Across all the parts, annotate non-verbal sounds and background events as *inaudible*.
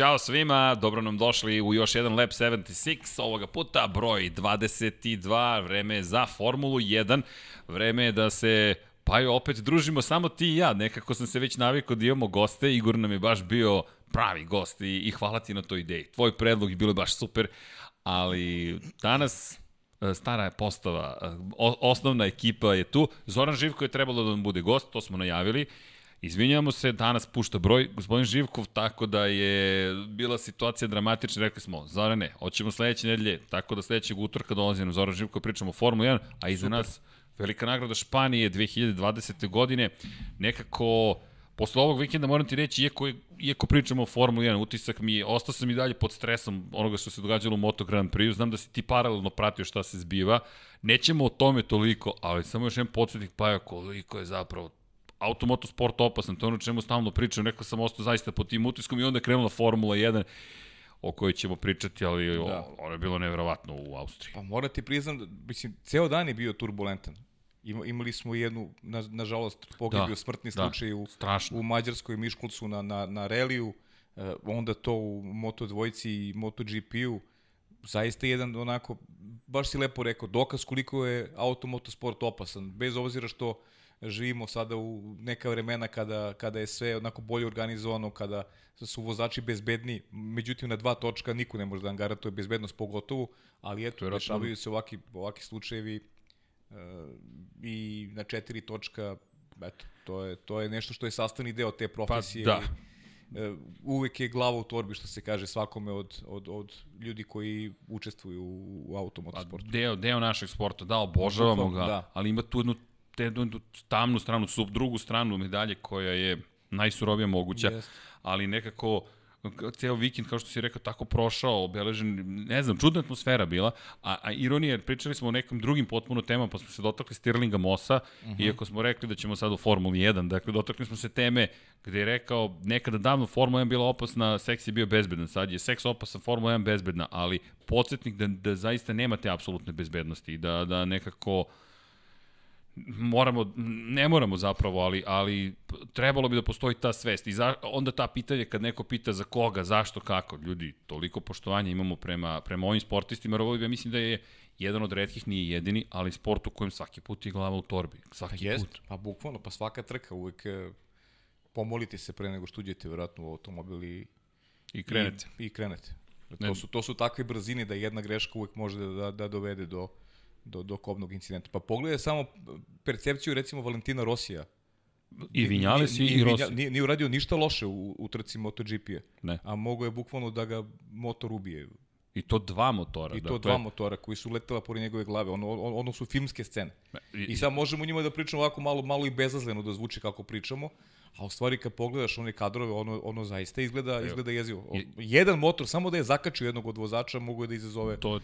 Ćao svima, dobro nam došli u još jedan Lab 76, ovoga puta broj 22, vreme je za Formulu 1, vreme je da se Pa jo, opet družimo samo ti i ja, nekako sam se već navikao da imamo goste, Igor nam je baš bio pravi gost i, i hvala ti na toj ideji. Tvoj predlog je bilo baš super, ali danas e, stara je postava, e, o, osnovna ekipa je tu. Zoran Živko je trebalo da nam bude gost, to smo najavili. Izvinjamo se, danas pušta broj gospodin Živkov, tako da je bila situacija dramatična, rekli smo, Zorane, hoćemo sledeće nedelje, tako da sledećeg utorka dolazi nam Zoran Živkov, pričamo o Formula 1, a iza Super. nas velika nagrada Španije 2020. godine, nekako posle ovog vikenda moram ti reći, iako, iako pričamo o Formula 1, utisak mi je, ostao sam i dalje pod stresom onoga što se događalo u Moto Grand Prix, znam da si ti paralelno pratio šta se zbiva, nećemo o tome toliko, ali samo još jedan podsjetnik, pa koliko je zapravo automoto sport opasan, to je ono čemu stalno pričam, rekao sam ostao zaista pod tim utiskom i onda je krenula Formula 1 o kojoj ćemo pričati, ali da. ono je bilo neverovatno u Austriji. Pa mora ti priznam, da, mislim, ceo dan je bio turbulentan. Ima, imali smo jednu, na, nažalost, pogibio da, smrtni da, slučaj u, strašno. u Mađarskoj Miškulcu na, na, na reliju, eh, onda to u Moto dvojci i Moto GP-u, zaista jedan onako, baš si lepo rekao, dokaz koliko je automotosport opasan, bez obzira što živimo sada u neka vremena kada, kada je sve onako bolje organizovano, kada su vozači bezbedni, međutim na dva točka niko ne može da vam je bezbednost pogotovo, ali eto, dešavaju se ovaki, ovaki slučajevi uh, i na četiri točka, eto, to je, to je nešto što je sastavni deo te profesije. Pa, da. Uh, uvek je glava u torbi, što se kaže svakome od, od, od ljudi koji učestvuju u, u automotosportu. Pa, deo, deo našeg sporta, da, obožavamo ga, da. ali ima tu jednu te tamnu stranu, sub drugu stranu medalje koja je najsurovija moguća, yes. ali nekako ceo vikend, kao što si rekao, tako prošao, obeležen, ne znam, čudna atmosfera bila, a, a ironija, pričali smo o nekim drugim potpuno temama, pa smo se dotakli Stirlinga Mosa, uh mhm. -huh. iako smo rekli da ćemo sad u Formuli 1, dakle, dotakli smo se teme gde je rekao, nekada davno Formula 1 bila opasna, seks je bio bezbedan, sad je seks opasan, Formula 1 bezbedna, ali podsjetnik da, da zaista nema te apsolutne bezbednosti i da, da nekako moramo, ne moramo zapravo, ali, ali trebalo bi da postoji ta svest. I za, onda ta pitanje kad neko pita za koga, zašto, kako, ljudi, toliko poštovanja imamo prema, prema ovim sportistima, jer ovo ja mislim da je jedan od redkih, nije jedini, ali sport u kojem svaki put je glava u torbi. Svaki pa jest, put. Pa bukvalno, pa svaka trka uvek e, pomolite se pre nego što uđete vjerojatno u automobil i, I krenete. I, i krenete. To su, to su takve brzine da jedna greška uvek može da, da, da dovede do, do, do kobnog incidenta. Pa pogledaj samo percepciju recimo Valentina Rosija. I Vinjales i, i Rossi. Nije, nije uradio ništa loše u, u trci MotoGP-a. Ne. A mogo je bukvalno da ga motor ubije. I to dva motora. I to dakle... dva motora koji su letela pored njegove glave. Ono, ono su filmske scene. I, I sad možemo njima da pričamo ovako malo, malo i bezazleno da zvuči kako pričamo, a u stvari kad pogledaš one kadrove, ono, ono zaista izgleda, izgleda jezivo. Jedan motor, samo da je zakačio jednog od vozača, mogu da izazove... To,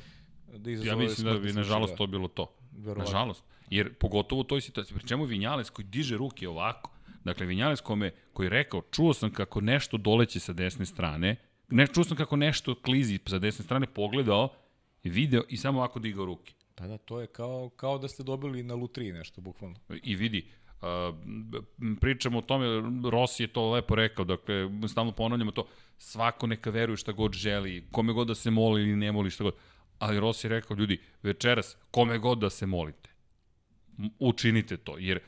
da Ja mislim da bi, nažalost, to bilo to. Verovatno. Nažalost. Jer pogotovo u toj situaciji, pri čemu Vinjales koji diže ruke ovako, dakle Vinjales kome, koji je rekao, čuo sam kako nešto doleće sa desne strane, ne, čuo sam kako nešto klizi sa desne strane, pogledao, video i samo ovako digao ruke. Da, da, to je kao, kao da ste dobili na lutriji nešto, bukvalno. I vidi, Uh, pričamo o tome, Rossi je to lepo rekao, dakle, stalno ponavljamo to, svako neka veruje šta god želi, kome god da se moli ili ne moli šta god. Ali Rossi je rekao, ljudi, večeras, kome god da se molite, učinite to, jer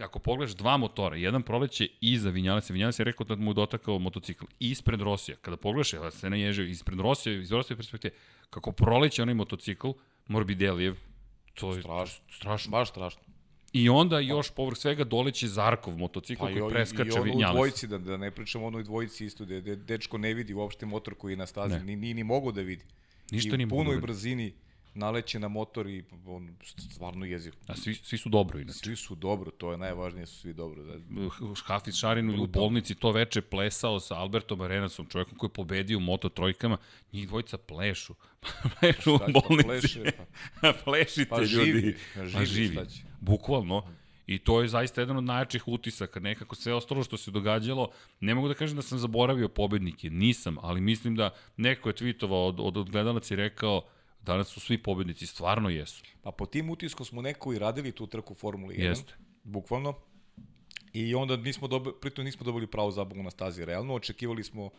ako pogledaš dva motora, jedan proleće iza Vinjalesa, Vinjales je rekao da mu je dotakao motocikl ispred Rosija, kada pogledaš, ja se ne ježio, ispred Rosija, iz Rosija perspektive, kako proleće onaj motocikl, Morbideljev, to je strašno, strašno. Baš strašno. I onda još povrh svega doleće Zarkov motocikl pa koji preskače Vinjales. I ono u dvojici, da, da ne pričamo o onoj dvojici isto, da, da dečko ne vidi uopšte motor koji je na stazi, ni, ni, ni mogu da vidi. Ništa I u punoj brzini naleće na motor i on stvarno jezivo. A svi, svi su dobro inače. Svi su dobro, to je najvažnije, su svi dobro. Da. Hafiz Šarinu u bolnici to veče plesao sa Albertom Arenasom, čovjekom koji je pobedio u Moto trojkama, njih dvojica plešu. *laughs* plešu pa u bolnici. Pleše, pa. *laughs* Plešite pa ljudi. Živi, pa živi, pa živi. Bukvalno. I to je zaista jedan od najjačih utisaka, nekako sve ostalo što se događalo, ne mogu da kažem da sam zaboravio pobednike, nisam, ali mislim da neko je tweetovao od, od, od gledalaca i rekao, danas su svi pobednici, stvarno jesu. Pa po tim utiskom smo neko i radili tu trku Formuli 1, Jeste. bukvalno, i onda nismo dobili, pritom nismo dobili pravo zabavu na stazi, realno, očekivali smo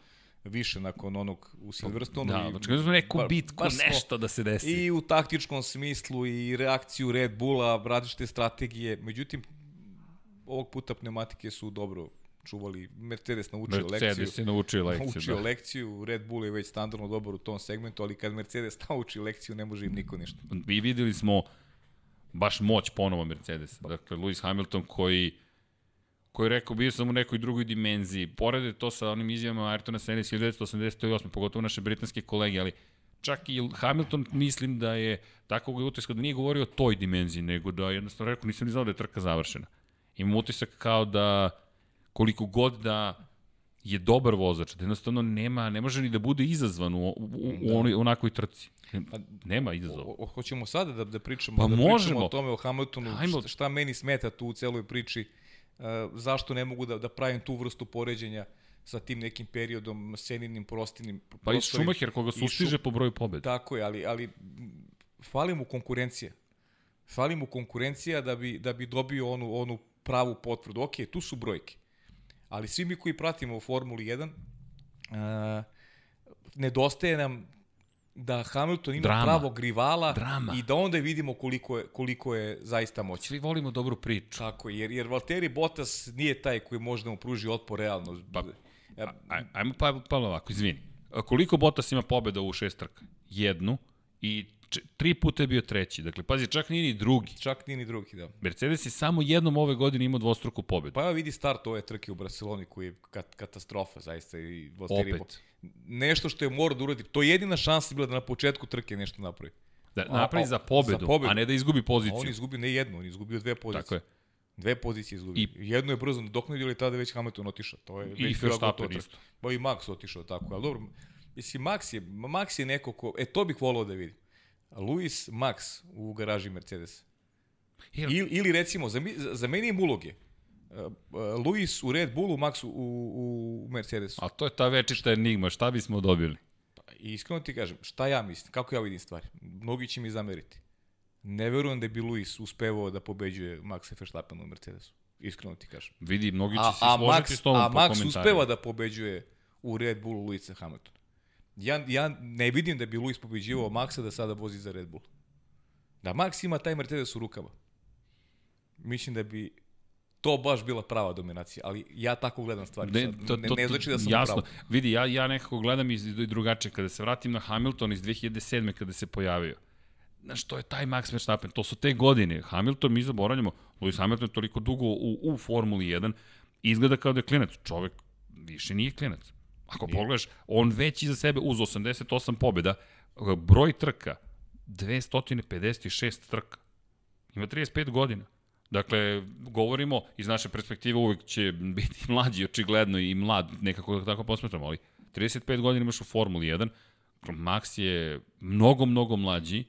više nakon onog u Silverstonu. Da, znači smo neku ba, bitku, nešto da se desi. I u taktičkom smislu i reakciju Red Bulla, različite strategije. Međutim, ovog puta pneumatike su dobro čuvali. Mercedes naučio Mercedes lekciju. Mercedes je naučio lekciju, naučio da. lekciju. Red Bull je već standardno dobar u tom segmentu, ali kad Mercedes *laughs* nauči lekciju, ne može im niko ništa. I videli smo baš moć ponovo Mercedesa. Dakle, Lewis Hamilton koji koji je rekao bio sam u nekoj drugoj dimenziji. Porede to sa onim izjavama Ayrtona Senna iz 1988. pogotovo naše britanske kolege, ali čak i Hamilton mislim da je takvog utiska da nije govorio o toj dimenziji, nego da jednostavno rekao nisam ni znao da je trka završena. Imam utisak kao da koliko god da je dobar vozač, da jednostavno nema, ne može ni da bude izazvan u, u, u, da. onoj, onakvoj trci. Pa, nema izazova. O, o, hoćemo sada da, da pričamo, pa da možemo. pričamo o tome o Hamiltonu, Ajmo. šta, šta meni smeta tu u celoj priči, zašto ne mogu da, da pravim tu vrstu poređenja sa tim nekim periodom seninim, prostinim. Pa i Schumacher koga sustiže po broju pobeda. Tako je, ali, ali fali mu konkurencija. Fali mu konkurencija da bi, da bi dobio onu, onu pravu potvrdu. Ok, tu su brojke ali svi mi koji pratimo u Formuli 1, uh, nedostaje nam da Hamilton ima Drama. pravog rivala Drama. i da onda vidimo koliko je, koliko je zaista moćan. Svi volimo dobru priču. Tako, jer, jer Valtteri Bottas nije taj koji može da mu pruži otpor realno. Pa, ja, ajmo pa, pa ovako, izvini. Koliko Bottas ima pobeda u šest trka? Jednu i tri puta je bio treći. Dakle, pazi, čak nije ni drugi. Čak nije ni drugi, da. Mercedes je samo jednom ove godine imao dvostruku pobedu. Pa evo vidi start ove trke u Barceloni koji je kat katastrofa, zaista. I Opet. Nešto što je mora da uradi. To je jedina šansa bila da na početku trke nešto napravi. Da napravi za pobedu, za pobedu, a ne da izgubi poziciju. A on izgubi ne jednu, on izgubio dve pozicije. Tako je. Dve pozicije izgubio. I, Jednu je brzo nadoknadio, ali tada već Hamilton otišao. To je I Verstappen isto. Pa i Max otišao tako. Ali dobro, mislim, Max je, Max je neko ko... E, to bih volao da vidim. Luis Max u garaži Mercedes. Ili, ili recimo, za, za meni im uloge. Uh, uh, Luis u Red Bullu, Max u, u Mercedesu. A to je ta večita enigma, šta bismo dobili? Pa, iskreno ti kažem, šta ja mislim, kako ja vidim stvari? Mnogi će mi zameriti. Ne verujem da bi Luis uspevao da pobeđuje Maxa Verstappen u Mercedesu. Iskreno ti kažem. Vidi, mnogi će a, se složiti Max, s tobom a po Max uspeva da pobeđuje u Red Bullu Luisa Hamilton. Ja, ja ne vidim da bi Luis pobeđivao Maxa da sada vozi za Red Bull. Da Max ima taj Mercedes u rukama. Mislim da bi to baš bila prava dominacija, ali ja tako gledam stvari. Ne, to, ne, ne znači da sam jasno. pravo. Vidi, ja, ja nekako gledam iz drugačije. Kada se vratim na Hamilton iz 2007. kada se pojavio, znaš, to je taj Max Verstappen, to su te godine. Hamilton, mi zaboravljamo, Lewis Hamilton je toliko dugo u, u Formuli 1, izgleda kao da je klinac. Čovek više nije klinac. Ako Nije. pogledaš, on već iza sebe uz 88 pobjeda, broj trka, 256 trka. Ima 35 godina. Dakle, govorimo, iz naše perspektive uvek će biti *laughs* mlađi, očigledno i mlad, nekako tako posmetramo, ali 35 godina imaš u Formuli 1, Max je mnogo, mnogo mlađi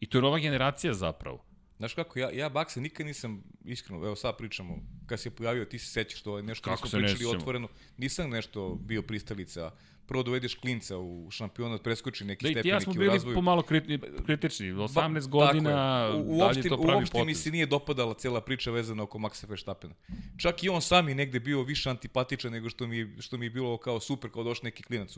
i to je nova generacija zapravo. Znaš kako, ja, ja Baksa nikad nisam, iskreno, evo sad pričamo, kad se pojavio, ti se sećaš to, nešto kako smo pričali ne otvoreno, nisam nešto bio pristalica, prvo dovedeš klinca u šampionat, preskoči neki da, stepen, neki ja smo bili pomalo kriti, kritični, 18 ba, godina, u, uopšte, to pravi uopšte mi se nije dopadala cela priča vezana oko Maxa Verstappena. Čak i on sam je negde bio više antipatičan nego što mi, što mi je bilo kao super, kao došli neki klinac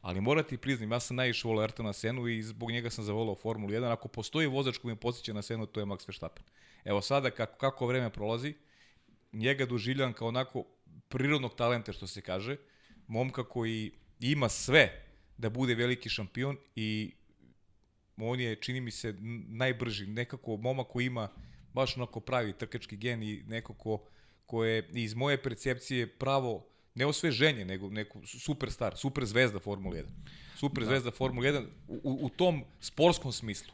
Ali morati priznam, ja sam najviše volao Ayrtona Senu i zbog njega sam zavolao Formulu 1. Ako postoji vozač koji me posjeća na Senu, to je Max Verstappen. Evo sada, kako, kako vreme prolazi, njega doživljam kao onako prirodnog talenta, što se kaže, momka koji ima sve da bude veliki šampion i on je, čini mi se, najbrži, nekako momak koji ima baš onako pravi trkački gen i neko ko, ko je iz moje percepcije pravo ne osveženje, nego neku superstar, super zvezda Formula 1. Super da. zvezda Formula 1 u, u tom sportskom smislu.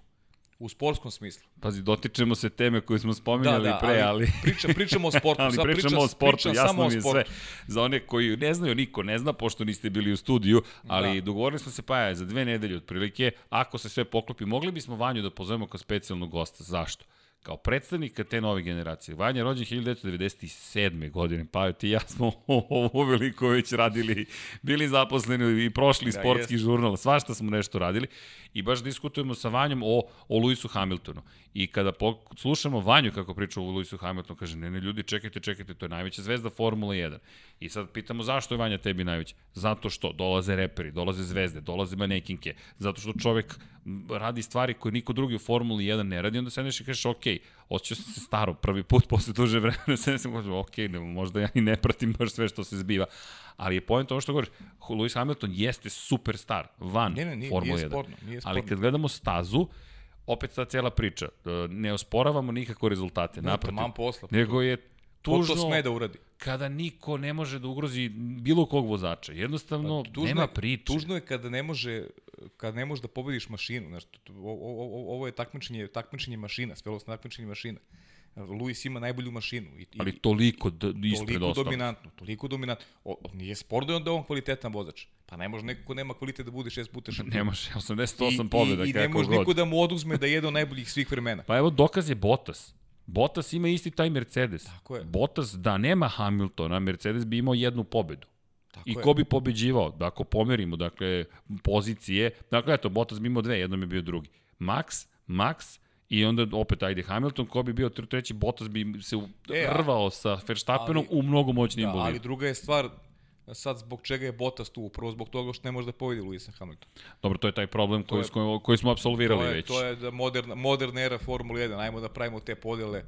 U sportskom smislu. Pazi, dotičemo se teme koje smo spominjali da, da, pre, ali... ali... Priča, pričamo o sportu. *laughs* ali pričamo priča, o sportu, pričam jasno mi je sve. Za one koji ne znaju, niko ne zna, pošto niste bili u studiju, ali da. dogovorili smo se pa je za dve nedelje otprilike, ako se sve poklopi, mogli bismo Vanju da pozovemo kao specijalnog gosta. Zašto? Kao predstavnika te nove generacije. Vanja je rođen 1997. godine, pa ti ja smo *laughs* ovo veliko već radili, bili zaposleni i prošli da, sportski jest. žurnal, svašta smo nešto radili i baš diskutujemo sa Vanjom o, o Luisu Hamiltonu. I kada slušamo Vanju kako priča o Luisu Hamiltonu, kaže, ne, ne, ljudi, čekajte, čekajte, to je najveća zvezda Formula 1. I sad pitamo zašto je Vanja tebi najveći? Zato što dolaze reperi, dolaze zvezde, dolaze manekinke, zato što čovek radi stvari koje niko drugi u Formuli 1 ne radi, onda sedneš i kažeš, ok, osjećao sam se staro prvi put posle duže vremena, *laughs* sedneš sam kažeš, ok, ne, možda ja i ne pratim baš sve što se zbiva. Ali je pojent ovo što govoriš, Lewis Hamilton jeste superstar van ne, ne, nije, Formula nije 1. Sporno, nije sporno. Ali kad gledamo stazu, opet ta cela priča, e, ne osporavamo nikako rezultate, ne, naprotiv, posla, nego je tužno... Ko to sme da uradi? Kada niko ne može da ugrozi bilo kog vozača. Jednostavno, pa, tužno nema priče. Tužno je kada ne može kada ne možeš da pobediš mašinu, znaš, ovo je takmičenje, takmičenje mašina, svelosno takmičenje mašina. Luis ima najbolju mašinu. I, Ali toliko d, ispred Toliko dominantno, toliko dominantno. O, nije spor da je onda on kvalitetan vozač. Pa ne može neko ko nema kvalitet da bude šest puta šampion. Ne može, 88 pobjeda. I, i, i ne može niko da mu oduzme da je jedan od najboljih svih vremena. Pa evo dokaz je Bottas. Bottas ima isti taj Mercedes. Tako je. Bottas da nema Hamiltona, Mercedes bi imao jednu pobedu. Tako I ko je. bi pobeđivao? Da ako pomerimo, dakle, pozicije, dakle, eto, Bottas bi imao dve, jednom je bio drugi. Max, Max, I onda opet ajde Hamilton, ko bi bio treći, Bottas bi se e, rvao sa Verstappenom ali, u mnogo moćnijim da, bolidom. Ali druga je stvar, sad zbog čega je Bottas tu, upravo zbog toga što ne može da pobedi Luisa Hamilton. Dobro, to je taj problem koji, je, koji, koji smo apsolvirali to je, već. To je da moderna, moderna era Formule 1, ajmo da pravimo te podele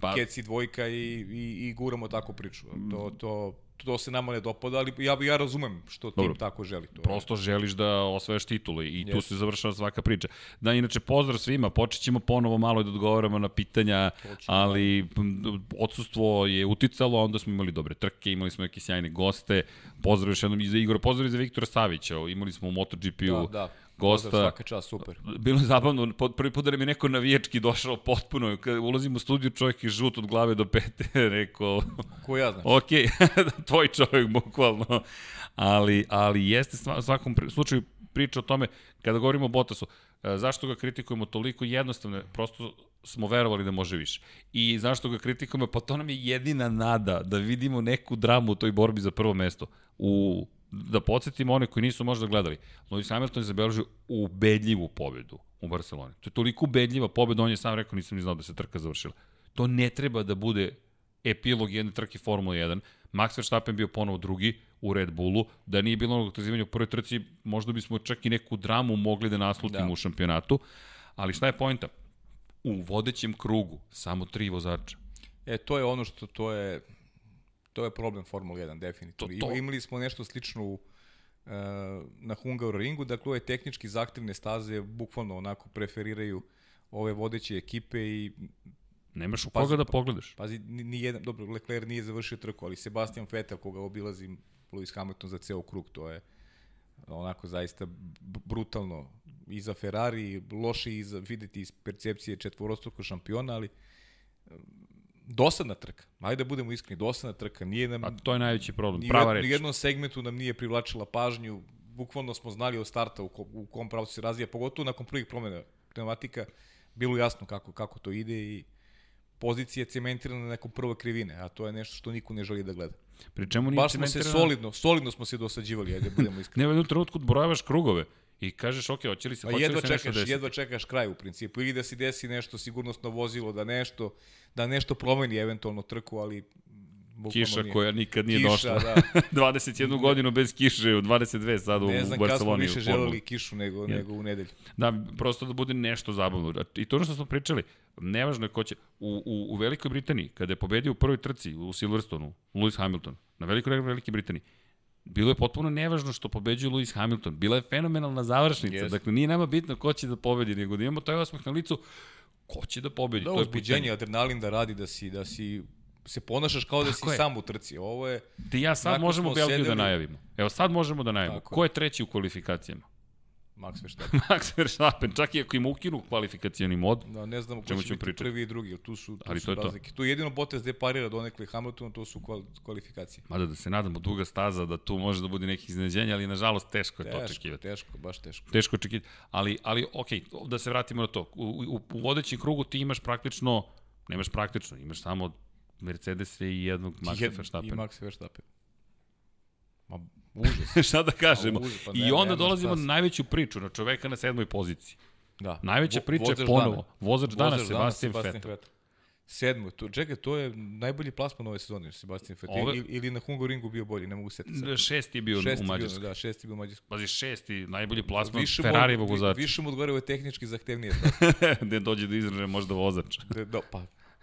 pa, Keci dvojka i, i, i guramo tako priču. To, to, to se nama ne dopada, ali ja, ja razumem što tim Dobro, tako želi. To prosto želiš da osvojaš titule i yes. tu se završava svaka priča. Da, inače, pozdrav svima, počet ćemo ponovo malo da odgovaramo na pitanja, ali odsustvo je uticalo, onda smo imali dobre trke, imali smo neke sjajne goste, pozdrav još jednom i za Igora, pozdrav i za Viktora Savića, imali smo u MotoGP-u da, da gosta. Svaka čast, super. Bilo je zabavno, prvi put da mi neko navijački došao potpuno, kad ulazim u studiju čovjek je žut od glave do pete, *laughs* rekao... Ko ja znam. Ok, *laughs* tvoj čovjek, bukvalno. Ali, ali jeste u svakom slučaju priča o tome, kada govorimo o Bottasu, e, zašto ga kritikujemo toliko jednostavno, prosto smo verovali da može više. I zašto ga kritikujemo, pa to nam je jedina nada da vidimo neku dramu u toj borbi za prvo mesto. U da podsjetimo one koji nisu možda gledali, Lewis Hamilton je zabeležio ubedljivu pobedu u Barceloni. To je toliko ubedljiva pobeda, on je sam rekao, nisam ni znao da se trka završila. To ne treba da bude epilog jedne trke Formula 1. Max Verstappen bio ponovo drugi u Red Bullu. Da nije bilo onog otkazivanja u prvoj trci, možda bismo čak i neku dramu mogli da naslutimo da. u šampionatu. Ali šta je pojenta? U vodećem krugu samo tri vozača. E, to je ono što to je To je problem Formula 1, definitivno. To, to. Imali smo nešto slično u, uh, na Hungaroringu, dakle ove tehnički zahtevne staze bukvalno onako preferiraju ove vodeće ekipe i Nemaš u pazi, koga da pogledaš. Pazi, ni jedan, dobro, Leclerc nije završio trku, ali Sebastian Vettel koga obilazi Lewis Hamilton za ceo krug, to je onako zaista brutalno i za Ferrari, loše i za videti iz percepcije četvorostruko šampiona, ali dosadna trka. Ajde da budemo iskreni, dosadna trka. Nije nam, A to je najveći problem, prava reč. Ni jednom segmentu nam nije privlačila pažnju. Bukvalno smo znali od starta u, ko, u kom pravcu se razvija, pogotovo nakon prvih promjena pneumatika. Bilo jasno kako, kako to ide i pozicija cementirana na nekom prvoj krivine, a to je nešto što niko ne želi da gleda. Pri čemu nije Baš smo se solidno, solidno smo se dosađivali, ajde da budemo *laughs* iskreni. ne, u trenutku brojavaš krugove. I kažeš, ok, hoće li se, hoće jedva li se čekaš, nešto desiti? Jedva čekaš kraj u principu. Ili da se desi nešto sigurnosno vozilo, da nešto, da nešto promeni eventualno trku, ali Kiša nije. koja nikad nije Kiša, došla. Da. *laughs* 21 godinu bez kiše, u 22 sad u Barceloni. Ne znam kada smo više želeli kišu nego, ja. nego u nedelju. Da, prosto da bude nešto zabavno. I to što smo pričali, nevažno je ko će, u, u, u Velikoj Britaniji, kada je pobedio u prvoj trci u Silverstonu, Lewis Hamilton, na Velikoj Velikoj Britaniji, Bilo je potpuno nevažno što pobeđuje Lewis Hamilton. Bila je fenomenalna završnica. Yes. Dakle, nije nama bitno ko će da pobedi, nego da imamo taj osmeh na licu ko će da pobedi. Da, to je uzbuđenje, adrenalin da radi, da si, da si se ponašaš kao da Tako si je. sam u trci. Ovo je... Ti ja sad možemo Belgiju da sedeli... da najavimo. Evo sad možemo da najavimo. Tako. Ko je treći u kvalifikacijama? Max Verstappen. *laughs* Max Verstappen, čak i ako im ukinu kvalifikacijani mod. Da, ne znamo ko će biti prvi i drugi, tu su, tu Ali su to je razlike. To. tu jedino Bottas gde parira donekle Hamilton, to su kvalifikacije. Mada da se nadamo duga staza da tu može da bude nekih iznenađenja, ali nažalost teško je teško, to očekivati. Teško, baš teško. Teško očekivati, ali, ali ok, da se vratimo na to. U, u, u vodećem krugu ti imaš praktično, nemaš praktično, imaš samo Mercedes i jednog Maxa Verstappena. I Max Verstappen. Ma, užas. *laughs* Šta da kažemo? Užas, pa ne, I onda dolazimo na najveću priču, na čoveka na sedmoj poziciji. Da. Najveća priča je ponovo. Vozač dana, Sebastian Vettel. Sedmo, to, čekaj, to je najbolji plasman ove sezone, Sebastian Vettel, Ove... ili, ili na Hungaroringu bio bolji, ne mogu se setiti. Šesti je bio šesti u Mađarskoj. Bio, da, šesti je bio u Mađarskoj. Pazi, šesti, najbolji plasman više Ferrarijevog vozača. Više mu odgovara, ovo je tehnički zahtevnije. *laughs* Gde dođe do izražaja možda vozač. De, do, pa.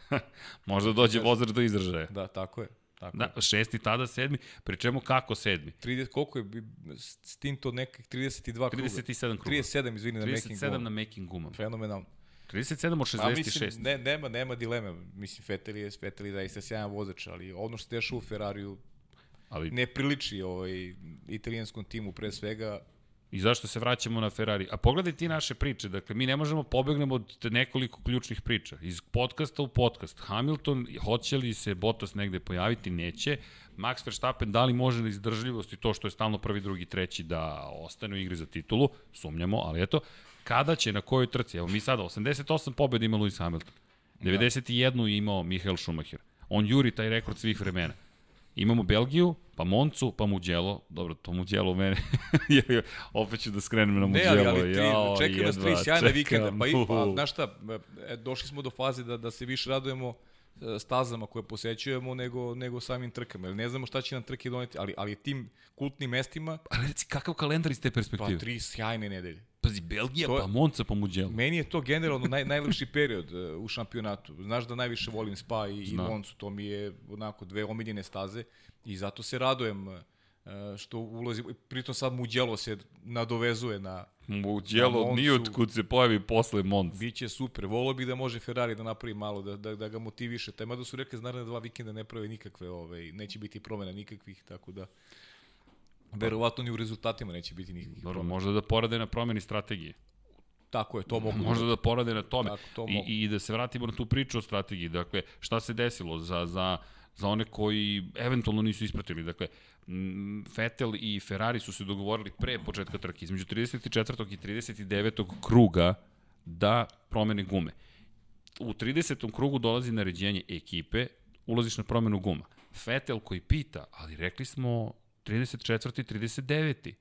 *laughs* možda dođe vozač do izražaja. Da, tako je. Tako. Da, šesti, tada sedmi, pri čemu kako sedmi? 30, koliko je Stinto nekih 32 kruga? 37 kruga. 37, izvini, na making gumama. 37 na making gumama. Fenomenalno. 37 od 66. A, mislim, ne, nema, nema dileme. Mislim, Vettel je, Vettel je zaista sjajan vozač, ali ono što se dešava u Ferrariju ali... ne priliči ovaj, italijanskom timu pre svega. I zašto se vraćamo na Ferrari? A pogledaj ti naše priče. Dakle, mi ne možemo pobegnemo od nekoliko ključnih priča. Iz podcasta u podcast. Hamilton, hoće li se Bottas negde pojaviti? Neće. Max Verstappen, da li može li izdržljivost i to što je stalno prvi, drugi, treći da ostane u igri za titulu? Sumnjamo, ali eto kada će, na kojoj trci. Evo mi sada, 88 pobjeda ima Lewis Hamilton. 91 da. imao Michael Schumacher. On juri taj rekord svih vremena. Imamo Belgiju, pa Moncu, pa Mugello. Dobro, to Mugello mene. *laughs* Opet ću da skrenem na Mugello. Ne, ali, ali tri, Jao, čekaj nas tri sjajne vikenda. Pa, i, pa, znaš šta, e, došli smo do faze da, da se više radujemo stazama koje posećujemo nego, nego samim trkama. Jer ne znamo šta će nam trke doneti, ali, ali tim kultnim mestima... Ali reci, kakav kalendar iz te perspektive? Pa tri sjajne nedelje. Pazi, Belgija, to, pa Monca, pa Mugello. Meni je to generalno naj, najlepši period uh, u šampionatu. Znaš da najviše volim Spa i, i Moncu, to mi je onako dve omiljene staze i zato se radujem uh, što ulazi, pritom sad Mugello se nadovezuje na Mugello nije kud se pojavi posle Monca. Biće super, volio bih da može Ferrari da napravi malo, da, da, da ga motiviše. Tema da su rekli, naravno dva vikenda ne prave nikakve, ovaj, neće biti promena nikakvih, tako da Verovatno ni u rezultatima neće biti nikakvih Dobro, možda da porade na promeni strategije. Tako je, to mogu. Možda da porade na tome. Tako, to I, I da se vratimo na tu priču o strategiji. Dakle, šta se desilo za, za, za one koji eventualno nisu ispratili? Dakle, Vettel i Ferrari su se dogovorili pre početka trke, između 34. i 39. kruga da promene gume. U 30. krugu dolazi naređenje ekipe, ulaziš na promenu guma. Vettel koji pita, ali rekli smo 34. 39.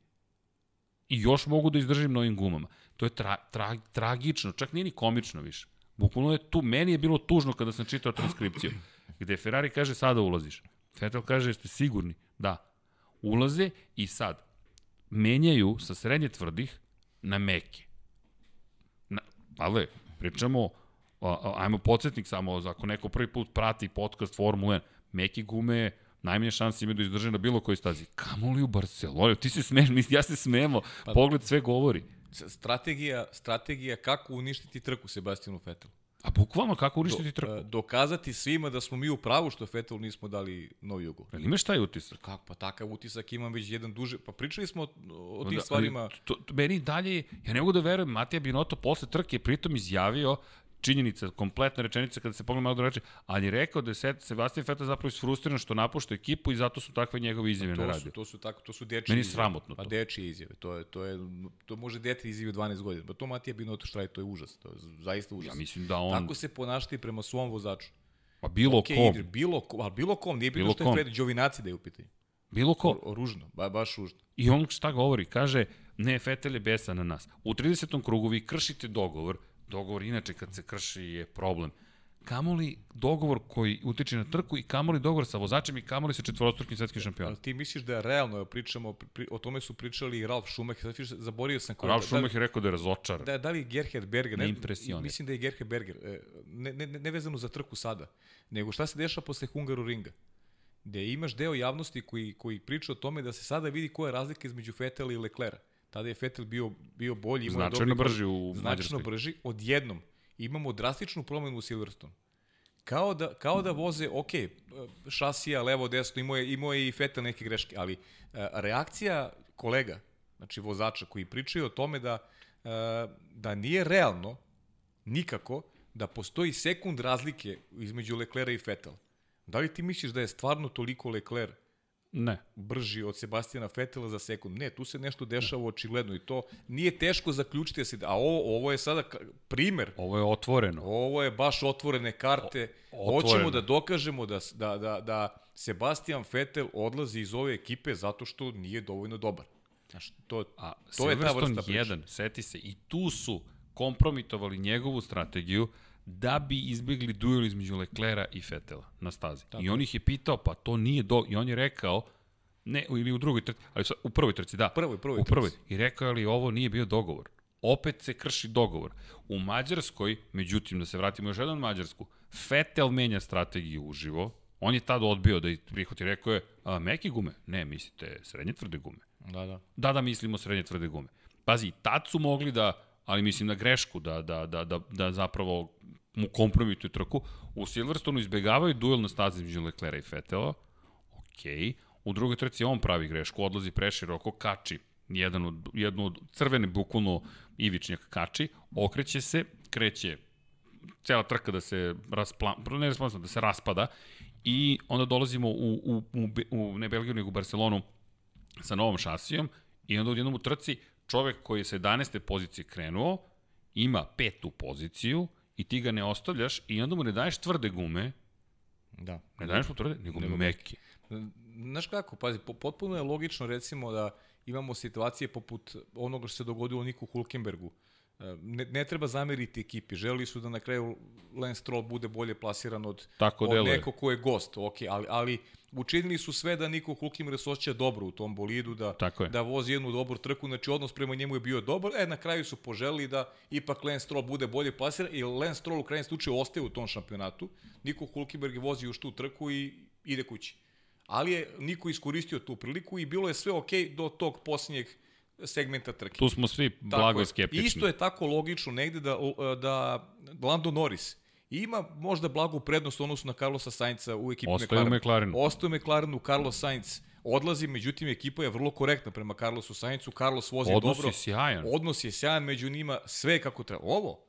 I još mogu da izdržim na ovim gumama. To je tra, tra, tragično, čak nije ni komično više. Bukvalno je tu, meni je bilo tužno kada sam čitao transkripciju, gde Ferrari kaže sada ulaziš. Vettel kaže jeste sigurni? Da. Ulaze i sad menjaju sa srednje tvrdih na meke. Na, ali, pričamo, a, a, ajmo podsjetnik samo, ako neko prvi put prati podcast Formula 1, meke gume najmanje šanse imaju da izdrže na bilo kojoj stazi. Kamo li u Barceloni? Ti se smeš, *laughs* ja se smemo. Pa, Pogled sve govori. Strategija, strategija kako uništiti trku Sebastianu Vettelu. A bukvalno kako uništiti trku? Do, dokazati svima da smo mi u pravu što Vettel nismo dali novi ugol. Ali imaš taj utisak? Kako, pa takav utisak imam već jedan duže. Pa pričali smo o, o tim da, stvarima. To, to, meni dalje, ja ne mogu da verujem, Matija Binotto posle trke pritom izjavio činjenica, kompletna rečenica kada se pogleda malo reče, ali je rekao da je Sebastian Vettel zapravo isfrustriran što napušta ekipu i zato su takve njegove izjave na radiju. To su tako, to su dečije Meni sramotno pa to. Pa dečije izjave, to je to je to može dete izjave 12 godina. Pa to Matija Binotto štraj, to je užas, to je zaista užas. Ja mislim da on Tako se ponašati prema svom vozaču. Pa bilo okay, kom. Igri, bilo kom, al bilo kom, nije bilo što je Fred Đovinaci da je u pitanju. Bilo ko. O, ružno, ba, baš ružno. I on šta govori? Kaže, ne, Fetel je besa na nas. U 30. krugu vi kršite dogovor, Dogovor inače kad se krši je problem. Kamoli dogovor koji utiče na trku i kamoli dogovor sa vozačem i kamoli sa četvorostrukim svetskim šampionom. Ali ti misliš da je realno, pričamo, pri, o tome su pričali i Ralf Schumacher, sad zaborio sam koji... Ralf da, Schumacher da, rekao da je razočaran. Da, da li Gerhard Berger, ne, ne mislim da je Gerhard Berger, e, ne, ne, ne vezano za trku sada, nego šta se dešava posle Hungaru ringa gde imaš deo javnosti koji, koji priča o tome da se sada vidi koja je razlika između Fetela i Leclerca. Tada je Vettel bio, bio bolji. Imao značajno dobri, brži u Značajno Mađarskoj. brži. Odjednom imamo drastičnu promenu u Silverstone. Kao da, kao da voze, ok, šasija, levo, desno, imao je, imao je i Vettel neke greške, ali uh, reakcija kolega, znači vozača koji pričaju o tome da, uh, da nije realno, nikako, da postoji sekund razlike između Leclerca i Vettel. Da li ti misliš da je stvarno toliko Leclerc Ne. brži od Sebastijana Fetela za sekund. Ne, tu se nešto dešava očigledno i to nije teško zaključiti. Da se, a ovo, ovo je sada primer. Ovo je otvoreno. Ovo je baš otvorene karte. O, otvoreno. Hoćemo da dokažemo da, da, da, da Sebastian Fetel odlazi iz ove ekipe zato što nije dovoljno dobar. Znaš, to, a to je ta vrsta priča. 1, seti se, i tu su kompromitovali njegovu strategiju da bi izbjegli duel između Leclera i Fetela na stazi. Tako. I on ih je pitao, pa to nije do... I on je rekao, ne, ili u drugoj trci, ali u prvoj trci, da. Prvoj, prvoj u prvoj. I rekao ali ovo nije bio dogovor. Opet se krši dogovor. U Mađarskoj, međutim, da se vratimo još jednom Mađarsku, Fetel menja strategiju uživo, On je tad odbio da ih prihvati, rekao je, a, meke gume? Ne, mislite srednje tvrde gume. Da, da. Da, da, mislimo srednje tvrde gume. Pazi, tad su mogli da, ali mislim na grešku, da, da, da, da, da zapravo mu kompromituju trku. U Silverstonu izbegavaju duel na stazi između Leclera i Fetela. Ok. U drugoj trci on pravi grešku, odlazi preširoko, kači jedan od, jednu od crvene, bukvalno ivičnjak kači, okreće se, kreće cela trka da se raspla, ne raspla, da se raspada i onda dolazimo u, u, u, u ne Belgiju, nego u Barcelonu sa novom šasijom i onda u jednom u trci čovek koji je sa 11. pozicije krenuo, ima petu poziciju i ti ga ne ostavljaš i onda mu ne daješ tvrde gume, da. ne daješ mu tvrde, nego, nego meke. Znaš kako, pazi, potpuno je logično recimo da imamo situacije poput onoga što se dogodilo Niku Hulkenbergu, ne, ne treba zameriti ekipi. Želi su da na kraju Lance Stroll bude bolje plasiran od, Tako od neko ko je gost. Ok, ali, ali učinili su sve da Niko Hulkenberg se osjeća dobro u tom bolidu, da, da vozi jednu dobru trku, znači odnos prema njemu je bio dobar, e, na kraju su poželili da ipak Lance Stroll bude bolje plasiran i Lance Stroll u krajnjem slučaju ostaje u tom šampionatu. Niko Hulkenberg je vozi još tu trku i ide kući. Ali je Niko iskoristio tu priliku i bilo je sve ok do tog posljednjeg segmenta trke. Tu smo svi blago skeptični. Isto je tako logično negde da, da Lando Norris ima možda blagu prednost u odnosu na Carlosa Sainca u ekipi Ostaje McLaren. u McLarenu. Ostaje u McLarenu, Carlos Sainz odlazi, međutim ekipa je vrlo korektna prema Carlosu Saincu, Carlos vozi Odnos dobro. Odnos je sjajan. Odnos je sjajan, među njima sve kako treba. Ovo,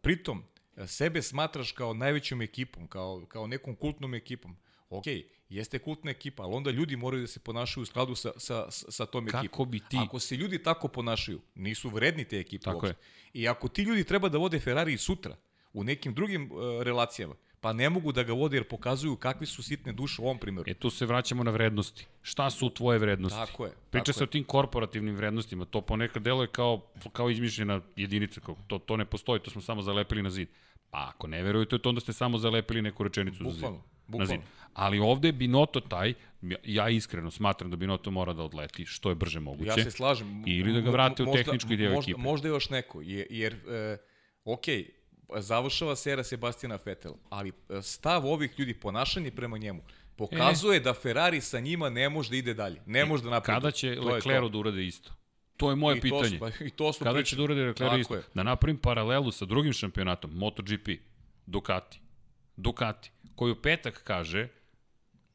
pritom, sebe smatraš kao najvećom ekipom, kao, kao nekom kultnom ekipom. Ok, jeste kultna ekipa, ali onda ljudi moraju da se ponašaju u skladu sa, sa, sa tom ekipom. Kako bi ti? Ako se ljudi tako ponašaju, nisu vredni te ekipe tako uopšte. Je. I ako ti ljudi treba da vode Ferrari sutra, u nekim drugim uh, relacijama, pa ne mogu da ga vode jer pokazuju kakvi su sitne duše u ovom primjeru. E tu se vraćamo na vrednosti. Šta su tvoje vrednosti? Tako je. Priča tako se je. o tim korporativnim vrednostima, to ponekad deluje kao, kao izmišljena jedinica, kao to, to ne postoji, to smo samo zalepili na zid. Pa ako ne verujete, to onda ste samo zalepili neku rečenicu bukvalno, za zid. Bukvalno. Na zid. Ali ovde Binoto taj, ja iskreno smatram da Binoto mora da odleti što je brže moguće. Ja se slažem. Ili da ga vrate u tehnički deo možda, ekipe. Možda još neko, jer, jer e, ok, završava sera Sebastina Vettel, ali e, stav ovih ljudi, ponašanje prema njemu, pokazuje e. da Ferrari sa njima ne može da ide dalje. Ne može da napravi. Kada će Leclerc da urade isto? To je moje I pitanje. To, pa, i to Kada pričali. će da urade Leclerc isto? Je. Da napravim paralelu sa drugim šampionatom, MotoGP, Ducati. Ducati, koji u petak kaže,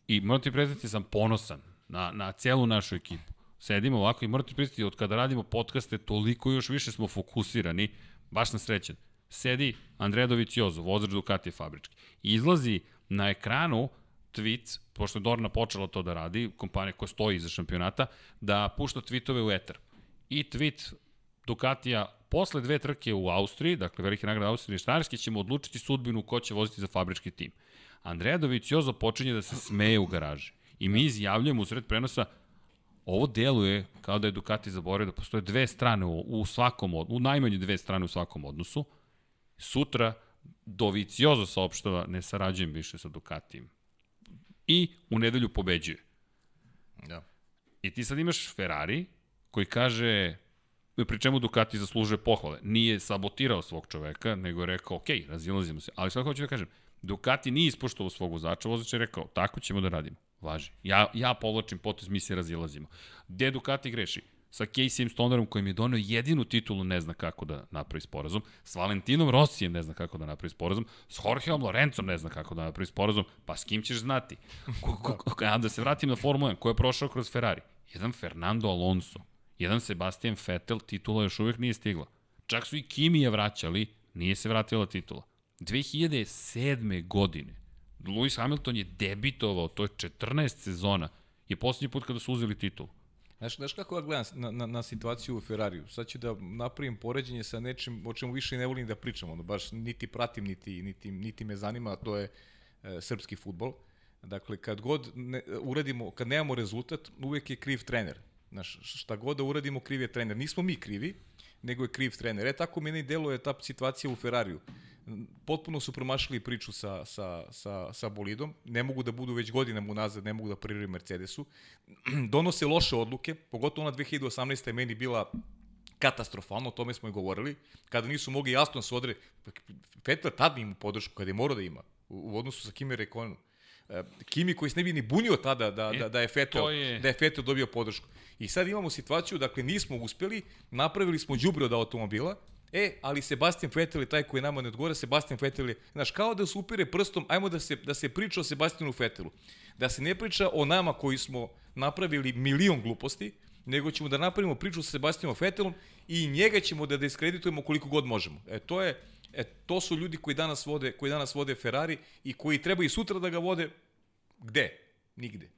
i moram ti priznati, sam ponosan na, na celu našu ekipu. Sedimo ovako i moram ti priznati, od kada radimo podcaste, toliko još više smo fokusirani, baš sam srećen. Sedi Andreja Doviciozo, vozač Ducati fabrički. Izlazi na ekranu tweet, pošto je Dorna počela to da radi, kompanija koja stoji iza šampionata, da pušta tweetove u eter. I tweet Ducatija posle dve trke u Austriji, dakle velike nagrade Austrije i Štajerske, ćemo odlučiti sudbinu ko će voziti za fabrički tim. Andreja Doviciozo počinje da se smeje u garaži. I mi izjavljujemo u sred prenosa, ovo deluje kao da je Ducati zaboravio da postoje dve strane u, u svakom, u najmanje dve strane u svakom odnosu. Sutra Doviciozo saopštava, ne sarađujem više sa Ducatijem. I u nedelju pobeđuje. Da. I ti sad imaš Ferrari koji kaže, pri čemu Ducati zaslužuje pohvale. Nije sabotirao svog čoveka, nego je rekao, ok, razilazimo se. Ali šta hoću da kažem, Ducati nije ispoštovao svog vozača, vozač je rekao, tako ćemo da radimo. Važi. Ja, ja povlačim potez, mi se razilazimo. Gde Ducati greši? Sa Caseyem Stonerom kojim je donio jedinu titulu ne zna kako da napravi sporazum, s Valentinom Rossijem ne zna kako da napravi sporazum, s Jorgeom Lorencom ne zna kako da napravi sporazum, pa s kim ćeš znati? *laughs* Ko, ko, ko, a da se vratim na Formula 1, ko je prošao kroz Ferrari? Jedan Fernando Alonso, jedan Sebastian Vettel, titula još uvek nije stigla. Čak su i Kimija vraćali, nije se vratila titula. 2007. godine Lewis Hamilton je debitovao, to je 14 sezona, je poslednji put kada su uzeli titul. Znaš, znaš kako ja gledam na, na, na situaciju u Ferrariju? Sad ću da napravim poređenje sa nečim o čemu više ne volim da pričam, ono, baš niti pratim, niti, niti, niti me zanima, to je e, srpski futbol. Dakle, kad god ne, uradimo, kad nemamo rezultat, uvek je kriv trener. Znaš, šta god da uradimo, kriv je trener. Nismo mi krivi, nego je kriv trener. E, tako meni deluje ta situacija u Ferrariju. Potpuno su promašili priču sa, sa, sa, sa bolidom, ne mogu da budu već godinama unazad, ne mogu da pariraju Mercedesu. *clears throat* Donose loše odluke, pogotovo ona 2018. je meni bila katastrofalno, o tome smo i govorili, kada nisu mogli jasno da se odre, Vettel tada ima podršku, kada je morao da ima, u, u odnosu sa Kimi Rekonom. E, Kimi koji se ne bi ni bunio tada da, da, da je Vettel, je... da je Vettel dobio podršku. I sad imamo situaciju, dakle nismo uspeli, napravili smo đubre od automobila, E, ali Sebastian Vettel je taj koji nama ne odgovara, Sebastian Vettel je, znaš, kao da se upire prstom, ajmo da se, da se priča o Sebastianu Vettelu. Da se ne priča o nama koji smo napravili milion gluposti, nego ćemo da napravimo priču sa Sebastianom Vettelom i njega ćemo da diskreditujemo koliko god možemo. E, to je, e, to su ljudi koji danas vode, koji danas vode Ferrari i koji treba i sutra da ga vode gde? Nigde.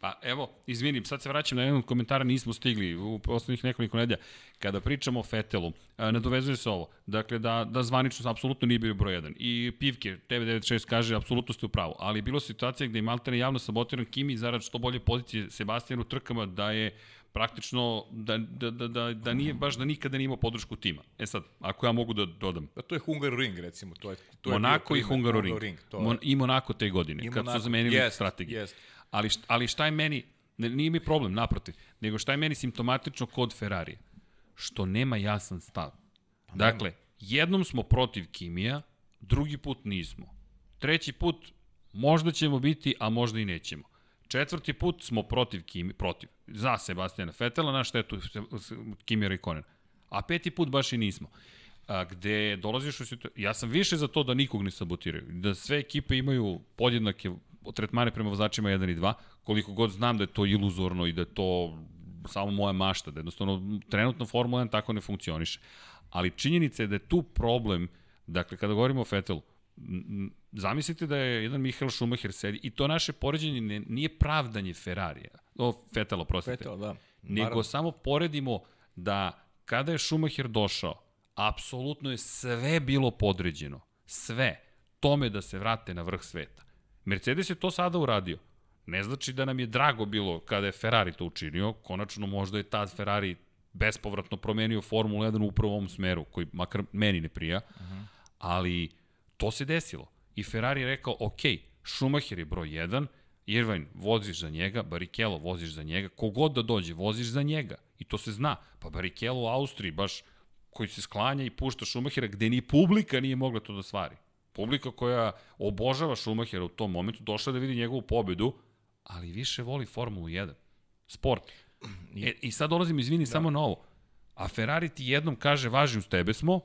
Pa evo, izvinim, sad se vraćam na jedan od komentara, nismo stigli u poslednjih nekoliko nedelja. Kada pričamo o Fetelu, nadovezuje se ovo, dakle da, da zvanično apsolutno nije bio broj 1. I Pivke, 996 kaže, apsolutno ste u pravu, ali bilo situacija gde je Maltene javno sabotiran Kimi zarad što bolje pozicije Sebastijanu trkama, da je praktično da, da, da, da, da nije baš da nikada nije imao podršku tima. E sad, ako ja mogu da dodam. Da to je Hungaroring recimo, to je to je Monako i Hungaroring. Ring, to... Mon, I Monako te godine I kad Monaco, su zamenili jest, strategiju. Jest. Ali ali šta je meni nije mi problem naprotiv, nego šta je meni simptomatično kod Ferrari što nema jasan stav. Pa dakle, jednom smo protiv Kimija, drugi put nismo. Treći put možda ćemo biti, a možda i nećemo. Četvrti put smo protiv Kimi, protiv, za Sebastijana Fetela, na štetu Kimi Rikonen. A peti put baš i nismo. A, gde dolaziš u situaciju, ja sam više za to da nikog ne sabotiraju, da sve ekipe imaju podjednake tretmane prema vozačima 1 i 2, koliko god znam da je to iluzorno i da je to samo moja mašta, da jednostavno trenutno Formula 1 tako ne funkcioniše. Ali činjenica je da je tu problem, dakle kada govorimo o Fetelu, zamislite da je jedan Michael Schumacher sedi i to naše poređenje ne, nije pravdanje Ferrarija, o Fetela, prostite. Fetel, da. Nego samo poredimo da kada je Schumacher došao, apsolutno je sve bilo podređeno. Sve. Tome da se vrate na vrh sveta. Mercedes je to sada uradio. Ne znači da nam je drago bilo kada je Ferrari to učinio. Konačno možda je tad Ferrari bespovratno promenio Formulu 1 upravo u ovom smeru, koji makar meni ne prija. Uh -huh. Ali to se desilo. I Ferrari je rekao, ok, Schumacher je broj 1, Irvine, voziš za njega, Barrichello voziš za njega, kogod da dođe, voziš za njega. I to se zna. Pa Barrichello u Austriji, baš koji se sklanja i pušta Schumachera, gde ni publika nije mogla to da stvari. Publika koja obožava Schumachera u tom momentu, došla da vidi njegovu pobedu, ali više voli Formulu 1. Sport. E, I sad dolazim, izvini, da. samo na ovo. A Ferrari ti jednom kaže, važi uz tebe smo,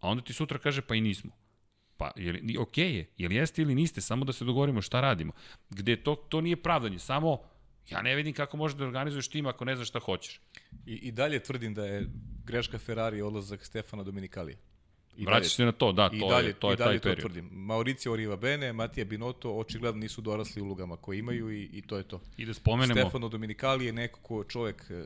a onda ti sutra kaže, pa i nismo. Pa, je li, ok je, je li jeste ili niste, samo da se dogovorimo šta radimo. Gde to, to nije pravdanje, samo ja ne vidim kako možeš da organizuješ tim ako ne znaš šta hoćeš. I, I dalje tvrdim da je greška Ferrari odlazak Stefana Dominikalija. I Vraćaš se na to, da, to, dalje, je, to je taj period. tvrdim. Mauricio Rivabene, Matija Binotto, očigledno nisu dorasli ulogama koje imaju i, i to je to. I da spomenemo... Stefano Dominikali je neko ko čovek e,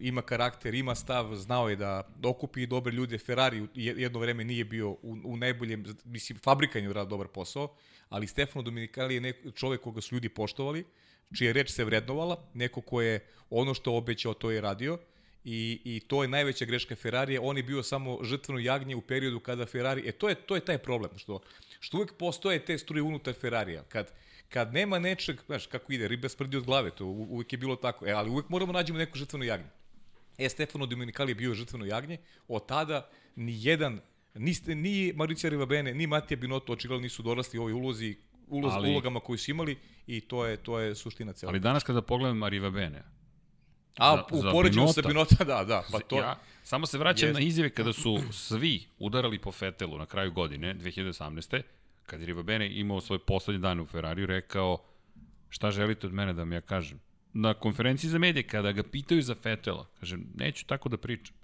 ima karakter, ima stav, znao je da okupi dobre ljude. Ferrari jedno vreme nije bio u, u najboljem, mislim, fabrika je uradila dobar posao, ali Stefano Dominikali je neko, čovek koga su ljudi poštovali, čija reč se vrednovala, neko ko je ono što obećao, to je radio i, i to je najveća greška Ferrarija. On je bio samo žrtveno jagnje u periodu kada Ferrari... E, to je, to je taj problem, što, što uvek postoje te struje unutar Ferrarija. Kad, kad nema nečeg, znaš, kako ide, riba sprdi od glave, to uvek je bilo tako. E, ali uvek moramo nađemo neko žrtveno jagnje. E, Stefano Dominikali je bio žrtveno jagnje, od tada ni jedan, ni, ni Mauricio Rivabene, ni Matija Binotto očigledno nisu dorasli u ovoj ulozi, uloz, ali, ulogama koji su imali i to je, to je suština cela. Ali danas kada pogledam Rivabene, A, za, u poređenju sa Binota, da, da. Pa to... Ja, samo se vraćam jest. na izjave kada su svi udarali po Fetelu na kraju godine, 2018. Kad je Rivabene imao svoj poslednji dan u Ferrariju, rekao šta želite od mene da mi ja kažem? Na konferenciji za medije, kada ga pitaju za Fetela, kaže, neću tako da pričam.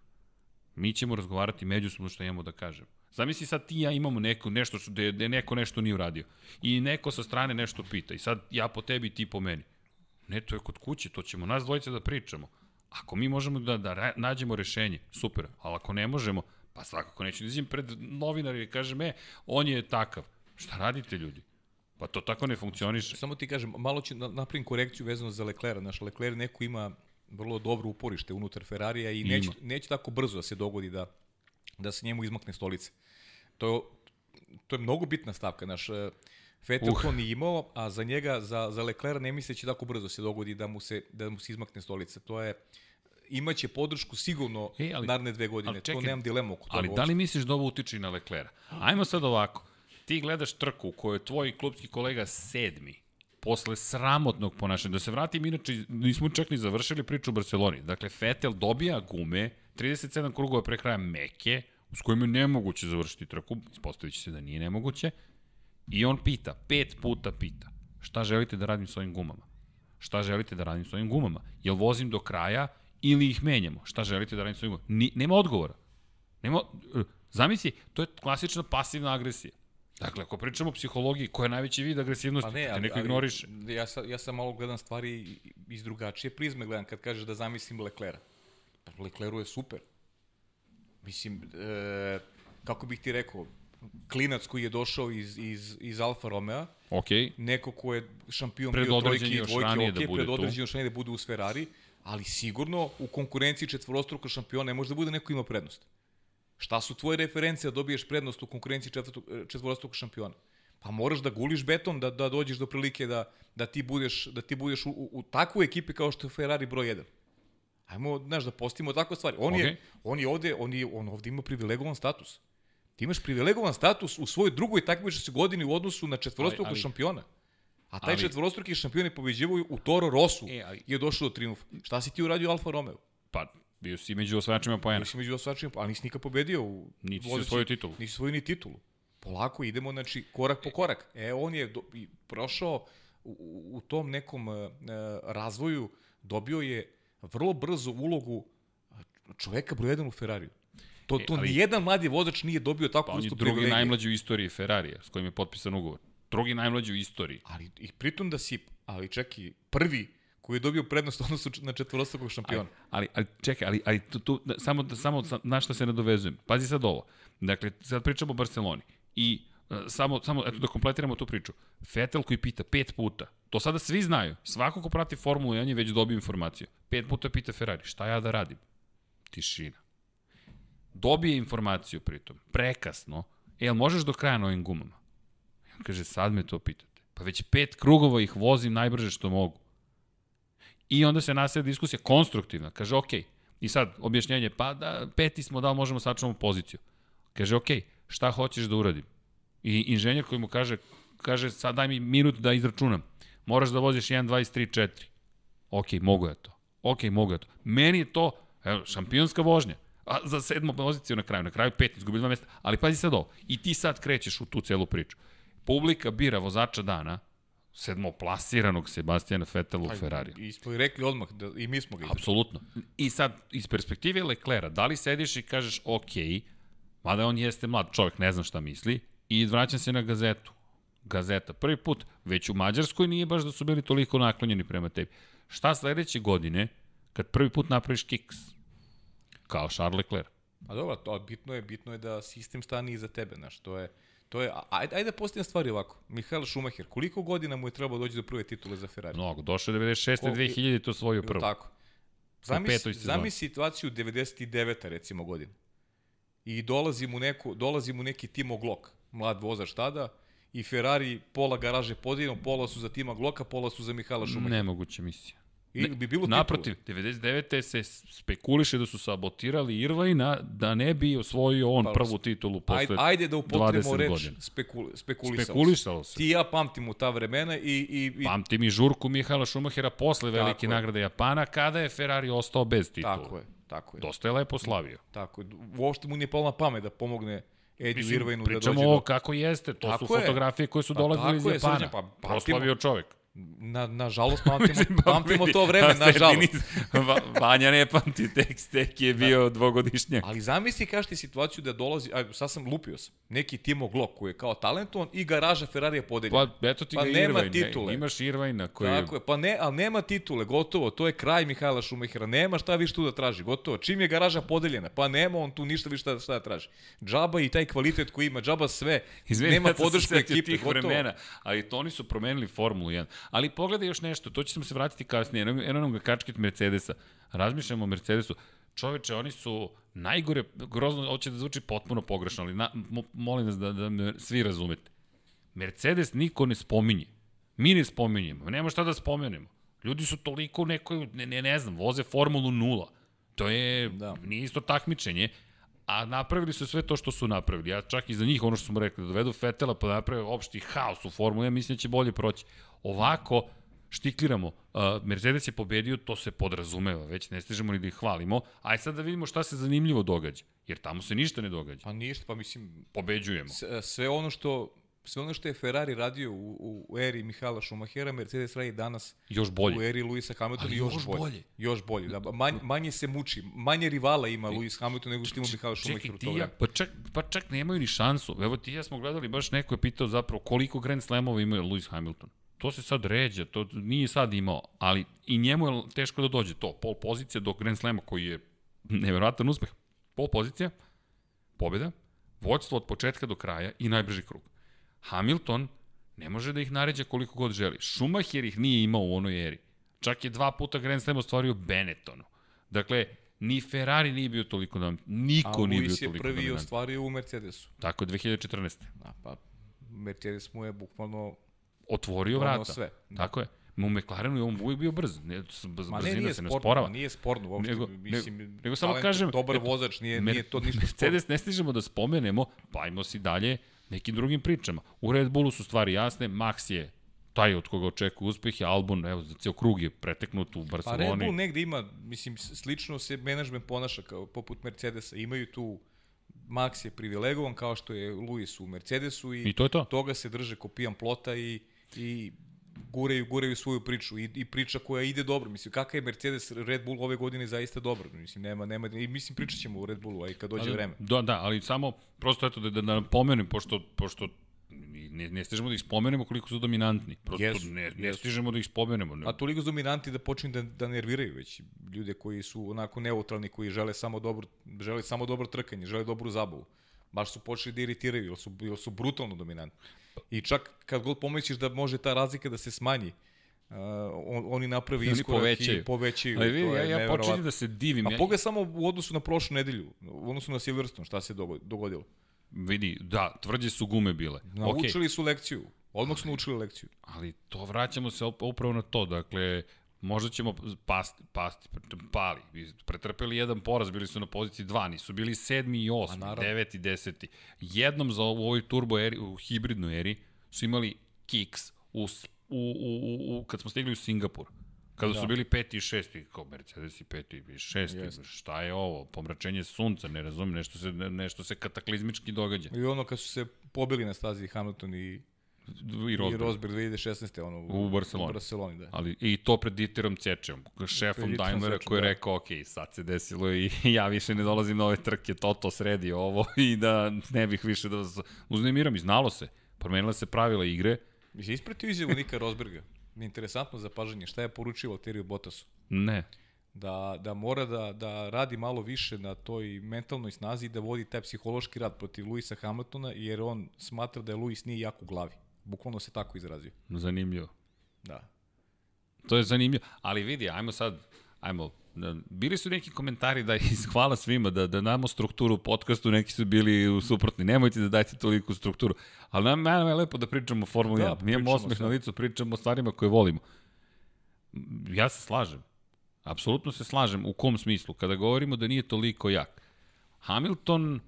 Mi ćemo razgovarati međusobno što imamo da kažem. Zamisli sad ti ja imamo neko, nešto što, da je neko nešto nije uradio. I neko sa strane nešto pita. I sad ja po tebi, ti po meni. Ne, to je kod kuće, to ćemo nas dvojice da pričamo. Ako mi možemo da, da nađemo rešenje, super. Ali ako ne možemo, pa svakako neću da izađem pred novinari i kažem, e, on je takav. Šta radite ljudi? Pa to tako ne funkcioniše. Samo ti kažem, malo ću napravim korekciju vezano za Leclerc. Naš Leclerc neko ima vrlo dobro uporište unutar Ferrarija i neće, neće tako brzo da se dogodi da, da se njemu izmakne stolice. To je, to je mnogo bitna stavka. Naš, Vettel uh. to nije imao, a za njega, za, za Leclerc ne misleći tako brzo se dogodi da mu se, da mu se izmakne stolica. To je, imaće podršku sigurno e, ali, naredne dve godine. čekaj, to nemam dilemu oko toga. Ali da li misliš da ovo utiče na Leclerc? Ajmo sad ovako. Ti gledaš trku u kojoj je tvoj klubski kolega sedmi, posle sramotnog ponašanja. Da se vratim, inače nismo čak ni završili priču u Barceloni. Dakle, Vettel dobija gume, 37 krugova pre kraja meke, s kojim je nemoguće završiti trku, ispostavit se da nije nemoguće, i on pita, pet puta pita, šta želite da radim s ovim gumama? Šta želite da radim s ovim gumama? Jel vozim do kraja ili ih menjamo? Šta želite da radim s ovim gumama? Ni, nema odgovora. Nema, e, zamisli, to je klasična pasivna agresija. Dakle, ako pričamo o psihologiji, koja je najveći vid agresivnosti, pa ne, ali, te neko ignoriše. Ja, sa, ja sam malo gledam stvari iz drugačije prizme gledam kad kažeš da zamislim Leklera. Pa Lekleru je super. Mislim, e, kako bih ti rekao, klinac koji je došao iz, iz, iz Alfa Romeo, okay. neko ko je šampion bio trojke i dvojke, ok, da predodređen još ranije da bude uz Ferrari, ali sigurno u konkurenciji četvorostruka šampiona ne može da bude neko ima prednost. Šta su tvoje referencije da dobiješ prednost u konkurenciji četvorostrukog šampiona? Pa moraš da guliš beton da, da dođeš do prilike da, da ti budeš, da ti budeš u, u, u takvu ekipi kao što je Ferrari broj 1. Ajmo, znaš, da postimo takve stvari. On, okay. je, on je ovde, on, je, on ovde ima privilegovan status. Ti imaš privilegovan status u svojoj drugoj takmičarskoj godini u odnosu na četvorostrukog šampiona. A taj ali, četvorostruki šampion je pobeđivao u Toro Rosu e, ali, i je došao do triumfa. Šta si ti uradio Alfa Romeo? Pa, bio si među osvajačima poena. Bio si među osvajačima, ali nisi nikad pobedio. U, nisi si svoju titulu. Nisi svoju ni titulu. Polako idemo, znači, korak po korak. E, on je do, prošao u, u tom nekom uh, razvoju, dobio je vrlo brzo ulogu čoveka broj 1 u Ferrariju. To, e, to e, ali, nijedan mladi vozač nije dobio tako pa on je drugi privilegije. najmlađi u istoriji Ferrarija, s kojim je potpisan ugovor. Drugi najmlađi u istoriji. Ali i pritom da si, ali čeki, prvi koji je dobio prednost odnosu na četvorostrukog šampiona. Ali, ali, ali čekaj, ali, ali tu, tu, da, samo, da, samo na što se nadovezujem. Pazi sad ovo. Dakle, sad pričamo o Barceloni. I uh, samo, samo eto da kompletiramo tu priču. Vettel koji pita pet puta, to sada svi znaju. Svako ko prati Formulu 1 je već dobio informaciju. Pet puta pita Ferrari, šta ja da radim? Tišina. Dobije informaciju pritom, prekasno, e, jel možeš do kraja na ovim gumama? I on kaže, sad me to pitate. Pa već pet krugova ih vozim najbrže što mogu. I onda se nastaje diskusija konstruktivna. Kaže, ok, i sad objašnjenje, pa da, peti smo, da možemo sačuvamo poziciju. Kaže, ok, šta hoćeš da uradim? I inženjer koji mu kaže, kaže, sad daj mi minut da izračunam. Moraš da voziš 1, 2, 3, 4. Ok, mogu ja to. Ok, mogu ja to. Meni je to evo, šampionska vožnja. A za sedmu poziciju na kraju. Na kraju pet, izgubili dva mesta. Ali pazi sad ovo. I ti sad krećeš u tu celu priču. Publika bira vozača dana, sedmoplasiranog Sebastijana Vettel u Ferrari. I smo i rekli odmah, da, i mi smo ga izdali. Apsolutno. I sad, iz perspektive Leclera, da li sediš i kažeš, ok, mada on jeste mlad čovjek, ne znam šta misli, i vraćam se na gazetu. Gazeta. Prvi put, već u Mađarskoj nije baš da su bili toliko naklonjeni prema tebi. Šta sledeće godine, kad prvi put napraviš kiks? Kao Charles Leclerc. Pa dobro, to bitno je, bitno je da sistem stani iza tebe, znaš, to je To je, ajde, ajde da postavim stvari ovako. Mihael Schumacher, koliko godina mu je trebalo doći do prve titule za Ferrari? Mnogo, došao 96. Ko, 2000 to svoju prvu. Tako. Zamisli, zamisli situaciju 99. recimo godina. I dolazi mu, neko, dolazi mu neki Timo Glock, mlad vozač tada, i Ferrari pola garaže podijeljeno, pola su za Tima Glocka, pola su za Mihala Schumachera. Nemoguće misija. I bi bilo Naprotiv, 99. se spekuliše da su sabotirali Irvajna da ne bi osvojio on pa, prvu titulu posle ajde, ajde da upotrimo reč spekul, spekulisalo, spekulisalo se. Ti ja pamtim u ta vremena i... i, i... Pamtim i žurku Mihala Šumahera posle velike nagrade Japana kada je Ferrari ostao bez titula. Tako je, tako je. Dosta je lepo slavio. Tako je. Uopšte mu nije pala na pamet da pomogne Eddie Irvinu da dođe do... Pričamo o kako jeste, to tako su fotografije koje su pa, dolazile iz Japana. Pa, Proslavio čovek. Na, na žalost *laughs* pamtimo, pa pamtimo to vreme, na žalost. *laughs* Vanja ne pamti, tek, tek je bio da. dvogodišnjak. Ali zamisli kaš ti situaciju da dolazi, a sad sam lupio sam, neki Timo Glock koji je kao talentovan i garaža Ferrari je podeljena. Pa eto ti pa ga nema Irvine, titule. Ne, imaš Irvajna koji Tako je, pa ne, ali nema titule, gotovo, to je kraj Mihajla Šumehera, nema šta više tu da traži, gotovo. Čim je garaža podeljena, pa nema on tu ništa više šta, šta da traži. Džaba i taj kvalitet koji ima, džaba sve, Izvini, nema *laughs* podršku ekipe, gotovo. Vremena, ali to oni su promenili Formulu 1 Ali pogledaj još nešto, to ćemo se vratiti kasnije, eno nam ga kačket Mercedesa. Razmišljamo o Mercedesu. Čoveče, oni su najgore, grozno, hoće da zvuči potpuno pogrešno, ali na, molim vas da, da me svi razumete. Mercedes niko ne spominje. Mi ne spominjemo. Nema šta da spomenemo. Ljudi su toliko nekoj, ne, ne, ne znam, voze Formulu 0. To je, da. nije isto takmičenje, a napravili su sve to što su napravili. Ja čak i za njih, ono što smo rekli, da dovedu Fetela pa da naprave opšti haos u Formuli, ja mislim da će bolje proći. Ovako, štikliramo, uh, Mercedes je pobedio, to se podrazumeva, već ne stižemo ni da ih hvalimo, aj sad da vidimo šta se zanimljivo događa, jer tamo se ništa ne događa. Pa ništa, pa mislim... Pobeđujemo. Sve ono što sve ono što je Ferrari radio u, u, u eri Mihala Schumachera, Mercedes radi danas još bolje. u eri Luisa Hamiltona još, još bolje. bolje. Još bolje. Da, manje, manje se muči, manje rivala ima Luis Hamilton nego što ima Mihala Schumacher u to vreme. Pa čak, pa čak nemaju ni šansu. Evo ti ja smo gledali, baš neko je pitao zapravo koliko Grand Slamova ima Luis Hamilton. To se sad ređa, to nije sad imao, ali i njemu je teško da dođe to. Pol pozicija do Grand Slama koji je nevjerojatan uspeh. Pol pozicija, pobjeda, vođstvo od početka do kraja i najbrži krug. Hamilton ne može da ih naređa koliko god želi. Schumacher ih nije imao u onoj eri. Čak je dva puta Grand Slam ostvario Benettonu. Dakle, ni Ferrari nije bio toliko da niko nije bio toliko dominant. A Luis je prvi ostvario u Mercedesu. Tako, 2014. Da, pa Mercedes mu je bukvalno otvorio vrata. sve. Tako je. U McLarenu je on uvijek bio brz. Ne, Ma ne, nije se ne sporava. Nije sporno uopšte. Nego, mislim, nego, nego samo kažem... Dobar eto, vozač, nije, nije to ništa Mercedes ne stižemo da spomenemo, pa ajmo si dalje nekim drugim pričama. U Red Bullu su stvari jasne, Max je taj od koga očekuje uspeh je Albon, evo, za ceo krug je preteknut u Barceloni. Pa Red Bull negde ima, mislim, slično se menadžment ponaša kao poput Mercedesa. Imaju tu Max je privilegovan kao što je Luis u Mercedesu i, I to je to. toga se drže ko pijan plota i, i guraju, guraju svoju priču i, i priča koja ide dobro. Mislim, kakav je Mercedes Red Bull ove godine zaista dobro. Mislim, nema, nema, i mislim, pričat ćemo u Red Bullu, aj kad dođe ali, vreme. Da, da, ali samo, prosto eto, da, da, da pomenem, pošto, pošto ne, ne stižemo da ih spomenemo koliko su dominantni. Prosto yes, ne, ne yes. stižemo da ih spomenemo. Ne. A toliko su dominanti da počinju da, da nerviraju već ljude koji su onako neutralni, koji žele samo dobro, žele samo dobro trkanje, žele dobru zabavu. Baš su počeli da iritiraju, jer su, jer su brutalno dominantni. I čak kad god pomisliš da može ta razlika da se smanji, Uh, on, oni napravi oni iskorak povećaju. i povećaju. Ali vidi, ja, ja počinjem da se divim. A pogledaj samo u odnosu na prošlu nedelju, u odnosu na Silverstone, šta se dogodilo. Vidi, da, tvrđe su gume bile. Naučili okay. su lekciju. Odmah su naučili lekciju. Ali to vraćamo se upravo na to. Dakle, možda ćemo pasti, pasti, pali. Pretrpeli jedan poraz, bili su na poziciji 2, nisu bili sedmi i osmi, deveti, deseti. Jednom za u ovoj turbo eri, u hibridnoj eri, su imali kiks u, u, u, u, kad smo stigli u Singapur. Kada da. su bili peti i šesti, kao Mercedes i peti i šesti, Jest. šta je ovo, pomračenje sunca, ne razumem, nešto se, nešto se kataklizmički događa. I ono kad su se pobili na stazi Hamilton i i Rosberg. I Rosberg 2016. Ono, u, u Barceloni. U Barceloni, da. Ali, I to pred Dieterom Cečem, šefom Daimlera koji je da. rekao, ok, sad se desilo i *laughs* ja više ne dolazim na ove trke, to to sredi ovo *laughs* i da ne bih više da uznemiram. I znalo se, promenila se pravila igre. Mi se ispratio izjavu Nika Rosberga. Interesantno zapažanje, šta je poručio Valteriju Bottasu? Ne. Da, da mora da, da radi malo više na toj mentalnoj snazi i da vodi taj psihološki rad protiv Luisa Hamiltona, jer on smatra da je Luis nije jak u glavi. Bukvalno se tako izrazio. Zanimljivo. Da. To je zanimljivo. Ali vidi, ajmo sad, ajmo, da, bili su neki komentari da *laughs* hvala svima, da, da namo strukturu podcastu, neki su bili u suprotni. Nemojte da dajte toliku strukturu. Ali nam, nam je lepo da pričamo o Formuli da, 1. Mi imamo osmeh na licu, pričamo o stvarima koje volimo. Ja se slažem. Apsolutno se slažem. U kom smislu? Kada govorimo da nije toliko jak. Hamilton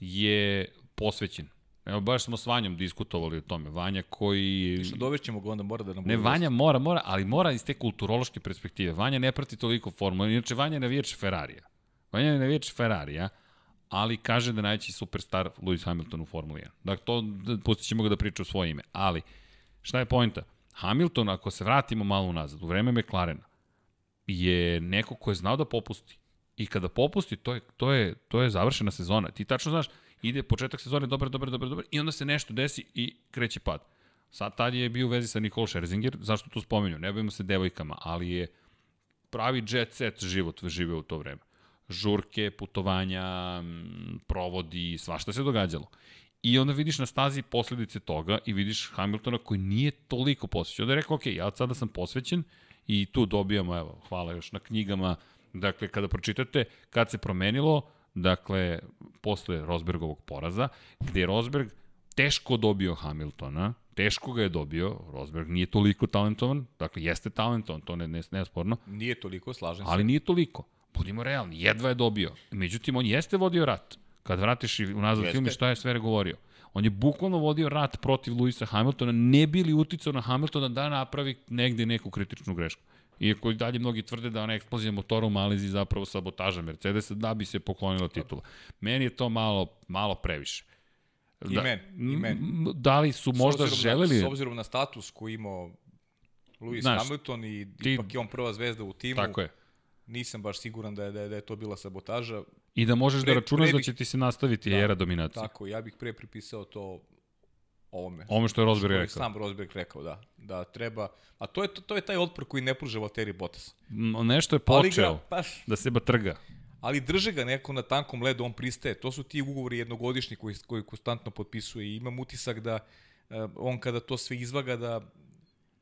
je posvećen. Evo, baš smo s Vanjom diskutovali o tome. Vanja koji... Što dovešćemo ga, onda mora da nam Ne, Vanja mora, mora, ali mora iz te kulturološke perspektive. Vanja ne prati toliko formula. Inače, Vanja je navijač Ferrarija. Vanja je navijač Ferrarija, ali kaže da najveći superstar Lewis Hamilton u Formuli 1. Dakle, to pustit ćemo ga da priča u svoje ime. Ali, šta je pojenta? Hamilton, ako se vratimo malo unazad, u vreme McLarena, je neko ko je znao da popusti. I kada popusti, to je, to je, to je završena sezona. Ti tačno znaš, ide početak sezone, dobar, dobar, dobar, dobar, i onda se nešto desi i kreće pad. Sad tad je bio u vezi sa Nicole Scherzinger, zašto to spominju? Ne bavimo se devojkama, ali je pravi jet set život živeo u to vreme. Žurke, putovanja, provodi, svašta se događalo. I onda vidiš na stazi posledice toga i vidiš Hamiltona koji nije toliko posvećen. Onda je rekao, ok, ja sada sam posvećen i tu dobijamo, evo, hvala još na knjigama, dakle, kada pročitate, kad se promenilo, dakle, posle Rosbergovog poraza, gde je Rosberg teško dobio Hamiltona, teško ga je dobio, Rosberg nije toliko talentovan, dakle, jeste talentovan, to ne, ne, ne sporno. Nije toliko, slažem se. Ali nije toliko. Budimo realni, jedva je dobio. Međutim, on jeste vodio rat. Kad vratiš i unazad film i šta je sve govorio. On je bukvalno vodio rat protiv Luisa Hamiltona, ne bili uticao na Hamiltona da napravi negde neku kritičnu grešku. Iako i dalje mnogi tvrde da ona eksplozija motora u Malizi zapravo sabotaža Mercedesa da bi se poklonila titula. Meni je to malo, malo previše. I da, men, i men. Da li su možda s želeli... Na, s obzirom na status koji imao Lewis Znaš, Hamilton i ti, ipak je on prva zvezda u timu. Tako je. Nisam baš siguran da je, da je, da je to bila sabotaža. I da možeš da pre, da računaš da će ti se nastaviti da, era dominacije. Tako, ja bih pre pripisao to ovome. Ovome što je Rosberg rekao. Sam Rosberg rekao, da. Da treba, a to je, to, to je taj otpor koji ne pruža Valtteri Bottas. Nešto je počeo ga, pa, da se batrga. Ali drže ga neko na tankom ledu, on pristaje. To su ti ugovori jednogodišnji koji, koji konstantno potpisuje i imam utisak da uh, on kada to sve izvaga da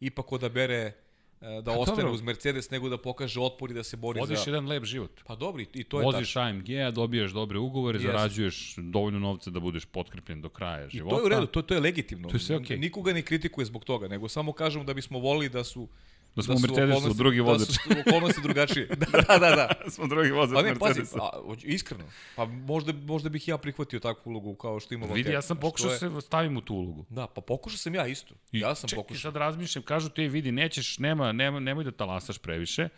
ipak odabere da pa, ostane dobro. uz Mercedes nego da pokaže otpor i da se bori Vodiš za... jedan lep život. Pa dobri, i to je Voziš tačno. AMG-a, dobiješ dobre ugovore, yes. zarađuješ dovoljno novca da budeš potkrepljen do kraja života. I to je u redu, to, to je legitimno. To je sve okay. Nikoga ne kritikuje zbog toga, nego samo kažemo da bismo volili da su Da smo da u Mercedesu drugi vozač. Da su okolnosti drugačije. *laughs* da, da, da. *laughs* da. smo drugi vozač pa Mercedesa. Pazi, a, iskreno. Pa možda, možda bih ja prihvatio takvu ulogu kao što ima Vidi, ja sam pokušao je... se stavim u tu ulogu. Da, pa pokušao sam ja isto. Ja sam čekaj, pokušao. sad razmišljam, kažu ti, vidi, nećeš, nema, nema, nemoj da talasaš previše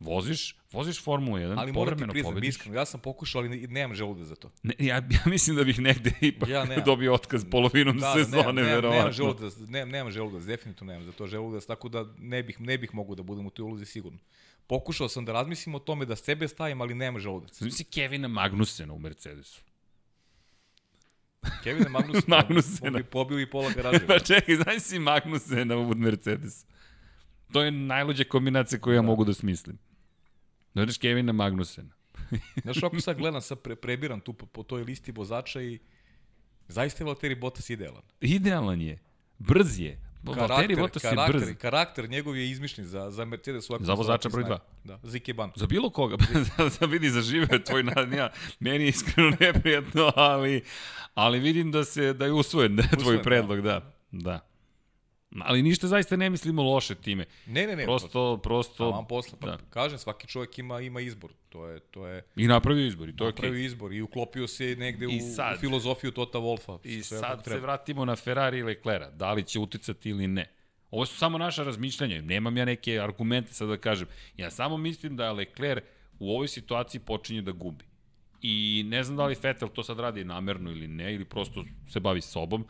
voziš, voziš Formulu 1, ali povremeno priznam, pobediš. Iskreno, ja sam pokušao, ali nemam želude za to. Ne, ja, ja mislim da bih negde ipak ja dobio otkaz polovinom da, sezone, nemam, verovatno. Nemam želudac, nemam, nemam želudac, definitivno nemam za to želudac, tako da ne bih, ne bih mogu da budem u toj ulozi sigurno. Pokušao sam da razmislim o tome da sebe stavim, ali nemam želudac. Znači Kevina Magnusena u Mercedesu. Kevina Magnusena, *laughs* Magnusena. on bi pobio i pola *laughs* garaža. pa čekaj, znaš si Magnusena u Mercedesu. To je najluđa kombinacija koju ja da. mogu da smislim. Dođeš Kevina Magnusena. *laughs* Znaš, ako sad gledam, sad pre, prebiram tu po, po toj listi vozača i zaista je Valtteri Bottas idealan. Idealan je. Brz je. Karakter, Valtteri Bottas karakter, je brz. Karakter njegov je izmišljen za, za Mercedes. Za vozača broj 2. Da, za Ikeban. Za bilo koga. *laughs* da vidi, zaživeo tvoj nadnija. Meni je iskreno neprijatno, ali, ali vidim da se da je usvojen, da *laughs* je tvoj usvojen, predlog, da. da. Ali ništa zaista ne mislimo loše time. Ne, ne, ne. Prosto, prosto... vam posla. Pa, da. Kažem, svaki čovjek ima, ima izbor. To je, to je... I napravio izbor, i to je okej. Napravio okay. izbor i uklopio se negde I sad, u filozofiju Tota Wolfa. I sad se vratimo na Ferrari i Leclerc. Da li će uticati ili ne. Ovo su samo naša razmišljanja. Nemam ja neke argumente sad da kažem. Ja samo mislim da Leclerc u ovoj situaciji počinje da gubi. I ne znam da li Vettel to sad radi namerno ili ne, ili prosto se bavi sobom,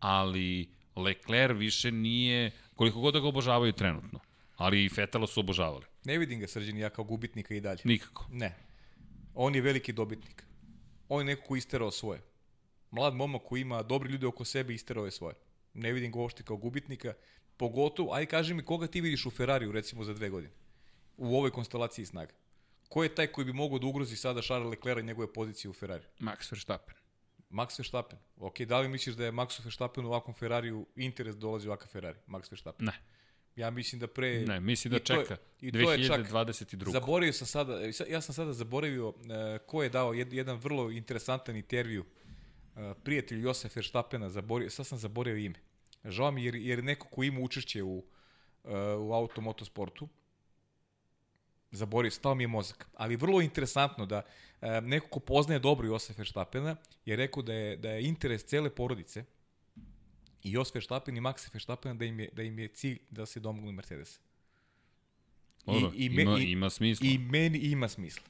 ali Leclerc više nije, koliko god da ga obožavaju trenutno, ali i Fetela su obožavali. Ne vidim ga srđeni ja kao gubitnika i dalje. Nikako. Ne. On je veliki dobitnik. On je neko ko isterao svoje. Mlad momak koji ima dobri ljude oko sebe isterao je svoje. Ne vidim ga uopšte kao gubitnika. Pogotovo, aj kaži mi koga ti vidiš u Ferrariju recimo za dve godine? U ovoj konstelaciji snaga. Ko je taj koji bi mogao da ugrozi sada Charles Leclerc i njegove pozicije u Ferrari? Max Verstappen. Max Verstappen. Ok, da li misliš da je Max Verstappen u ovakvom Ferrariju interes da dolazi u ovakav Ferrari? Max Verstappen. Ne. Ja mislim da pre... Ne, mislim da čeka. I to je, i to 2022. Čak, zaboravio sam sada, ja sam sada zaboravio uh, ko je dao jed, jedan vrlo interesantan intervju uh, prijatelj Josef Verstappena, zaboravio, sad sam zaboravio ime. Žao mi jer, jer neko ko ima učešće u, uh, u automotosportu, zaboravio, stao mi je mozak. Ali vrlo interesantno da e, neko ko poznaje dobro Josef Verstappena je rekao da je, da je interes cele porodice i Jos Verstappen i Max Verstappen da im je, da im je cilj da se domognu Mercedes. Dobro, I, i me, ima, i, ima smisla. I meni ima smisla.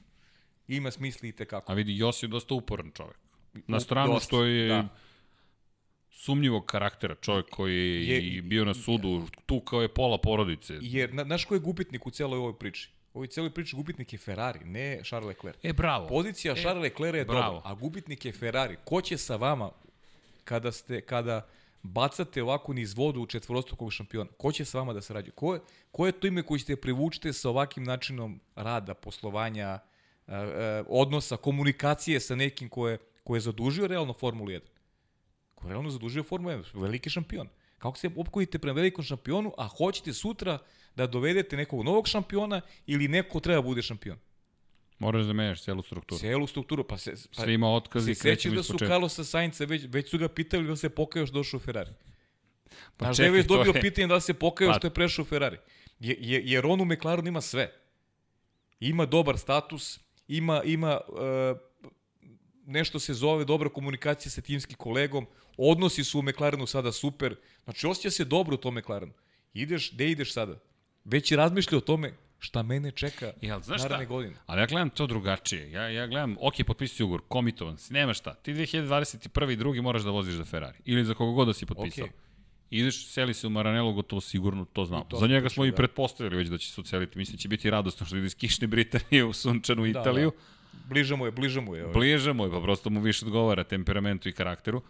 Ima smisla i tekako. A vidi, Jos je dosta uporan čovek. Na stranu dosta, što je da. sumnjivog karaktera, čovek koji je, je bio na sudu, tu kao je pola porodice. Jer, na, znaš ko je gubitnik u celoj ovoj priči? Ovoj cijeloj priči gubitnik je Ferrari, ne Charles Leclerc. E, bravo. Pozicija e, Charles Leclerc je dobra, a gubitnik je Ferrari. Ko će sa vama kada ste kada bacate ovako niz vodu u četvorostrukog šampiona? Ko će sa vama da sarađuje? Ko je, ko je to ime koji ćete privučite sa ovakvim načinom rada, poslovanja, e, e, odnosa, komunikacije sa nekim ko je, ko je zadužio realno Formulu 1? koji je realno zadužio Formula 1, veliki šampion. Kako se opkojite prema velikom šampionu, a hoćete sutra da dovedete nekog novog šampiona ili neko treba da bude šampion? Moraš da menjaš celu strukturu. Celu strukturu, pa se... Pa, Sve ima otkazi, se krećemo da su Carlosa Sainca, već, već su ga pitali da se pokajao što došao u Ferrari. Pa Znaš, čekaj, je dobio je... pitanje da se pokajao pa... što je prešao u Ferrari. Je, je, jer on u McLarenu ima sve. Ima dobar status, ima, ima uh, nešto se zove dobra komunikacija sa timskim kolegom, odnosi su u McLarenu sada super, znači osjeća se dobro u tom McLarenu. Ideš, gde ideš sada? Već razmišlja o tome šta mene čeka Jel, znaš naredne šta? godine. Ali ja gledam to drugačije. Ja, ja gledam, ok, potpisi ugovor, komitovan si, nema šta. Ti 2021. i drugi moraš da voziš za Ferrari. Ili za koga god da si potpisao. Okay. Ideš, seli se u Maranello, gotovo sigurno, to znamo. To Za njega smo da. i pretpostavili već da će se uceliti. Mislim, će biti radosno što ide iz kišne Britanije u sunčanu da, Italiju. Da. Bliže mu je, bliže mu je. Ovaj. Bliže mu je, pa prosto mu više odgovara temperamentu i karakteru.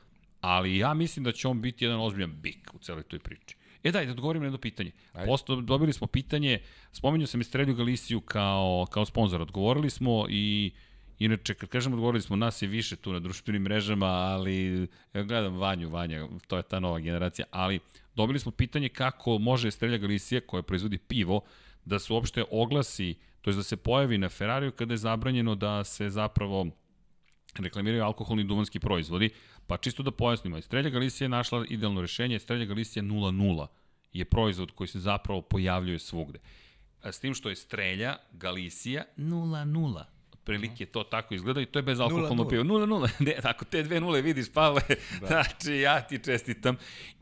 Ali ja mislim da će on biti jedan ozbiljan bik u celoj toj priči. E daj, da odgovorim na jedno pitanje. Posto, dobili smo pitanje, spomenuo sam Estrelju Galisiju kao, kao sponsor. Odgovorili smo i Inače, kad kažem odgovorili smo, nas je više tu na društvenim mrežama, ali ja gledam Vanju, Vanja, to je ta nova generacija, ali dobili smo pitanje kako može Estrelja Galicija, koja proizvodi pivo, da se uopšte oglasi, to je da se pojavi na Ferrariju kada je zabranjeno da se zapravo reklamiraju alkoholni duvanski proizvodi, pa čisto da pojasnimo, Estrelja Galicija je našla idealno rešenje, Estrelja Galicija 0.0 je proizvod koji se zapravo pojavljuje svugde. S tim što je Strelja Galicija 0.0 prilike to tako izgleda i to je bez alkoholno pivo. 0-0. Ne, ako te dve nule vidiš, Pavle, da. *laughs* znači ja ti čestitam.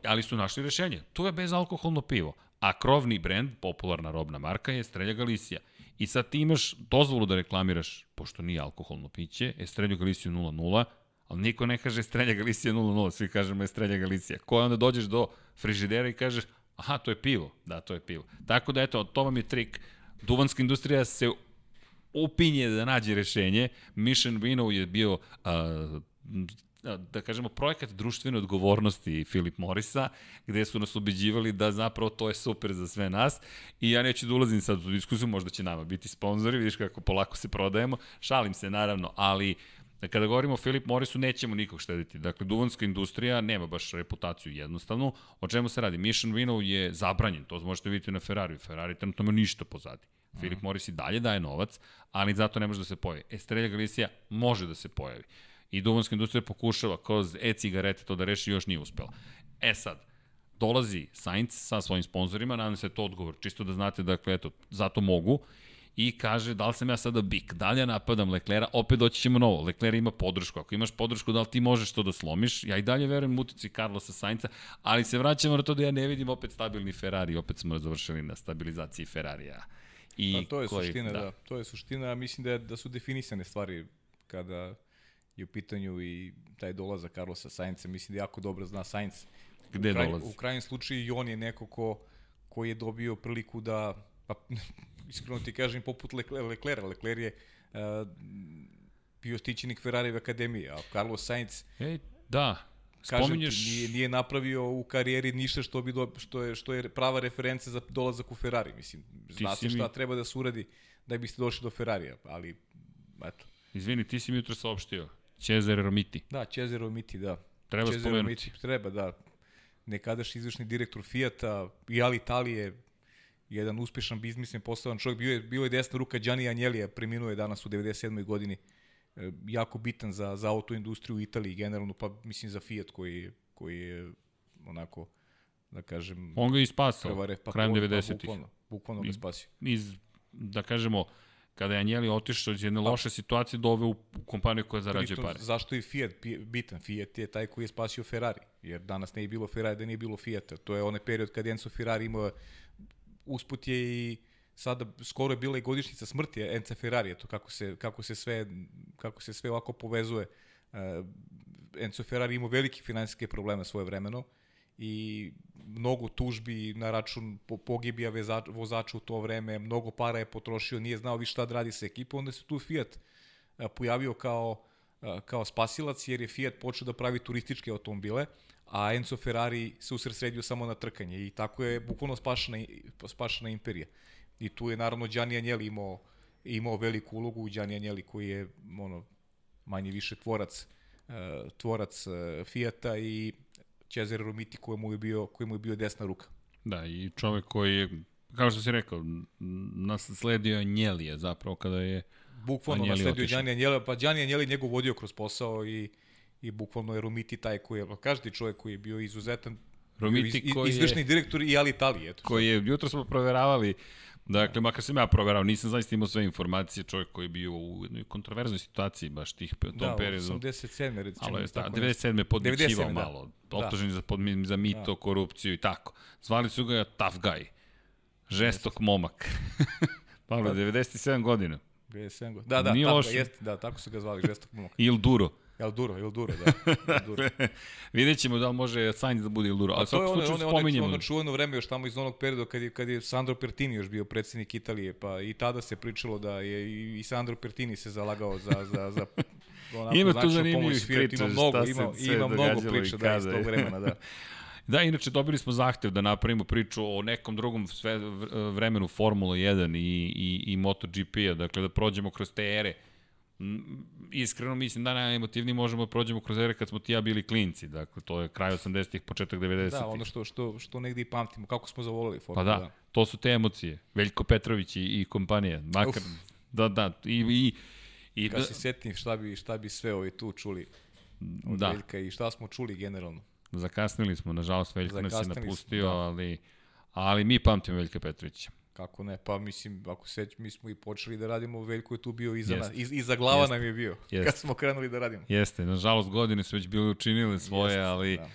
Ali su našli rešenje. To je bez alkoholno pivo. A krovni brend, popularna robna marka je Strelja Galicija. I sad ti imaš dozvolu da reklamiraš, pošto nije alkoholno piće, Estrelju Galiciju 0-0, ali niko ne kaže Estrelja Galicija 0-0, svi kažemo Estrelja Galicija. Ko onda dođeš do frižidera i kažeš, aha, to je pivo. Da, to je pivo. Tako da, eto, to vam je trik. Duvanska industrija se upinje da nađe rešenje. Mission Vino je bio uh, da kažemo, projekat društvene odgovornosti Filip Morisa, gde su nas ubeđivali da zapravo to je super za sve nas i ja neću da ulazim sad u diskusiju, možda će nama biti sponzori, vidiš kako polako se prodajemo, šalim se naravno, ali kada govorimo o Filip Morisu, nećemo nikog štediti. Dakle, duvanska industrija nema baš reputaciju jednostavnu. O čemu se radi? Mission Vino je zabranjen, to možete vidjeti na Ferrari. Ferrari trenutno nema ništa pozadi. Filip Morris i dalje daje novac, ali zato ne može da se pojavi. Estrella Galicia može da se pojavi. I duvanska industrija pokušava kroz e-cigarete to da reši, još nije uspela. E sad, dolazi Sainz sa svojim sponsorima, nadam se to odgovor, čisto da znate, dakle, eto, zato mogu, i kaže da li sam ja sada bik, da li ja napadam Leklera, opet doći ćemo novo, Lekler ima podršku, ako imaš podršku da li ti možeš to da slomiš, ja i dalje verujem utici Carlosa Sainca, ali se vraćamo na to da ja ne vidim opet stabilni Ferrari, opet smo završili na stabilizaciji Ferrarija. I pa to je koji, suština, da. da. To je suština, mislim da, je, da su definisane stvari kada je u pitanju i taj dolazak Carlosa Sainca, mislim da jako dobro zna Sainz. Gde u kraj, dolazi? U krajnjem slučaju i on je neko ko, ko je dobio priliku da, pa, *laughs* iskreno ti kažem, poput Leclerc, Leclerc je uh, bio stićenik Ferrari akademije, a Carlos Sainz... Ej, da, Kažem ti, nije, nije napravio u karijeri ništa što, bi do, što, je, što je prava referenca za dolazak u Ferrari. Mislim, zna se šta mi... treba da se uradi da biste došli do Ferrarija, ali eto. Izvini, ti si mi jutro saopštio. Cezare Romiti. Da, Cezare Romiti, da. Treba Cezare spomenuti. Romiti, treba, da. Nekadaš izvršni direktor Fijata i Ali Italije, jedan uspešan biznismen, postavan čovjek, bio je, bio je desna ruka Gianni Anjelija, preminuo je danas u 97. godini. E, jako bitan za, za autoindustriju u Italiji generalno, pa mislim za Fiat koji, koji je onako, da kažem... On ga i spasao, pa, krajem 90-ih. Pa, bukvalno, bukvalno ga spasio. Iz, da kažemo, kada je Anjeli otišao iz jedne pa- loše situacije dove u kompaniju koja zarađuje Pritom, pare. Zašto je Fiat bitan? Fiat je taj koji je spasio Ferrari, jer danas ne je bilo Ferrari da nije bilo Fiata. To je onaj period kad Enzo Ferrari imao, usput je i sada skoro je bila i godišnjica smrti Enza Ferrari, to kako se, kako se sve kako se sve ovako povezuje. Uh, Enzo Ferrari imao velike finansijske probleme svoje vremeno i mnogo tužbi na račun pogibija vozača u to vreme, mnogo para je potrošio, nije znao više šta da radi sa ekipom, onda se tu Fiat pojavio kao, kao spasilac jer je Fiat počeo da pravi turističke automobile, a Enzo Ferrari se usredsredio samo na trkanje i tako je bukvalno spašena, spašena imperija. I tu je naravno Gianni Agnelli imao, imao veliku ulogu, Gianni Agnelli koji je ono, manje više tvorac tvorac Fijata i Cezare Romiti koji mu je bio, koji mu je bio desna ruka. Da, i čovek koji je, kao što si rekao, nasledio Njelije zapravo kada je Bukvalno nasledio Đani Anjeli, pa Đani Anjeli njegov vodio kroz posao i, i bukvalno je Romiti taj koji je, pa kažete čovjek koji je bio izuzetan, Romiti koji izvršni je, direktor i Ali Italije. Eto. Koji je, jutro smo proveravali Dakle, makar sam ja proverao, nisam zaista imao sve informacije, čovjek koji je bio u jednoj kontroverznoj situaciji baš tih u tom da, periodu. Da, 87. recimo. Ali je, da, 97. podmićivao malo, da. optužen za, pod, za mito, da. korupciju i tako. Zvali su ga tough guy, žestok momak. *laughs* Pavle, 97 godina. 97 godina. Da, da, Nije tako, jeste, da, tako su ga zvali, žestok momak. Il duro. El Duro, El Duro, da. *laughs* El Duro. Vidjet ćemo da može Sainz da bude El Duro. A, to je ono, ono, ono, ono čuveno vreme još tamo iz onog perioda kad je, kad je Sandro Pertini još bio predsednik Italije, pa i tada se pričalo da je i Sandro Pertini se zalagao za, za, za *laughs* onako, ima tu zanimljivih priča, ima mnogo, ima, ima mnogo priča da, iz tog vremena, da. *laughs* Da, inače dobili smo zahtev da napravimo priču o nekom drugom sve vremenu Formula 1 i, i, i MotoGP-a, dakle da prođemo kroz te ere iskreno mislim da najemotivniji možemo da prođemo kroz ere kad smo ti ja bili klinci. Dakle, to je kraj 80-ih, početak 90-ih. Da, ono što, što, što negdje i pamtimo, kako smo zavolili Formula. Pa da, da, to su te emocije. Veljko Petrović i, i kompanija. Makar, Uf. da, da, i, i, i Kad da, se setim šta bi, šta bi sve ovi tu čuli od da. Veljka i šta smo čuli generalno. Zakasnili smo, nažalost Veljko nas je napustio, da. ali, ali mi pamtimo Veljka Petrovića. Kako ne, pa mislim, ako seć, mi smo i počeli da radimo, Veljko je tu bio iza, Jest. iz, iza glava Jest. nam je bio, Jest. kad smo krenuli da radimo. Jeste, nažalost godine su već bili učinili svoje, Jeste, ali... Da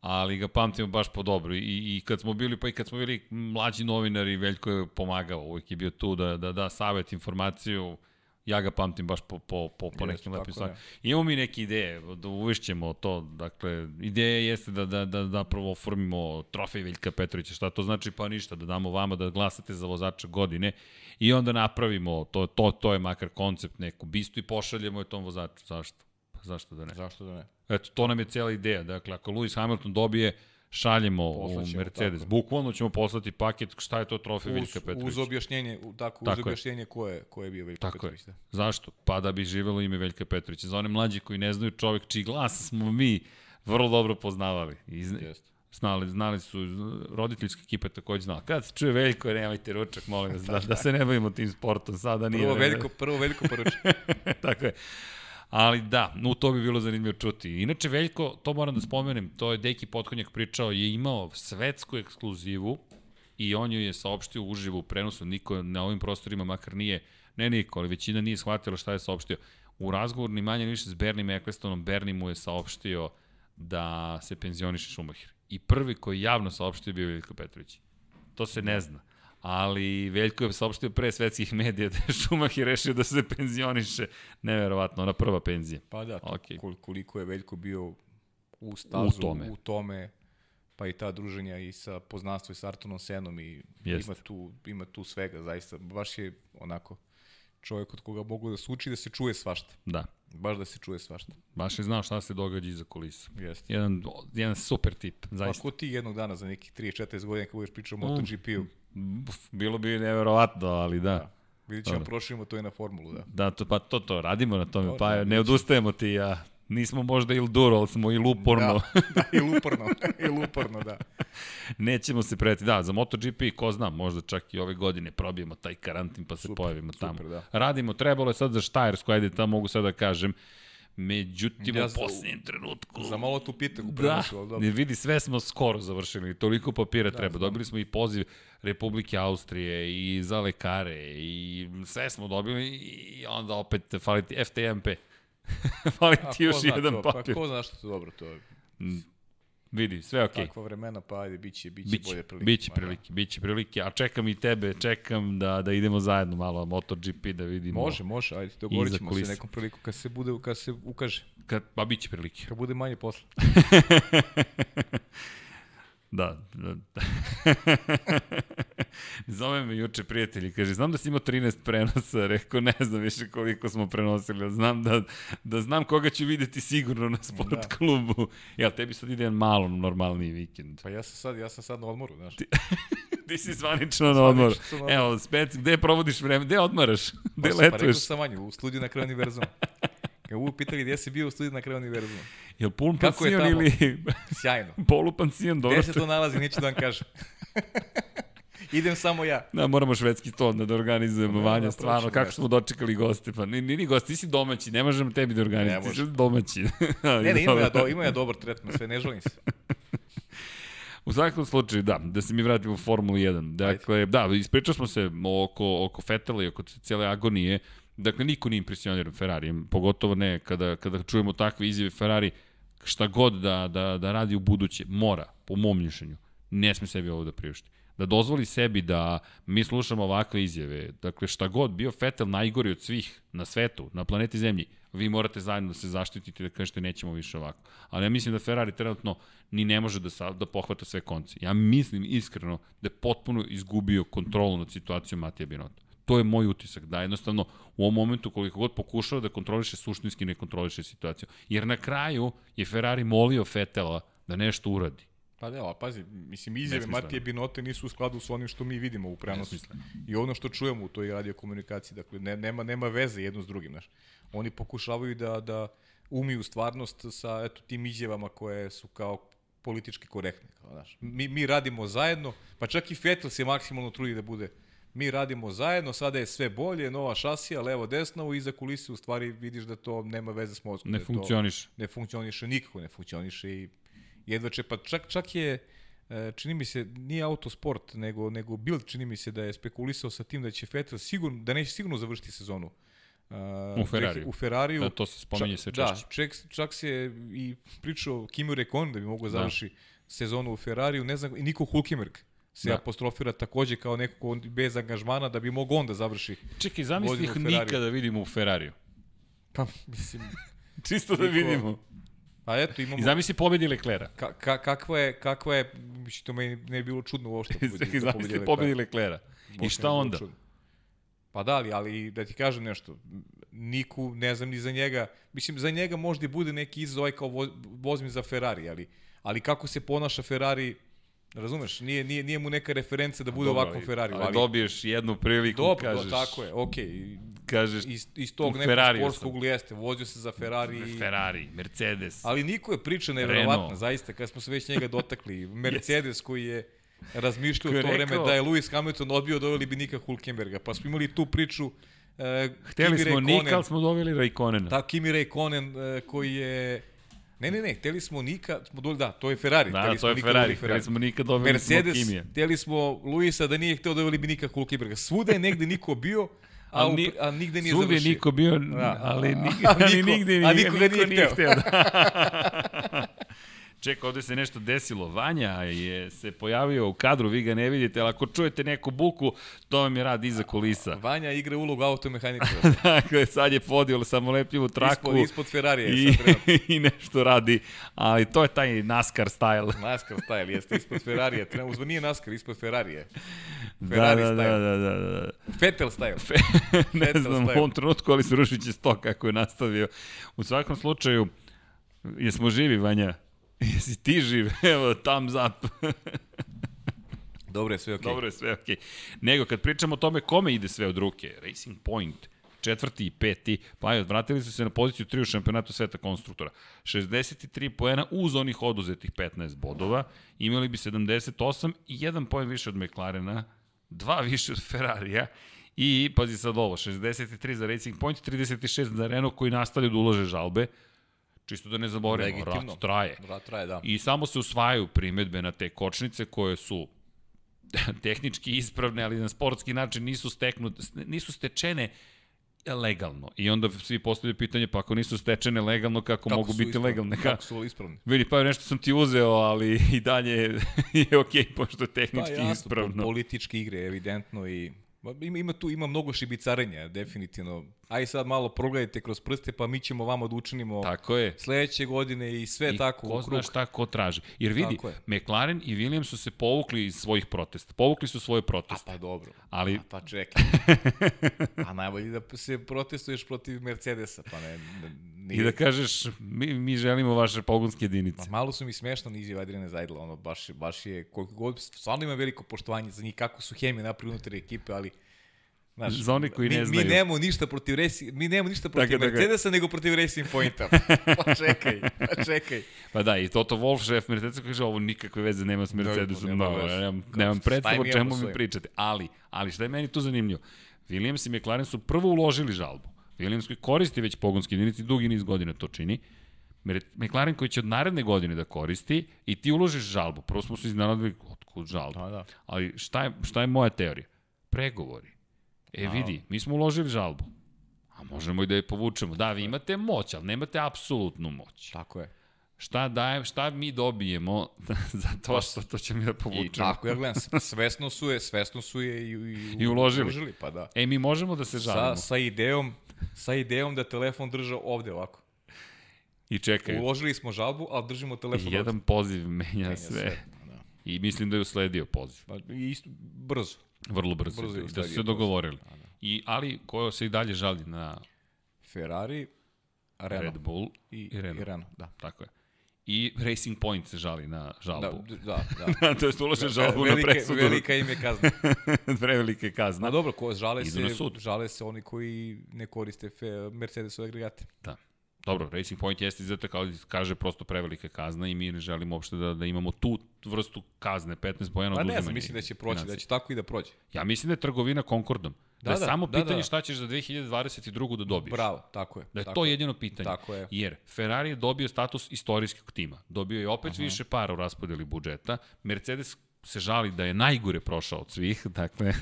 ali ga pamtimo baš po dobro. I, I kad smo bili, pa i kad smo bili mlađi novinari, Veljko je pomagao, uvijek je bio tu da, da da savjet, informaciju, ja ga pamtim baš po, po, po, po nekim lepim stvarima. Imamo mi neke ideje, da uvešćemo to, dakle, ideja jeste da, da, da, da prvo oformimo trofej Veljka Petrovića, šta to znači? Pa ništa, da damo vama da glasate za vozača godine i onda napravimo, to, to, to je makar koncept neku bistu i pošaljemo je tom vozaču. Zašto? Pa zašto da ne? Zašto da ne? Eto, to nam je cijela ideja. Dakle, ako Lewis Hamilton dobije šaljemo Poslaćemo, u Mercedes. Tako. Bukvalno ćemo poslati paket šta je to trofej Veljka Petrovića. Uz objašnjenje, tako, tako uz objašnjenje ko je, ko je bio Veljka tako Petrović. Je. Da. Zašto? Pa da bi živelo ime Veljka Petrovića. Za one mlađi koji ne znaju čovek čiji glas smo mi vrlo dobro poznavali. I Znali, znali su, roditeljska ekipa takođe znala. Kad se čuje Veljko, nemajte ručak, molim vas, *laughs* da, da se ne bavimo tim sportom sada. Nije prvo Veljko, prvo Veljko poručak. *laughs* tako je. Ali da, no to bi bilo zanimljivo čuti. Inače, Veljko, to moram da spomenem, to je Deki Potkonjak pričao, je imao svetsku ekskluzivu i on ju je saopštio uživo u prenosu, niko na ovim prostorima makar nije, ne niko, ali većina nije shvatila šta je saopštio. U razgovoru ni manje više s Bernim Ecclestonom, Berni mu je saopštio da se penzioniše Šumahir. I prvi koji javno saopštio bio Veljko Petrović. To se ne zna ali Veljko je saopštio pre svetskih medija *laughs* da je Šumahir rešio da se penzioniše. Neverovatno, ona prva penzija. Pa da, okay. koliko je Veljko bio u stazu, u tome. u tome pa i ta druženja i sa poznanstvo i sa Artonom Senom i Jest. ima tu, ima tu svega, zaista. Baš je onako čovjek od koga mogu da se uči da se čuje svašta. Da. Baš da se čuje svašta. Baš je znao šta se događa iza kulisa. Jeste. Jedan, jedan super tip, zaista. Pa ko ti jednog dana za nekih 3-4 godina kad budeš pričao o MotoGP-u? Bilo bi neverovatno, ali da. da. Vidjet ćemo, proširimo to i na formulu, da. Da, to, pa to, to, radimo na tome, pa ne, ne odustajemo ti ja. Nismo možda il duro, ali smo i luporno. Da, *laughs* da i luporno, *laughs* i luporno, da. Nećemo se preti, da, za MotoGP, ko zna, možda čak i ove godine probijemo taj karantin pa se super, pojavimo tamo. Super, da. Radimo, trebalo je sad za Štajersku, ajde tamo mogu sad da kažem, Međutim, ja u posljednjem trenutku... Za malo tu pitak u da, ne vidi, sve smo skoro završili, toliko papira da, treba. Znam. Dobili smo i poziv Republike Austrije i za lekare i sve smo dobili i onda opet fali ti FTMP. *laughs* fali ti još jedan to, pa papir. Pa ko zna što to dobro to je? Vidi, sve okej. Okay. Takva vremena, pa ajde, biće, biće, biće bolje prilike. Biće da. prilike, biće prilike, a čekam i tebe, čekam da, da idemo zajedno malo MotoGP da vidimo. Može, može, ajde, dogovorit ćemo se nekom priliku kad se bude, kad se ukaže. Kad, pa biće prilike. Kad bude manje posla. *laughs* Da. da. *laughs* Zove me juče prijatelj i kaže, znam da si imao 13 prenosa, rekao, ne znam više koliko smo prenosili, znam da, da znam koga ću videti sigurno na sport da. klubu. Jel, tebi sad ide jedan malo normalniji vikend. Pa ja sam sad, ja sam sad na odmoru, znaš. Ti, *laughs* ti si zvanično na odmoru. Evo, spec, gde provodiš vreme, gde odmaraš? Gde pa, letuješ? Pa rekao sam vanju, u studiju na kraju univerzuma. *laughs* Me uvu pitali gdje si bio u studiju na kraju univerzuma. Je li pun pansion ili... *laughs* Sjajno. *laughs* Polupansion, dobro. Gde se to nalazi, neću da vam kažem. *laughs* Idem samo ja. Da, moramo švedski ton da, da organizujemo, da, Vanja, stvarno, kako smo dočekali goste, pa ni, ni, ni gosti, ti si domaći, ne možemo tebi da organizujemo, ti si domaći. ne, ne, ima ja, do, ima ja dobar tretman, sve, ne želim se. U svakom slučaju, da, da se mi vratimo u Formulu 1. Dakle, Ajde. da, ispričali smo se oko, oko Fetela i oko cijele agonije. Dakle, niko nije impresioniran Ferrarijem, pogotovo ne kada, kada čujemo takve izjave Ferrari, šta god da, da, da radi u buduće, mora, po mom mišljenju, ne sme sebi ovo da priušti da dozvoli sebi da mi slušamo ovakve izjave. Dakle, šta god, bio Fetel najgori od svih na svetu, na planeti Zemlji, vi morate zajedno da se zaštitite da kažete nećemo više ovako. Ali ja mislim da Ferrari trenutno ni ne može da, sa, da pohvata sve konce. Ja mislim iskreno da je potpuno izgubio kontrolu nad situacijom Matija Binotto. To je moj utisak, da jednostavno u ovom momentu koliko god pokušao da kontroliše suštinski ne kontroliše situaciju. Jer na kraju je Ferrari molio Fetela da nešto uradi. Pa da, ali pazi, mislim, izjave Matije Binote nisu u skladu sa onim što mi vidimo u prenosu. I ono što čujemo u toj radio komunikaciji, dakle, ne, nema, nema veze jedno s drugim, znaš. Oni pokušavaju da, da umiju stvarnost sa eto, tim izjavama koje su kao politički korektne. Kao, znaš. Mi, mi radimo zajedno, pa čak i Fetel se maksimalno trudi da bude mi radimo zajedno, sada je sve bolje, nova šasija, levo, desno, iza kulise u stvari vidiš da to nema veze s mozgom. Ne da funkcioniše. Ne funkcioniše, nikako ne funkcioniše i jedva će, pa čak, čak je, e, čini mi se, nije autosport, nego, nego Bild čini mi se da je spekulisao sa tim da će Vettel sigurno, da neće sigurno završiti sezonu. Uh, u Ferrariju. U Ferrariju. Da, to se spominje sve češće. Da, čak, čak se i pričao Kimi Rekon da bi mogao da. završi da. sezonu u Ferrariju, ne znam, i Niko Hulkenberg se da. apostrofira takođe kao neko ko bez angažmana da bi mogao on da završi. Čekaj, zamisli ih nikada vidimo u Ferrariju. Pa, mislim... *laughs* Čisto da vidimo. Pa eto, imamo... I zamisli pobedi Leklera. Ka, ka, kakva je, kakva je, mislim, to meni ne bi bilo čudno uopšte. Pobedi, *laughs* da zamisli pobedi Leklera. I šta onda? Pa da li, ali da ti kažem nešto, Niku, ne znam ni za njega, mislim, za njega možda i bude neki izazov kao vozim za Ferrari, ali, ali kako se ponaša Ferrari, Razumeš, nije, nije, nije mu neka referenca da bude Dobro, ovakvom Ferrari. Ali, dobiješ jednu priliku, Dobro, kažeš... Dobro, tako je, okej. Okay. Kažeš, iz, iz tog nekog sportskog ugla jeste, vozio se za Ferrari. Ferrari, Mercedes. Ali niko je priča nevjerovatna, zaista, kad smo se već njega dotakli. *laughs* Mercedes yes. koji je razmišljao u to vreme da je Lewis Hamilton odbio, doveli bi Nika Hulkenberga. Pa smo imali tu priču Uh, Hteli Kimi smo Nika, ali smo doveli Raikkonena. Da, Kimi Raikkonen uh, koji je Ne, ne, ne, hteli smo Nika, smo doli, da, to je Ferrari. Da, to je Ferrari, hteli smo Nika dobili Mercedes, smo Kimije. hteli smo Luisa da nije hteo da bi Nika Hulkenberga. Svuda je negde Niko bio, a, ni, a nigde nije završio. Svuda je Niko bio, da. ali, *laughs* ali, ali nigde, a niko, niko nije hteo. hteo da. *laughs* Ček, ovde se nešto desilo. Vanja je se pojavio u kadru, vi ga ne vidite, ali ako čujete neku buku, to vam je rad iza kulisa. Vanja igra ulogu automehanika. *laughs* dakle, sad je podio samolepljivu traku. Ispod, ispod Ferrarija i, *laughs* i nešto radi, ali to je taj NASCAR style. *laughs* NASCAR style, jeste, ispod Ferrarija. Uzva nije NASCAR, ispod Ferrarija. Da, Ferrari da, da, style. da, da, da, da. Vettel style. Fe, ne Vettel znam, style. u ovom trenutku, ali srušit će sto kako je nastavio. U svakom slučaju, jesmo živi, Vanja? *laughs* Jesi ti živ? *laughs* Evo, thumbs up. *laughs* Dobro je sve okej. Okay. Dobro je sve okej. Okay. Nego, kad pričamo o tome kome ide sve od ruke, Racing Point, četvrti i peti, pa je, vratili su se na poziciju 3 u šampionatu sveta konstruktora. 63 poena uz onih oduzetih 15 bodova, imali bi 78 i jedan poen više od McLarena, dva više od Ferrarija i, pazi sad ovo, 63 za Racing Point, 36 za Renault koji nastavlja da ulože žalbe, Čisto da ne zaboravimo, Legitimno. rat traje. Rat traje, da. I samo se usvajaju primetbe na te kočnice koje su *laughs* tehnički ispravne, ali na sportski način nisu, steknute, nisu stečene legalno. I onda svi postavljaju pitanje, pa ako nisu stečene legalno, kako, kako mogu biti ispravne? legalne? Kako su ispravne? Vidi, pa nešto sam ti uzeo, ali i dalje *laughs* je okej, okay, pošto je tehnički pa, jasno, ispravno. političke igre, evidentno, i Ima, ima tu ima mnogo šibicarenja, definitivno. Aj sad malo progledajte kroz prste, pa mi ćemo vama da učinimo tako je. sledeće godine i sve I tako ko zna šta ko traži. Jer vidi, McLaren i Williams su se povukli iz svojih protesta. Povukli su svoje proteste. A pa dobro. Ali... A pa čekaj. *laughs* A najbolje da se protestuješ protiv Mercedesa, pa ne, Nije... I da kažeš, mi, mi želimo vaše pogonske jedinice. Ma, malo su mi smešno nizi Adriana Zajdla, ono, baš, baš je, koliko god, stvarno ima veliko poštovanje za njih, kako su hemije napravili unutar ekipe, ali Znaš, za oni koji mi, ne znaju. Mi nemamo ništa protiv Racing, mi nemamo ništa protiv dakle, Mercedesa, nego protiv Racing Pointa. *laughs* pa čekaj, pa čekaj. Pa da, i Toto Wolf, šef Mercedesa, kaže ovo nikakve veze nema s da, Mercedesom. Da, nema, ja nemam, nemam predstavu o čemu mi pričate. Ali, ali šta je meni tu zanimljivo? Williams i McLaren su prvo uložili žalbu. Williams koji koristi već pogonski jedinici, dugi niz godina to čini. McLaren koji će od naredne godine da koristi i ti uložiš žalbu. Prvo smo se iznenadili, otkud žalbu. Da, da. Ali šta je, šta je moja teorija? Pregovori. E vidi, mi smo uložili žalbu. A možemo i da je povučemo. Da, vi imate moć, ali nemate apsolutnu moć. Tako je. Šta dajem, šta mi dobijemo *laughs* za to što to će mi da povučemo. I tako ja gledam, svesno su je, svesno su je i, i, I uložili. uložili. Pa da. E, mi možemo da se žalimo. Sa, sa idejom, sa idejom da telefon drža ovde ovako. I čekaj. Uložili smo žalbu, ali držimo telefon I jedan poziv menja, menja sve. sve. Da. I mislim da je usledio poziv. Pa, isto, brzo. Vrlo brzo. brzo da su se dogovorili. Da, da. I, ali ko se i dalje žali na... Ferrari, Renault. Red Bull i, i Renault. I Renault, da. Tako je. I Racing Point se žali na žalbu. Da, da. da. *laughs* to je ulože žalbu velike, na presudu. Velika im je kazna. *laughs* Prevelike kazna. Na dobro, ko žale se, žale se oni koji ne koriste Mercedesove agregate. Da. Dobro, Racing Point jeste izuzetak, ali kaže prosto prevelika kazna i mi ne želimo uopšte da, da imamo tu vrstu kazne, 15 pojena oduzimanja. Pa ne znam, mislim da će proći, da će tako i da prođe. Ja mislim da je trgovina Concordom. Da, da je da, samo da, pitanje da. šta ćeš za 2022. da dobiješ. Bravo, tako je. Da je tako to jedino pitanje. Tako je. Jer Ferrari je dobio status istorijskog tima. Dobio je opet Aha. više para u raspodeli budžeta. Mercedes se žali da je najgore prošao od svih, *laughs* dakle,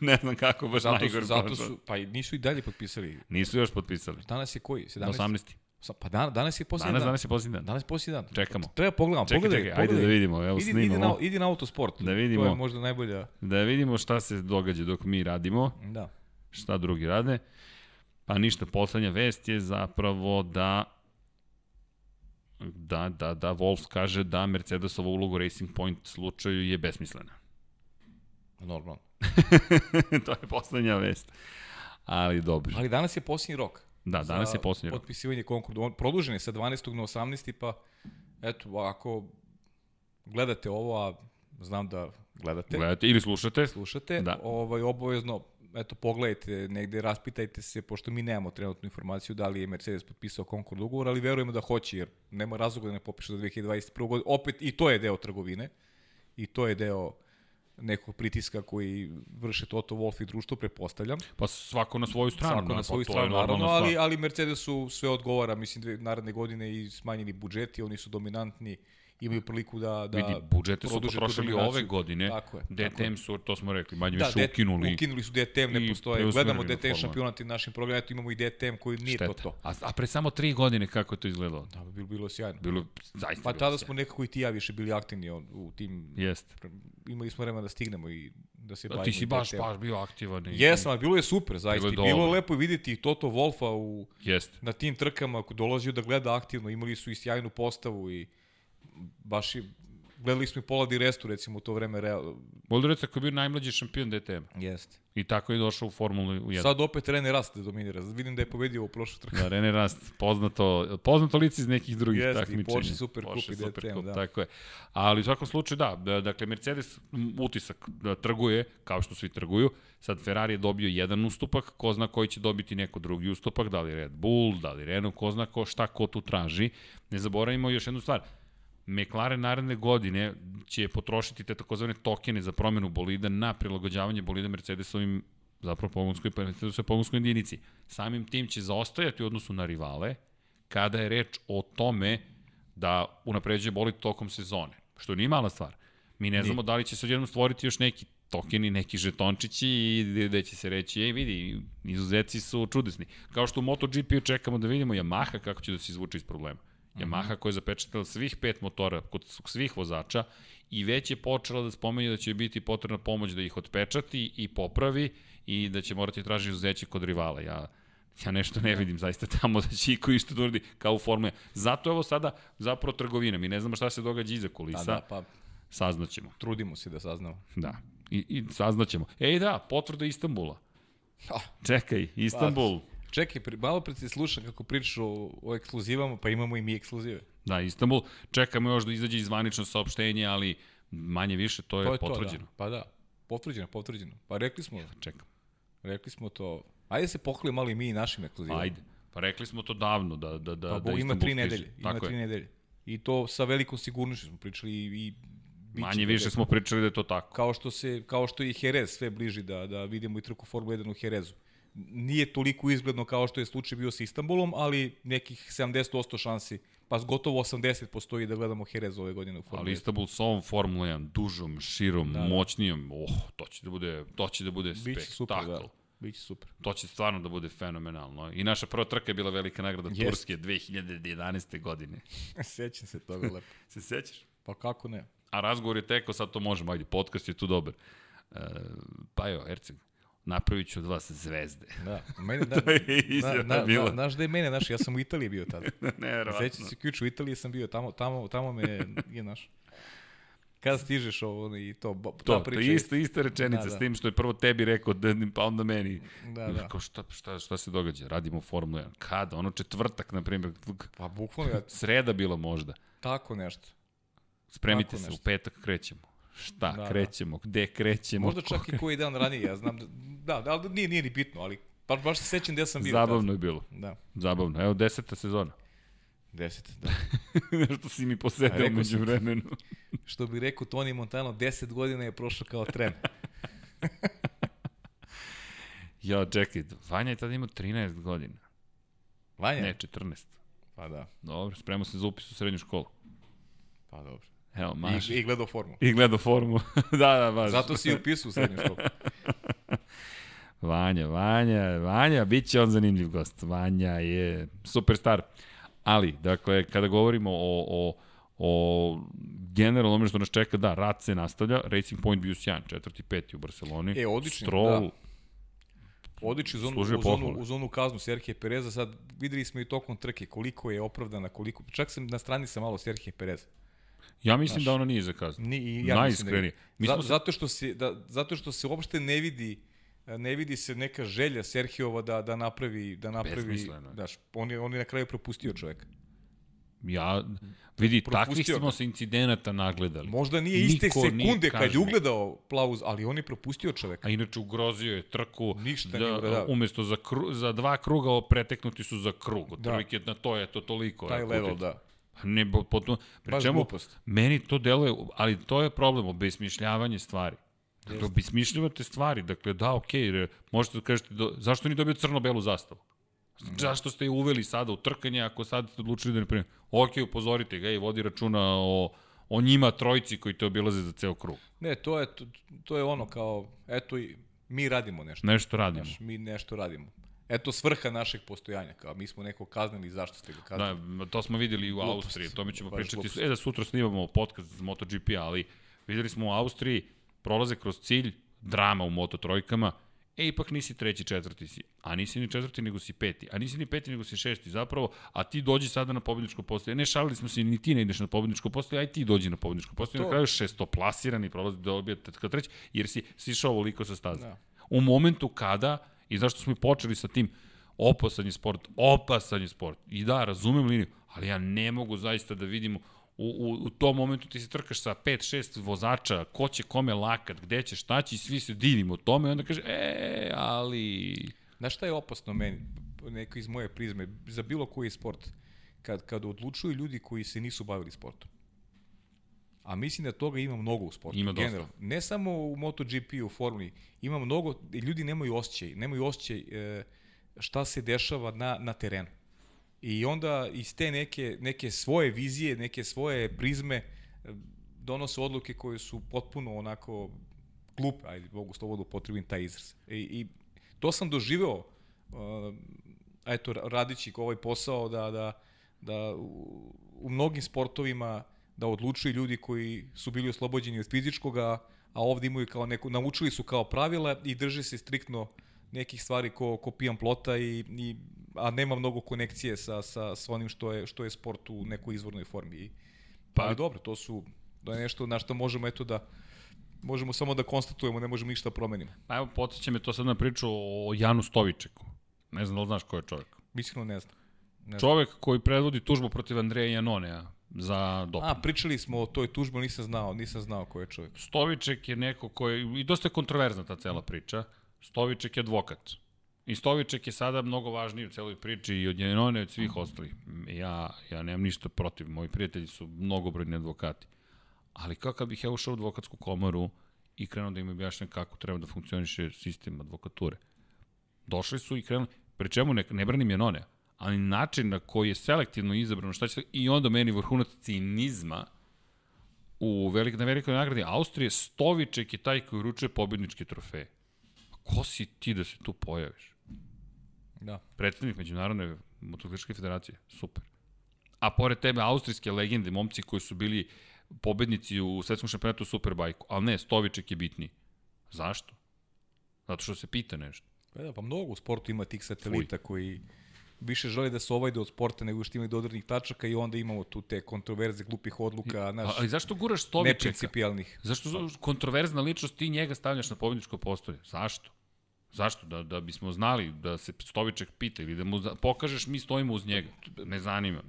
ne znam kako baš zato najgore su, zato Su, pa nisu i dalje potpisali. Nisu još potpisali. Danas je koji? 17? 18. Pa dan, danas je posljednji danas, dan. Danas je posljednji dan. Danas je posljednji dan. Čekamo. Treba pogledamo. Čekaj, pogledaj, čekaj, ajde da vidimo. Evo idi, snimamo. Idi na, idi na autosport. Da vidimo. To je možda najbolja. Da vidimo šta se događa dok mi radimo. Da. Šta drugi rade. Pa ništa, poslednja vest je zapravo da da, da, da Wolf kaže da Mercedesova uloga Racing Point slučaju je besmislena. Normalno. *laughs* to je poslednja vest. Ali dobro. Ali danas je posljednji rok. Da, danas je posljednji rok. Potpisivanje konkurda. On produžen je sa 12. na 18. pa eto, ako gledate ovo, a znam da gledate. Gledate ili slušate. Slušate, da. ovaj, obavezno eto, pogledajte negde, raspitajte se, pošto mi nemamo trenutnu informaciju da li je Mercedes potpisao Concord ugovor, ali verujemo da hoće, jer nema razloga da ne popiše za 2021. godinu. Opet, i to je deo trgovine, i to je deo nekog pritiska koji vrše Toto Wolff i društvo, prepostavljam. Pa svako na svoju stranu. Svako na svoju pa stranu, naravno, ali, ali Mercedesu sve odgovara, mislim, dve naredne godine i smanjeni budžeti, oni su dominantni imaju priliku da da vidi budžete su potrošili ove godine. Tako je. DTM su to smo rekli, manje da, više ukinuli. Ukinuli su DTM, ne postoje. Gledamo DTM šampionat i našim programima, imamo i DTM koji nije Šteta. to to. A, a pre samo 3 godine kako je to izgledalo? Da, bilo bilo sjajno. Bilo zaista. Pa tada smo nekako i ti ja više bili aktivni u tim. Jeste. Imali smo vremena da stignemo i da se bavimo. Ti si baš baš bio aktivan. I... Jesam, ali bilo je super, zaista. Bilo, je bilo lepo videti Toto Wolfa u Jeste. na tim trkama, ako dolazio da gleda aktivno, imali su i sjajnu postavu i baš je gledali smo i Pola Di Restu, recimo, u to vreme Real. Restu je bio najmlađi šampion DTM. Jeste. I tako je došao u Formulu 1. Sad opet Rene Rast da dominira. Vidim da je pobedio u prošlu trku. Da, Rene Rast, poznato, poznato lice iz nekih drugih Jeste, takmičenja. Jeste, i Porsche Super Cup i DTM, Cup, da. Tako je. Ali u svakom slučaju, da, da, dakle, Mercedes utisak da trguje, kao što svi trguju. Sad Ferrari je dobio jedan ustupak, ko zna koji će dobiti neko drugi ustupak, da li Red Bull, da li Renault, ko zna ko, šta ko tu traži. Ne zaboravimo još jednu stvar McLaren naredne godine će potrošiti te takozvane tokene za promenu bolida na prilagođavanje bolida Mercedesovim zapravo pogonskoj, Mercedesovoj pogonskoj jedinici. Samim tim će zaostajati u odnosu na rivale kada je reč o tome da unapređuje bolid tokom sezone, što nije mala stvar. Mi ne znamo da li će se odjednom stvoriti još neki tokeni, neki žetončići i gde će se reći, ej vidi, izuzeci su čudesni. Kao što u MotoGP čekamo da vidimo Yamaha kako će da se izvuče iz problema. Yamaha koja je zapečatila svih pet motora kod svih vozača i već je počela da spomenje da će biti potrebna pomoć da ih otpečati i popravi i da će morati tražiti uzeće kod rivala. Ja, ja nešto ne vidim zaista tamo *laughs* da će iko isto da uradi kao u Formule. Zato je ovo sada zapravo trgovina. Mi ne znamo šta se događa iza kulisa. Pa da, pa saznaćemo. Trudimo se da saznamo. Da. I, i saznaćemo. Ej da, potvrda Istanbula. Čekaj, Istanbul. Pa, Čekaj, pri, malo pred se slušam kako pričaš o, o ekskluzivama, pa imamo i mi ekskluzive. Da, Istanbul, čekamo još da izađe izvanično saopštenje, ali manje više to je, to je potvrđeno. To, da. Pa da, potvrđeno, potvrđeno. Pa rekli smo. Ja, čekam. Rekli smo to. Ajde se pohvali malo i mi i našim ekskluzivama. Ajde. Pa rekli smo to davno da da da pa, da ima tri nedelje, ima Tako tri je. nedelje. I to sa velikom sigurnošću smo pričali i, i Manje više smo pričali da je to tako. Kao što se kao što i Jerez sve bliži da da vidimo i trku Formule 1 u Jerezu. Nije toliko izgledno kao što je slučaj bio sa Istanbulom, ali nekih 70% šansi pa gotovo 80 postoji da gledamo Jerez ove godine u Formuli Ali Istanbul sa ovom Formula 1, dužom, širom, da, da. moćnijom, oh, to će da bude, to će da bude Biće spektakl. Super, da. Biće super. To će stvarno da bude fenomenalno. I naša prva trka je bila velika nagrada yes. Turske 2011. godine. *laughs* Sećam se toga lepo. *laughs* se sećaš? Pa kako ne? A razgovor je teko, sad to možemo, ajde, podcast je tu dobar. Uh, pa jo, Erceg, napravit ću od vas zvezde. Da, *laughs* mene, da, to je izjava na, na, bila. Znaš da je mene, znaš, ja sam u Italiji bio tada. *laughs* ne, Sećam se ključ, u Italiji sam bio, tamo, tamo, tamo me je, naš. Kada stižeš ovo i to, to, priča. To je isto, ista rečenica, da, da. s tim što je prvo tebi rekao, da, pa onda meni. Da, da. Kao šta, šta, šta se događa? Radimo Formula 1. Kada? Ono četvrtak, na primjer. Pa bukvalno. Ja... Sreda bilo možda. Tako nešto. Spremite Tako se, nešto. u petak krećemo. Šta, da, da. krećemo, da. gde krećemo. Možda čak i koji dan ranije, ja znam, da, da, da nije, nije ni bitno, ali baš, baš se sećam gde sam bio. Zabavno je bilo. Da. Zabavno, evo deseta sezona. Deset, da. *laughs* Nešto si mi posedeo među vremenu. *laughs* što bi rekao Toni Montano, 10 godina je prošlo kao tren. *laughs* ja, čekaj, Vanja je tada imao 13 godina. Vanja? Ne, 14. Pa da. Dobro, spremao se za upis u srednju školu. Pa dobro. Evo, maš. I, I gledao formu. I gledao formu. *laughs* da, da, baš. Zato si upisao u srednju školu. *laughs* Vanja, Vanja, Vanja, bit će on zanimljiv gost. Vanja je superstar. Ali, dakle, kada govorimo o, o, o generalno onome što nas čeka, da, rat se nastavlja, Racing Point bio sjajan, četvrti, peti u Barceloni. E, odlični, Stroll, da. Odlični zonu, u, zonu, u zonu kaznu Serhije Pereza, sad videli smo i tokom trke koliko je opravdana, koliko, čak sam na strani sam malo Serhije Pereza. Ja mislim Znaš, da ona nije za kaznu. Ni, ja Najiskrenije. Da, za, se... zato, što se, da, zato što se uopšte ne vidi ne vidi se neka želja Serhijova da da napravi da napravi daš on je on je na kraju propustio čoveka. Ja vidi takvih smo se incidenata nagledali. Možda nije iste Niko sekunde kad je ugledao Plauz, ali on je propustio čoveka. A inače ugrozio je trku. Ništa da, nije Umesto za kru, za dva kruga preteknuti su za krug. Otprilike da. na to je to toliko. Taj level, da. Ne, potom, pri čemu, glupost. meni to deluje, ali to je problem, obesmišljavanje stvari. Dakle, obesmišljavate stvari, dakle, da, okej, okay, možete da kažete, do, zašto ni dobio crno-belu zastavu? Zašto ste je uveli sada u trkanje ako sad ste odlučili da ne primjer? Ok, upozorite ga i vodi računa o, o njima trojci koji te obilaze za ceo krug. Ne, to je, to, to je ono kao, eto, i mi radimo nešto. Nešto radimo. Znaš, mi nešto radimo. Eto svrha našeg postojanja, kao mi smo neko kaznili, zašto ste ga kaznili? Da, to smo videli u glupost, Austriji, to mi ćemo pričati. Glupost. E da sutra snimamo podcast za MotoGP, ali videli smo u Austriji, prolaze kroz cilj, drama u Moto trojkama, e, ipak nisi treći, četvrti si, a nisi ni četvrti, nego si peti, a nisi ni peti, nego si šesti, zapravo, a ti dođi sada na pobedničko postoje. Ne, šalili smo se, ni ti ne ideš na pobedničko postoje, aj ti dođi na pobedničko postoje, to... na kraju šestoplasirani prolazi do obje treći, jer si sišao ovoliko sa staze. Da. U momentu kada, i zašto smo i počeli sa tim, opasan je sport, opasan je sport. I da, razumem liniju, ali ja ne mogu zaista da vidimo u, u, u tom momentu ti se trkaš sa 5-6 vozača, ko će kome lakat, gde će, šta će, i svi se divimo tome i onda kaže, e, ali... Znaš šta je opasno meni, neko iz moje prizme, za bilo koji sport, kad, kad odlučuju ljudi koji se nisu bavili sportom. A mislim da toga ima mnogo u sportu. Ima dosta. General. Ne samo u MotoGP, u Formuli. Ima mnogo, ljudi nemaju osjećaj, nemaju osjećaj e, šta se dešava na, na terenu. I onda iz te neke, neke svoje vizije, neke svoje prizme e, donose odluke koje su potpuno onako glupe, ajde, mogu slobodno potrebim taj izraz. I, i to sam doživeo, uh, eto, radići ovaj posao, da, da, da u, u mnogim sportovima da odlučuju ljudi koji su bili oslobođeni od fizičkoga, a ovde imaju kao neko, naučili su kao pravila i drže se striktno nekih stvari ko, ko pijan plota i, i a nema mnogo konekcije sa, sa, sa onim što je, što je sport u nekoj izvornoj formi. I, pa, ali dobro, to su da je nešto na što možemo eto da možemo samo da konstatujemo, ne možemo ništa da promenimo. Pa evo, podsjeća me to sad na priču o Janu Stovičeku. Ne znam da li znaš ko je čovjek. Mislim ne znam. Ne znam. Čovjek koji predvodi tužbu protiv Andreja Janonea za doping. A, pričali smo o toj tužbi, nisam znao, nisam znao ko je čovjek. Stoviček je neko koji, i dosta je kontroverzna ta cela priča, Stoviček je advokat. I Stoviček je sada mnogo važniji u celoj priči i od Janone od svih ostalih. Ja, ja nemam ništa protiv, moji prijatelji su mnogobrojni advokati. Ali kako bih ja ušao u advokatsku komoru i krenuo da im objašnjam kako treba da funkcioniše sistem advokature. Došli su i krenuli, pri čemu ne, ne branim Janone, ali način na koji je selektivno izabrano šta će i onda meni vrhunac cinizma u velik, na velikoj nagradi Austrije Stoviček je taj koji uručuje pobjedničke trofeje. Ko si ti da se tu pojaviš? Da. Predstavnik Međunarodne motociklističke federacije. Super. A pored tebe austrijske legende, momci koji su bili pobednici u svetskom šampionatu Superbajku, ali ne, Stoviček je bitniji. Zašto? Zato što se pita nešto. Pa da, pa mnogo u sportu ima tih satelita Fuj. koji više žele da se ovajde od sporta nego što imaju dodirnih tačaka i onda imamo tu te kontroverze glupih odluka, naš, Ali zašto guraš Stovičeka? Neprincipijalnih. Zašto kontroverzna ličnost ti njega stavljaš na pobedničko postolje? Zašto? Zašto? Da, da bismo znali da se Stoviček pita ili da mu pokažeš mi stojimo uz njega. Ne zanima.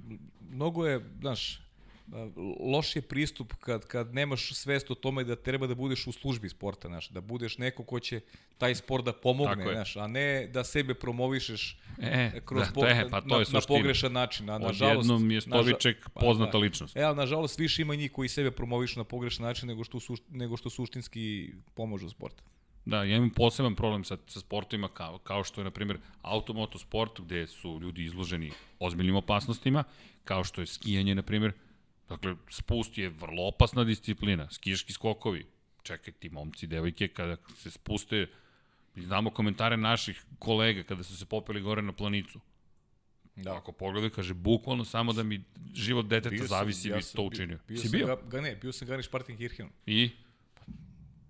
Mnogo je, znaš, loš je pristup kad, kad nemaš svest o tome da treba da budeš u službi sporta, znaš, da budeš neko ko će taj sport da pomogne, znaš, a ne da sebe promovišeš e, kroz da, po, je, pa to na, je na pogrešan način. Na, nažalost, Odjednom je Stoviček naža, pa, poznata da. ličnost. E, ali nažalost više ima njih koji sebe promovišu na pogrešan način nego što, sušt, nego što suštinski pomažu sportu. Da, ja imam poseban problem sa, sa sportovima kao, kao što je, na primjer, automoto sport gde su ljudi izloženi ozbiljnim opasnostima, kao što je skijanje, na primjer, Dakle, spust je vrlo opasna disciplina. Skijaški skokovi. Čekaj ti, momci, devojke, kada se spuste, znamo komentare naših kolega kada su se popeli gore na planicu. Da. Ako pogledaj, kaže, bukvalno samo da mi život deteta bio zavisi, sam, ja bi to učinio. Bio, bio si bio? Ga, ga ne, bio sam Gani Kirchen. I? Pa,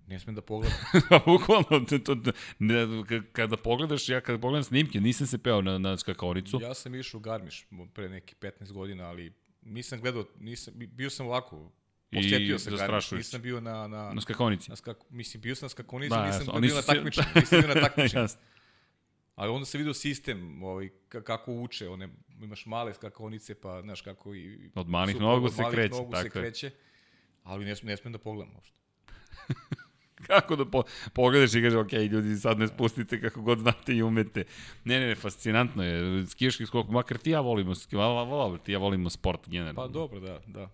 ne smem da pogledam. Pa, *laughs* bukvalno, to, to, ne, kada pogledaš, ja kada pogledam snimke, nisam se peo na, na skakonicu. Ja sam išao u Garmiš pre neki 15 godina, ali nisam gledao, nisam, bio sam ovako, Posjetio se Garmiš, nisam bio na... Na, na skakonici. Na skak, mislim, bio sam na skakonici, da, nisam jasno, bio na takmičenju, nisam bio na *laughs* takmičenju. Ali onda se vidio sistem, ovaj, kako uče, one, imaš male skakonice, pa, znaš, kako i... Od malih nogu se kreće, nogu tako se kreće, ali ne, ne smijem da pogledam možda. *laughs* *laughs* kako da po, pogledaš i kaže, ok, ljudi, sad ne spustite kako god znate i umete. Ne, ne, ne, fascinantno je. Skijaški skok, makar ti ja volimo, volimo, ti ja volimo sport generalno. Pa dobro, da, da.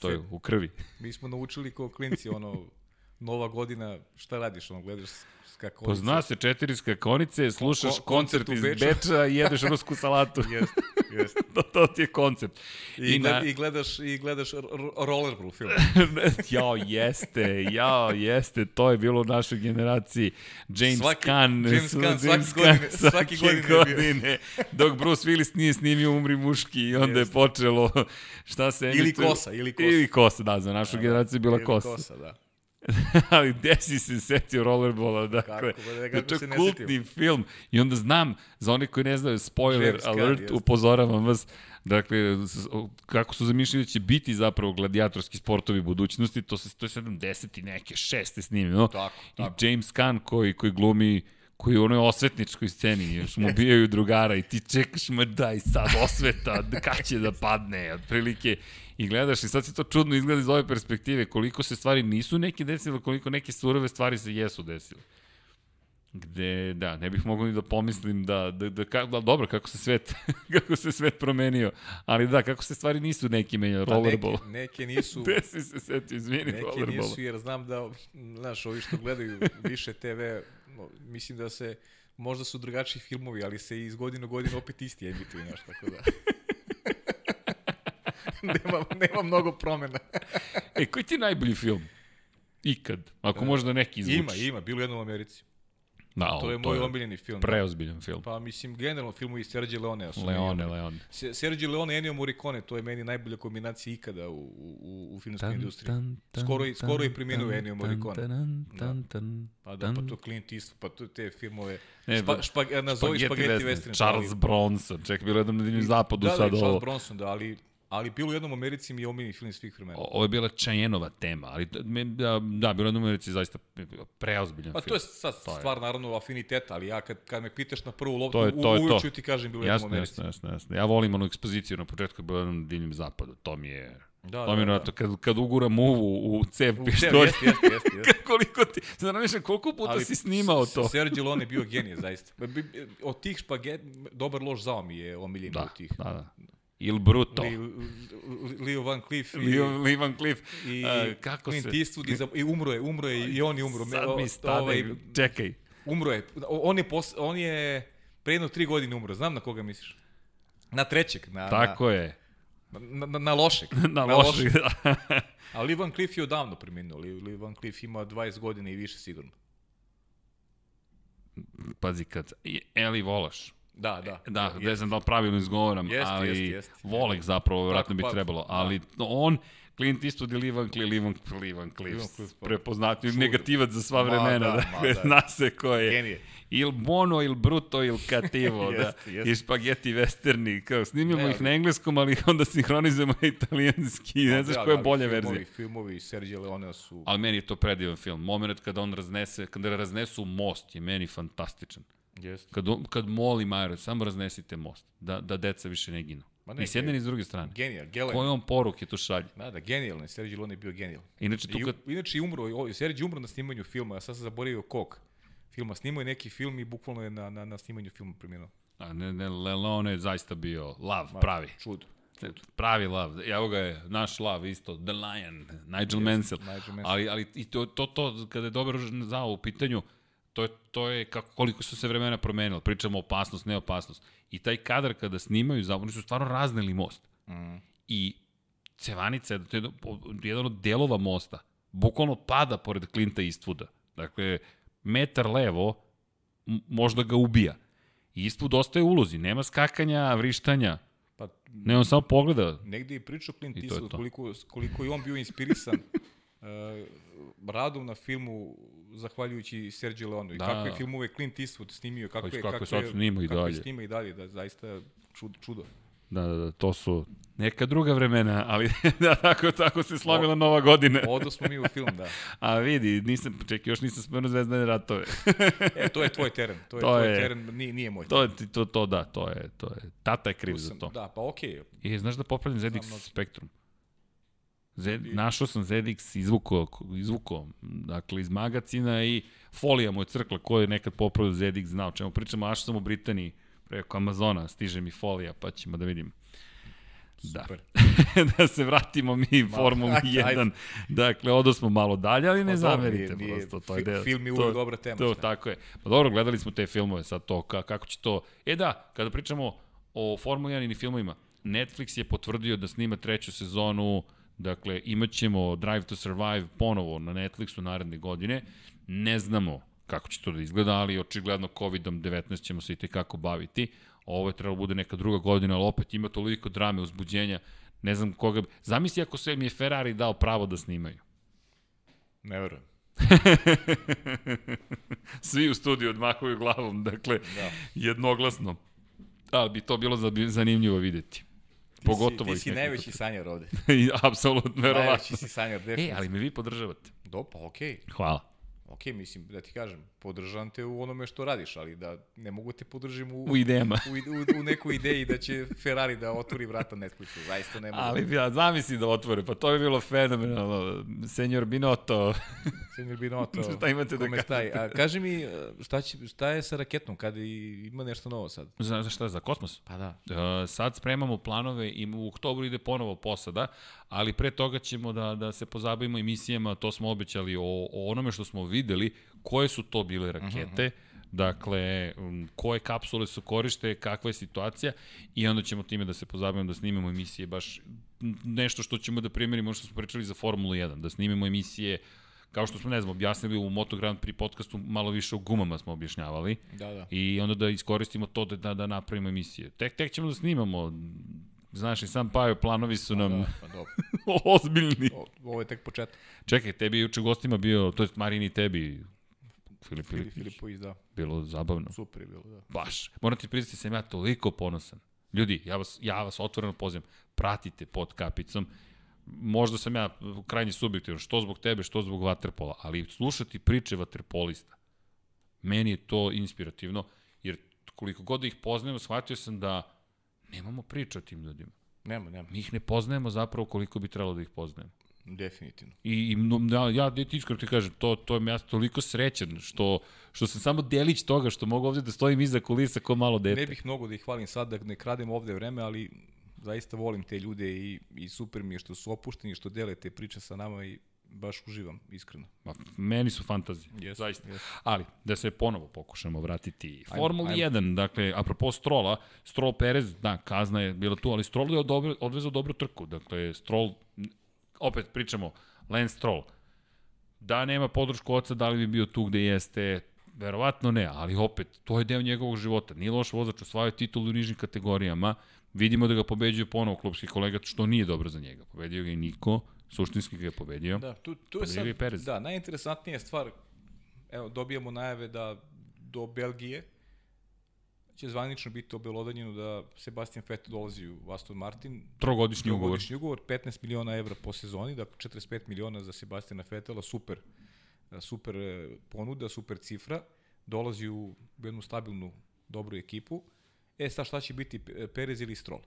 To je u krvi. Mi smo naučili kao klinci, ono, nova godina, šta radiš, ono, gledaš skakonice. Pozna se četiri skakonice, slušaš ko, koncert, koncert iz Beča i jedeš rusku salatu. *laughs* Jeste, jeste. *laughs* to, to ti je koncept. I, I, na... i gledaš, i gledaš rollerball film. *laughs* jao, jeste, jao, jeste, to je bilo u našoj generaciji. James svaki, Caan. James Caan, svaki, godine, svaki godine, godine dok Bruce Willis nije snimio Umri muški i onda jeste. je počelo šta se... Ili kosa, ili kosa. Ili kosa, da, za našu da, da. generaciju je bila kosa. kosa da. *laughs* ali gde si se setio rollerbola, dakle, kako, da, kako to je kultni film. I onda znam, za one koji ne znaju, spoiler James alert, Gunn, upozoravam vas, dakle, kako su zamišljeni da će biti zapravo gladijatorski sportovi budućnosti, to se to je 70 i neke, šeste snimljeno, tako, tako. i James Caan koji, koji glumi koji u onoj osvetničkoj sceni, još mu bijaju drugara i ti čekaš, ma daj sad osveta, kad će da padne, otprilike, i gledaš i sad se to čudno izgleda iz ove perspektive, koliko se stvari nisu neke desile, koliko neke surove stvari se jesu desile. Gde, da, ne bih mogao ni da pomislim da, da, da, ka, da dobro, kako se svet, *laughs* kako se svet promenio, ali da, kako se stvari nisu neki menjali, pa rollerball. Neke, neke *laughs* nisu... Gde si se setio, izvini, neke rollerball. Neke nisu, jer znam da, znaš, ovi što gledaju više TV, mislim da se, možda su drugačiji filmovi, ali se iz godinu godinu opet isti emituju, znaš, tako da... *laughs* *laughs* nema, nema mnogo promena. *laughs* e, koji ti je najbolji film? Ikad. Ako e, možda neki izvučiš. Ima, ima. Bilo jedno u Americi. Da, to je moj omiljeni film. Preozbiljan film. Pa mislim, generalno filmovi Sergio Leone. Leone, Leone. Sergio Leone i Ennio Morricone, to je meni najbolja kombinacija ikada u, u, u filmskoj industriji. Tan, tan, skoro, tan, skoro je preminuo Ennio Morricone. Tan, tan, da. tan, pa da, pa to Clint Eastwood, pa to, te filmove. Ne, špa, špa, nazovi špageti western. Charles ali, Bronson, ček, bilo jednom na zapadu da, sad da, ovo. Da, Charles Bronson, da, ali ali bilo u jednom Americi mi je omiljeni film svih vremena. Ovo je bila Chayenova tema, ali da, da bilo u jednom Americi zaista preozbiljan pa, film. Pa to je sad to stvar je. naravno afiniteta, ali ja kad, kad me pitaš na prvu loptu, to je, to uvijek ću ti kažem bilo u jednom Americi. Jasno, jasno, jasno. Ja volim onu ekspoziciju na početku bilo u jednom divljem zapadu, to mi je Da, to da, da. kad, kad ugura muvu u cev pištolja. Jeste, jeste, jeste. Jest. *laughs* koliko ti, više, koliko puta Ali, si snimao to? Sergio Lone je bio genije, zaista. Od tih špaget, dobar loš zao mi je omiljen da, od tih. Da, da. Il Bruto. Li, Leo Van Cliff. Leo, Leo Van Cliff. I uh, kako Clint se... Eastwood i, i umro je, umro je i on je umro. Sad mi stane, ovaj, čekaj. Umro je. On je, pos, on je pre jedno tri godine umro. Znam na koga misliš. Na trećeg. Na, Tako na, je. Na, na, na lošeg. *laughs* na, na lošeg, da. *laughs* A Lee Van Cliff je odavno preminuo. Lee, Lee Van Cliff ima 20 godina i više sigurno. Pazi, kad Eli Volaš, Da, da. Da, jest. ne znam da li pravilno izgovoram, jest, ali jest, jest. Volek zapravo vjerojatno bi pa, trebalo, da. ali da. on Clint Eastwood i Livan Cliff, Livan, Livan Cliff, prepoznatljiv negativac za sva vremena, da, da, *laughs* da. zna se ko je. Genije. Il Bono, il Bruto, il Cattivo, *laughs* da. Jest. I spaghetti westerni, kao snimimo ne, ih na engleskom, ali onda sinhronizujemo na italijanski, ne znaš da, koja je bolja filmovi, verzija. Filmovi Sergio Leone su... Ali meni je to predivan film. Moment kada on raznese, kada raznesu most je meni fantastičan. Jeste. Kad, kad moli Majro, samo raznesite most, da, da deca više ne ginu. Ma ne, ni s jedne ni s druge strane. Genijal, genijalno. Koje on poruke tu šalje? Da, da, genijalno. Sergio Leone je bio genijal. Inače, tu kad... I, inače, umro, Sergio umro na snimanju filma, ja sad sam zaboravio kog filma. Snimao je neki film i bukvalno je na, na, na snimanju filma preminuo. A ne, ne, Leone je zaista bio lav, Ma, pravi. Čud. Čud. Pravi lav. Evo ga je, naš lav isto, The Lion, Nigel Mansell. Nigel Mansell. Ali, ali i to, to, to, kada je dobro zao u pitanju, to je, to je kako, koliko su se vremena promenila. Pričamo opasnost, neopasnost. I taj kadar kada snimaju, oni su stvarno razneli most. Mm. I cevanica, to je jedan od delova mosta, bukvalno pada pored Klinta Eastwooda. Dakle, metar levo možda ga ubija. I Eastwood ostaje u ulozi, nema skakanja, vrištanja. Pa, ne, on samo pogleda. Negde je pričao Clint Eastwood koliko, koliko je on bio inspirisan uh, *laughs* radom na filmu zahvaljujući Sergio Leone. Da. Kakve filmove Clint Eastwood snimio, kako, pa je, kako, je snima i dalje. snima i dalje, da zaista čudo. čudo. Da, da, da, to su neka druga vremena, ali *laughs* da, tako, tako se slavila o, nova godina. *laughs* Odo smo mi u film, da. A vidi, nisam, čekaj, još nisam spomenuo Zvezdane ratove. *laughs* e, to je tvoj teren, to je to tvoj je, teren, nije, nije moj teren. To, je, to, to, da, to je, to je, tata je kriv sam, za to. Da, pa okej. Okay. I znaš da popravljam ZX Znam, Spectrum? Z, našao sam ZX izvuko, izvuko, dakle, iz magacina i folija mu je crkla ko je nekad popravio ZX znao čemu pričamo, a sam u Britaniji preko Amazona, stiže mi folija, pa ćemo da vidimo. Da. *laughs* Da se vratimo mi u Formulu 1. Ajde. Dakle, odo smo malo dalje, ali ne pa, zamerite nije, prosto. To je film je uvijek dobra tema. To, tako je. Pa dobro, gledali smo te filmove, sad to, ka, kako će to... E da, kada pričamo o Formuli 1 i filmovima, Netflix je potvrdio da snima treću sezonu Dakle, imaćemo Drive to Survive ponovo na Netflixu naredne godine. Ne znamo kako će to da izgleda, ali očigledno COVID-19 ćemo se i tekako baviti. Ovo je trebalo da bude neka druga godina, ali opet ima toliko drame, uzbuđenja. Ne znam koga... Zamisli ako sve mi je Ferrari dao pravo da snimaju. Ne verujem. *laughs* Svi u studiju odmakuju glavom, dakle, da. jednoglasno. Ali bi to bilo zanimljivo videti. Pogotovo ti si, ti si najveći sanjar ovde. *laughs* Apsolutno, verovatno. Najveći si sanjar, definitivno. E, ali me vi podržavate. Do, pa okej. Okay. Hvala. Ok, mislim, da ti kažem, podržavam te u onome što radiš, ali da ne mogu te podržim u, u idejama. U, u, u nekoj ideji da će Ferrari da otvori vrata Netflixu, zaista ne mogu. Ali ja zamisli da otvore, pa to bi bilo fenomenalno. Senjor Binotto. Senjor Binotto. *laughs* šta imate da staj? A kaži mi, šta, će, šta je sa raketom, kada ima nešto novo sad? Za, za šta, za kosmos? Pa da. Uh, sad spremamo planove i u oktobru ide ponovo posada, ali pre toga ćemo da, da se pozabavimo emisijama, to smo obećali, o, o onome što smo videli, koje su to bile rakete, uh mhm, -huh. Mhm. Dakle, koje kapsule su korište, kakva je situacija i onda ćemo time da se pozabavimo, da snimemo emisije, baš nešto što ćemo da primjerimo, što smo pričali za Formulu 1, da snimemo emisije kao što smo, ne znam, objasnili u Moto Grand Prix podcastu, malo više o gumama smo objašnjavali. Da, da. I onda da iskoristimo to da, da, da napravimo emisije. Tek, tek ćemo da snimamo Znaš, i sam Pajo, planovi su pa nam da, pa dobro. *laughs* ozbiljni. O, ovo je tek početak. Čekaj, tebi juče gostima bio, to je Marini tebi, Filip Filip, Filipović, da. Bilo zabavno. Super je bilo, da. Baš. Moram ti priznati, sam ja toliko ponosan. Ljudi, ja vas, ja vas otvoreno pozivam, pratite pod kapicom. Možda sam ja krajnji subjektivan, što zbog tebe, što zbog vaterpola, ali slušati priče vaterpolista, meni je to inspirativno, jer koliko god da ih poznajem, shvatio sam da nemamo priča o tim ljudima. Nema, nema. Mi ih ne poznajemo zapravo koliko bi trebalo da ih poznajemo. Definitivno. I, i ja, ja ti iskreno ti kažem, to, to je ja toliko srećan što, što sam samo delić toga što mogu ovde da stojim iza kulisa ko malo dete. Ne bih mnogo da ih hvalim sad, da ne kradem ovde vreme, ali zaista volim te ljude i, i super mi je što su opušteni, što dele te priče sa nama i baš uživam, iskreno. Ma, meni su fantazije, yes, zaista. Yes. Ali, da se ponovo pokušamo vratiti. Formula 1, dakle, apropo Strola, Stroll Perez, da, kazna je bila tu, ali Stroll je odvezao dobru trku. Dakle, Stroll, opet pričamo, Lance Stroll, da nema podršku oca, da li bi bio tu gde jeste, verovatno ne, ali opet, to je deo njegovog života. Nije loš vozač, osvajao titulu u nižnim kategorijama, vidimo da ga pobeđuje ponovo klubski kolega, što nije dobro za njega. Pobedio ga i Niko, Suštinski ga je pobedio. Da, tu, tu je sad, Perez. da, najinteresantnija stvar, evo, dobijamo najave da do Belgije će zvanično biti obelodanjeno da Sebastian Vettel dolazi u Aston Martin. Trogodišnji ugovor. Trogodišnji ugovor, 15 miliona evra po sezoni, dakle 45 miliona za Sebastiana Vettela, super, super e, ponuda, super cifra. Dolazi u jednu stabilnu, dobru ekipu. E, sad šta će biti Perez ili Stroll?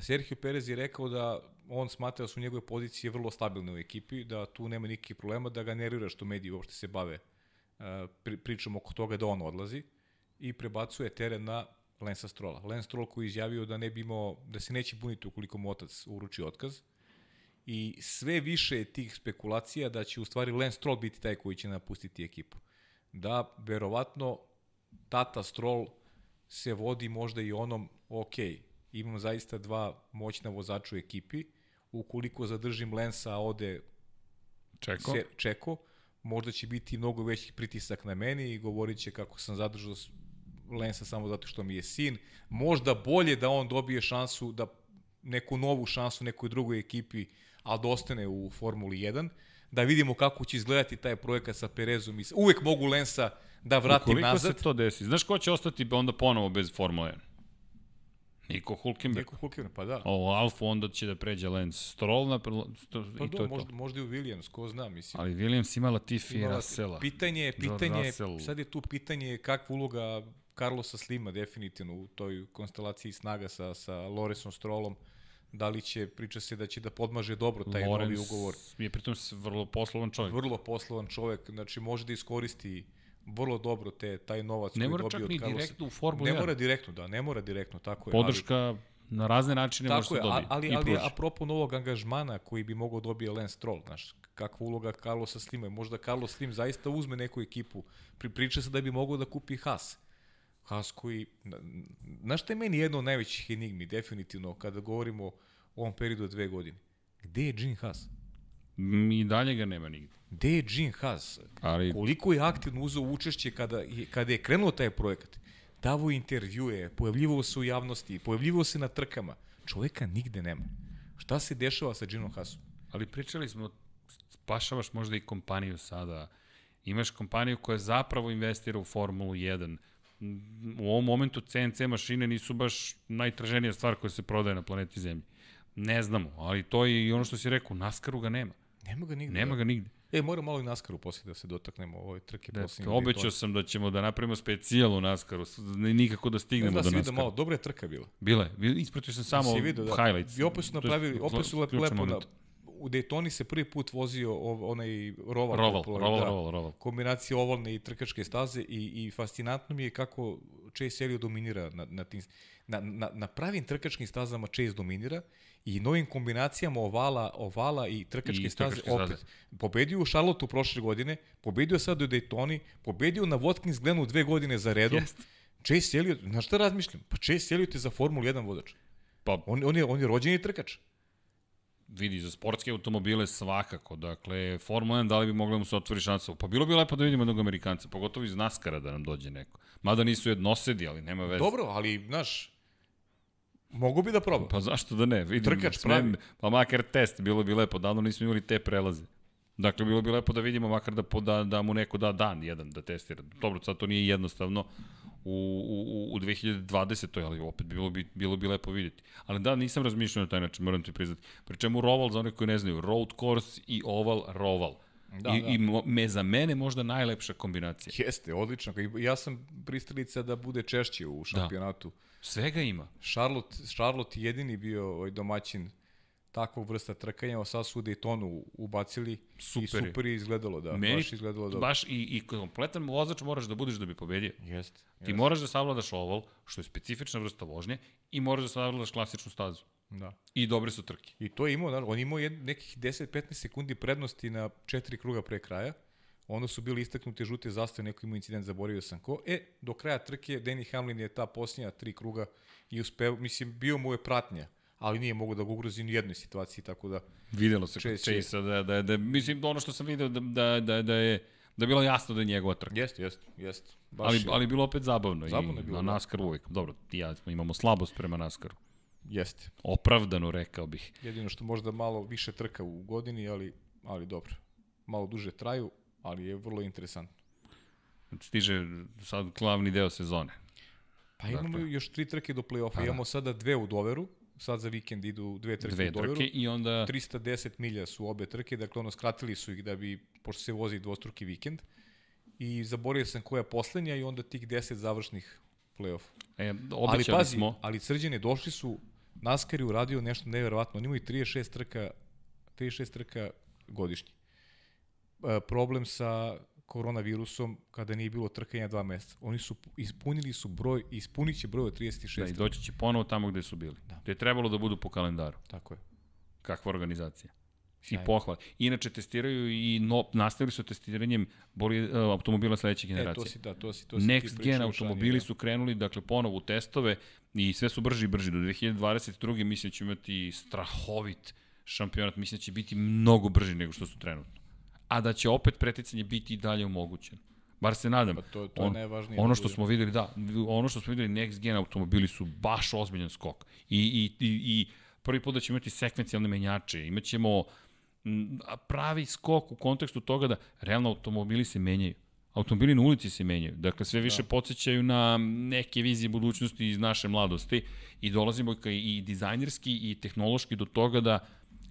Sergio Perez je rekao da on smatra da su njegove pozicije vrlo stabilne u ekipi, da tu nema nikakvih problema, da ga nervira što mediji uopšte se bave pri, pričom oko toga da on odlazi i prebacuje teren na Lensa Strola. Lens Stroll koji je izjavio da ne bi imao, da se neće buniti ukoliko mu otac uruči otkaz. I sve više je tih spekulacija da će u stvari Lens Stroll biti taj koji će napustiti ekipu. Da, verovatno, tata Stroll se vodi možda i onom, ok, imam zaista dva moćna vozača u ekipi, ukoliko zadržim Lensa, a ode Čeko. Se, Čeko, možda će biti mnogo veći pritisak na meni i govorit će kako sam zadržao Lensa samo zato što mi je sin. Možda bolje da on dobije šansu, da neku novu šansu nekoj drugoj ekipi, ali da ostane u Formuli 1, da vidimo kako će izgledati taj projekat sa Perezom. Uvek mogu Lensa da vratim Ukoliko nazad. Ukoliko se to desi, znaš ko će ostati onda ponovo bez Formule 1? Niko Hulkenberg. Niko Hulkenberg, pa da. O Alfa onda će da pređe Lance Stroll na sto, pa i do, to možda, to. možda i u Williams, ko zna, mislim. Ali Williams ima Latifi i Russella. Pitanje je, pitanje, Russell. sad je tu pitanje kakva uloga Carlosa Slima definitivno u toj konstelaciji snaga sa, sa Loresom Strollom da li će, priča se da će da podmaže dobro taj Lorenz novi ugovor. je pritom vrlo poslovan čovjek. Vrlo poslovan čovjek, znači može da iskoristi vrlo dobro te taj novac ne koji dobio od Carlosa. Ne mora čak ni direktno u Formulu Ne mora direktno, da, ne mora direktno, tako je. Podrška ali, na razne načine može se dobiti. Ali, ali, ali apropo novog angažmana koji bi mogao dobije Lance Stroll, znaš, kakva uloga Carlosa Slima možda Carlos Slim zaista uzme neku ekipu. Pri, priča se da bi mogao da kupi Haas. Haas koji, znaš šta je meni jedno od najvećih enigmi, definitivno, kada govorimo o ovom periodu od dve godine? Gde je Gene Haas? Mi dalje ga nema nigde. Gde je Gene Haas? Ali... Koliko je aktivno uzao učešće kada, kada je krenuo taj projekat? Davo intervjue, pojavljivao se u javnosti, pojavljivao se na trkama. Čoveka nigde nema. Šta se dešava sa Geneom Haasom? Ali pričali smo, spašavaš možda i kompaniju sada. Imaš kompaniju koja zapravo investira u Formulu 1. U ovom momentu CNC mašine nisu baš najtraženija stvar koja se prodaje na planeti Zemlji. Ne znamo, ali to je i ono što si rekao, Naskaru ga nema. Nema ga nigde. Nema ga nigde. E, moram malo i Naskaru poslije da se dotaknemo ovoj trke da. Obećao sam da ćemo da napravimo specijalu Naskaru, nikako da stignemo da, da do Naskaru. malo, dobra je trka bila. Bila je, ispratio sam samo vidio, da. highlights. I opet su napravili, opet su lepo, lepo na, u Daytoni se prvi put vozio onaj roval. Roval, roval, da, roval, roval. Kombinacija ovalne i trkačke staze i, i fascinantno mi je kako Chase Elliot dominira na, na tim na, na, na pravim trkačkim stazama Chase dominira i novim kombinacijama ovala, ovala i trkačke I staze opet. Staze. Pobedio u Charlotteu prošle godine, pobedio sad u Daytoni, pobedio na Watkins Glenu dve godine za redom. Jest. Chase Elliot, na šta razmišljam? Pa Chase Elliot je za Formulu 1 vozač. Pa, on, on, je, on je rođeni trkač. Vidi, za sportske automobile svakako. Dakle, Formula 1, da li bi mogla da mu se otvori šansa? Pa bilo bi lepo da vidimo jednog Amerikanca, pogotovo iz Naskara da nam dođe neko. Mada nisu jednosedi, ali nema veze. Dobro, ali, znaš, Mogu bi da probam. Pa zašto da ne? Vidim, Trkač pravi. Pa makar test, bilo bi lepo. Davno nismo imali te prelaze. Dakle, bilo bi lepo da vidimo makar da, da, da mu neko da dan jedan da testira. Dobro, sad to nije jednostavno u, u, u 2020. ali opet bilo bi, bilo bi lepo vidjeti. Ali da, nisam razmišljao na taj način, moram ti priznati. Pričemu Roval, za one koji ne znaju, road course i oval roval. Da, I, da. I me za mene možda najlepša kombinacija. Jeste, odlično. Ja sam pristalica da bude češće u da. šampionatu. Da. Svega ima. Charlotte, Charlotte jedini bio ovaj domaćin takvog vrsta trkanja, sad su u Daytonu ubacili super i super je izgledalo, da. Meni, baš izgledalo da. Baš i, i kompletan vozač moraš da budeš da bi pobedio. Jeste. Ti jest. moraš da savladaš oval, što je specifična vrsta vožnje, i moraš da savladaš klasičnu stazu. Da. I dobre su trke. I to je imao, da, on imao jed, nekih 10-15 sekundi prednosti na četiri kruga pre kraja. Onda su bili istaknute žute zastave, neko imao incident, zaboravio sam ko. E, do kraja trke, Danny Hamlin je ta posljednja tri kruga i uspeo, mislim, bio mu je pratnja ali nije mogu da ga ugrozi ni u jednoj situaciji, tako da... Videlo se kod Chase-a da, da, da, mislim, ono što sam video da, da, da, da je da je bilo jasno da je njegova trka. Jeste, jeste, jeste. ali, je. ali bilo opet zabavno. Zabavno je bilo. Na da. NASCAR uvijek. Dobro, ti ja imamo slabost prema NASCAR-u. Jeste. Opravdano, rekao bih. Jedino što možda malo više trka u godini, ali, ali dobro. Malo duže traju, ali je vrlo interesantno. Stiže sad glavni deo sezone. Pa imamo dakle. još tri trke do play-offa. Pa da. Imamo sada dve u Doveru, sad za vikend idu dve trke dve u Doveru. Trke i onda... 310 milja su obe trke, dakle ono skratili su ih da bi, pošto se vozi dvostruki vikend. I zaboravio sam koja poslednja i onda tih 10 završnih play-off. E, ali pazi, smo... ali crđene došli su, NASCAR je uradio nešto neverovatno. Oni imaju 36 trka, 36 trka godišnje. E, problem sa koronavirusom kada nije bilo trkanja dva meseca. Oni su ispunili su broj, ispunit će broj od 36. Da, i doći će ponovo tamo gde su bili. Da. Gde je trebalo da budu po kalendaru. Tako je. Kakva organizacija. I pohvala. Inače, testiraju i no, nastavili su testiranjem boli, uh, automobila sledeće generacije. E, to si, da, to si, to si Next gen automobili da. su krenuli, dakle, ponovo u testove i sve su brži i brži. Do 2022. mislim da će imati strahovit šampionat. Mislim da će biti mnogo brži nego što su trenutno a da će opet preticanje biti i dalje omogućeno. Bar se nadam. Pa to, to je najvažnije. Ono da što smo videli, da, ono što smo videli, next gen automobili su baš ozbiljan skok. I, i, i, i prvi put da ćemo imati sekvencijalne menjače, imaćemo pravi skok u kontekstu toga da realno automobili se menjaju. Automobili na ulici se menjaju. Dakle, sve više da. podsjećaju na neke vizije budućnosti iz naše mladosti i dolazimo i dizajnerski i tehnološki do toga da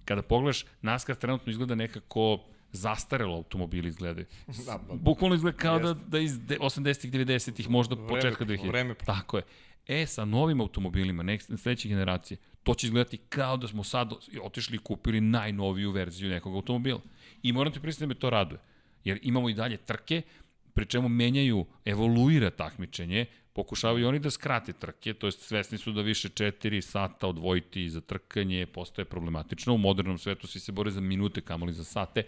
kada pogledaš, NASCAR trenutno izgleda nekako zastarelo automobili izgledaju. *laughs* Da, ba, Bukvalno izgleda kao da, da iz 80-ih, 90-ih, možda vreme, početka 2000. Vreme. Tako je. E, sa novim automobilima, nek, sledeće generacije, to će izgledati kao da smo sad otišli i kupili najnoviju verziju nekog automobila. I moram ti pristati da me to raduje. Jer imamo i dalje trke, pri čemu menjaju, evoluira takmičenje, pokušavaju oni da skrate trke, to jest svesni su da više 4 sata odvojiti za trkanje postaje problematično. U modernom svetu svi se bore za minute, kamoli za sate.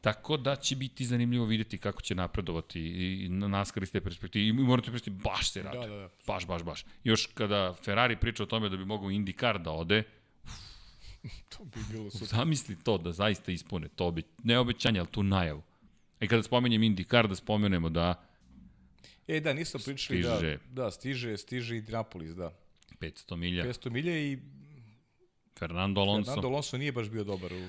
Tako da će biti zanimljivo videti kako će napredovati i na NASCAR iz te perspektive. I morate pristiti, baš se radi. Da, da, da. Baš, baš, baš. Još kada Ferrari priča o tome da bi mogao IndyCar da ode, *laughs* to bi bilo super. Zamisli to da zaista ispune to obe, ne obećanje, ali tu najavu. I kada spomenjem IndyCar, da spomenemo da E, da, nisam pričali da- stiže. da, da, stiže, stiže i Dinapolis, da. 500 milja. 500 milja i Fernando Alonso. Fernando Alonso nije baš bio dobar u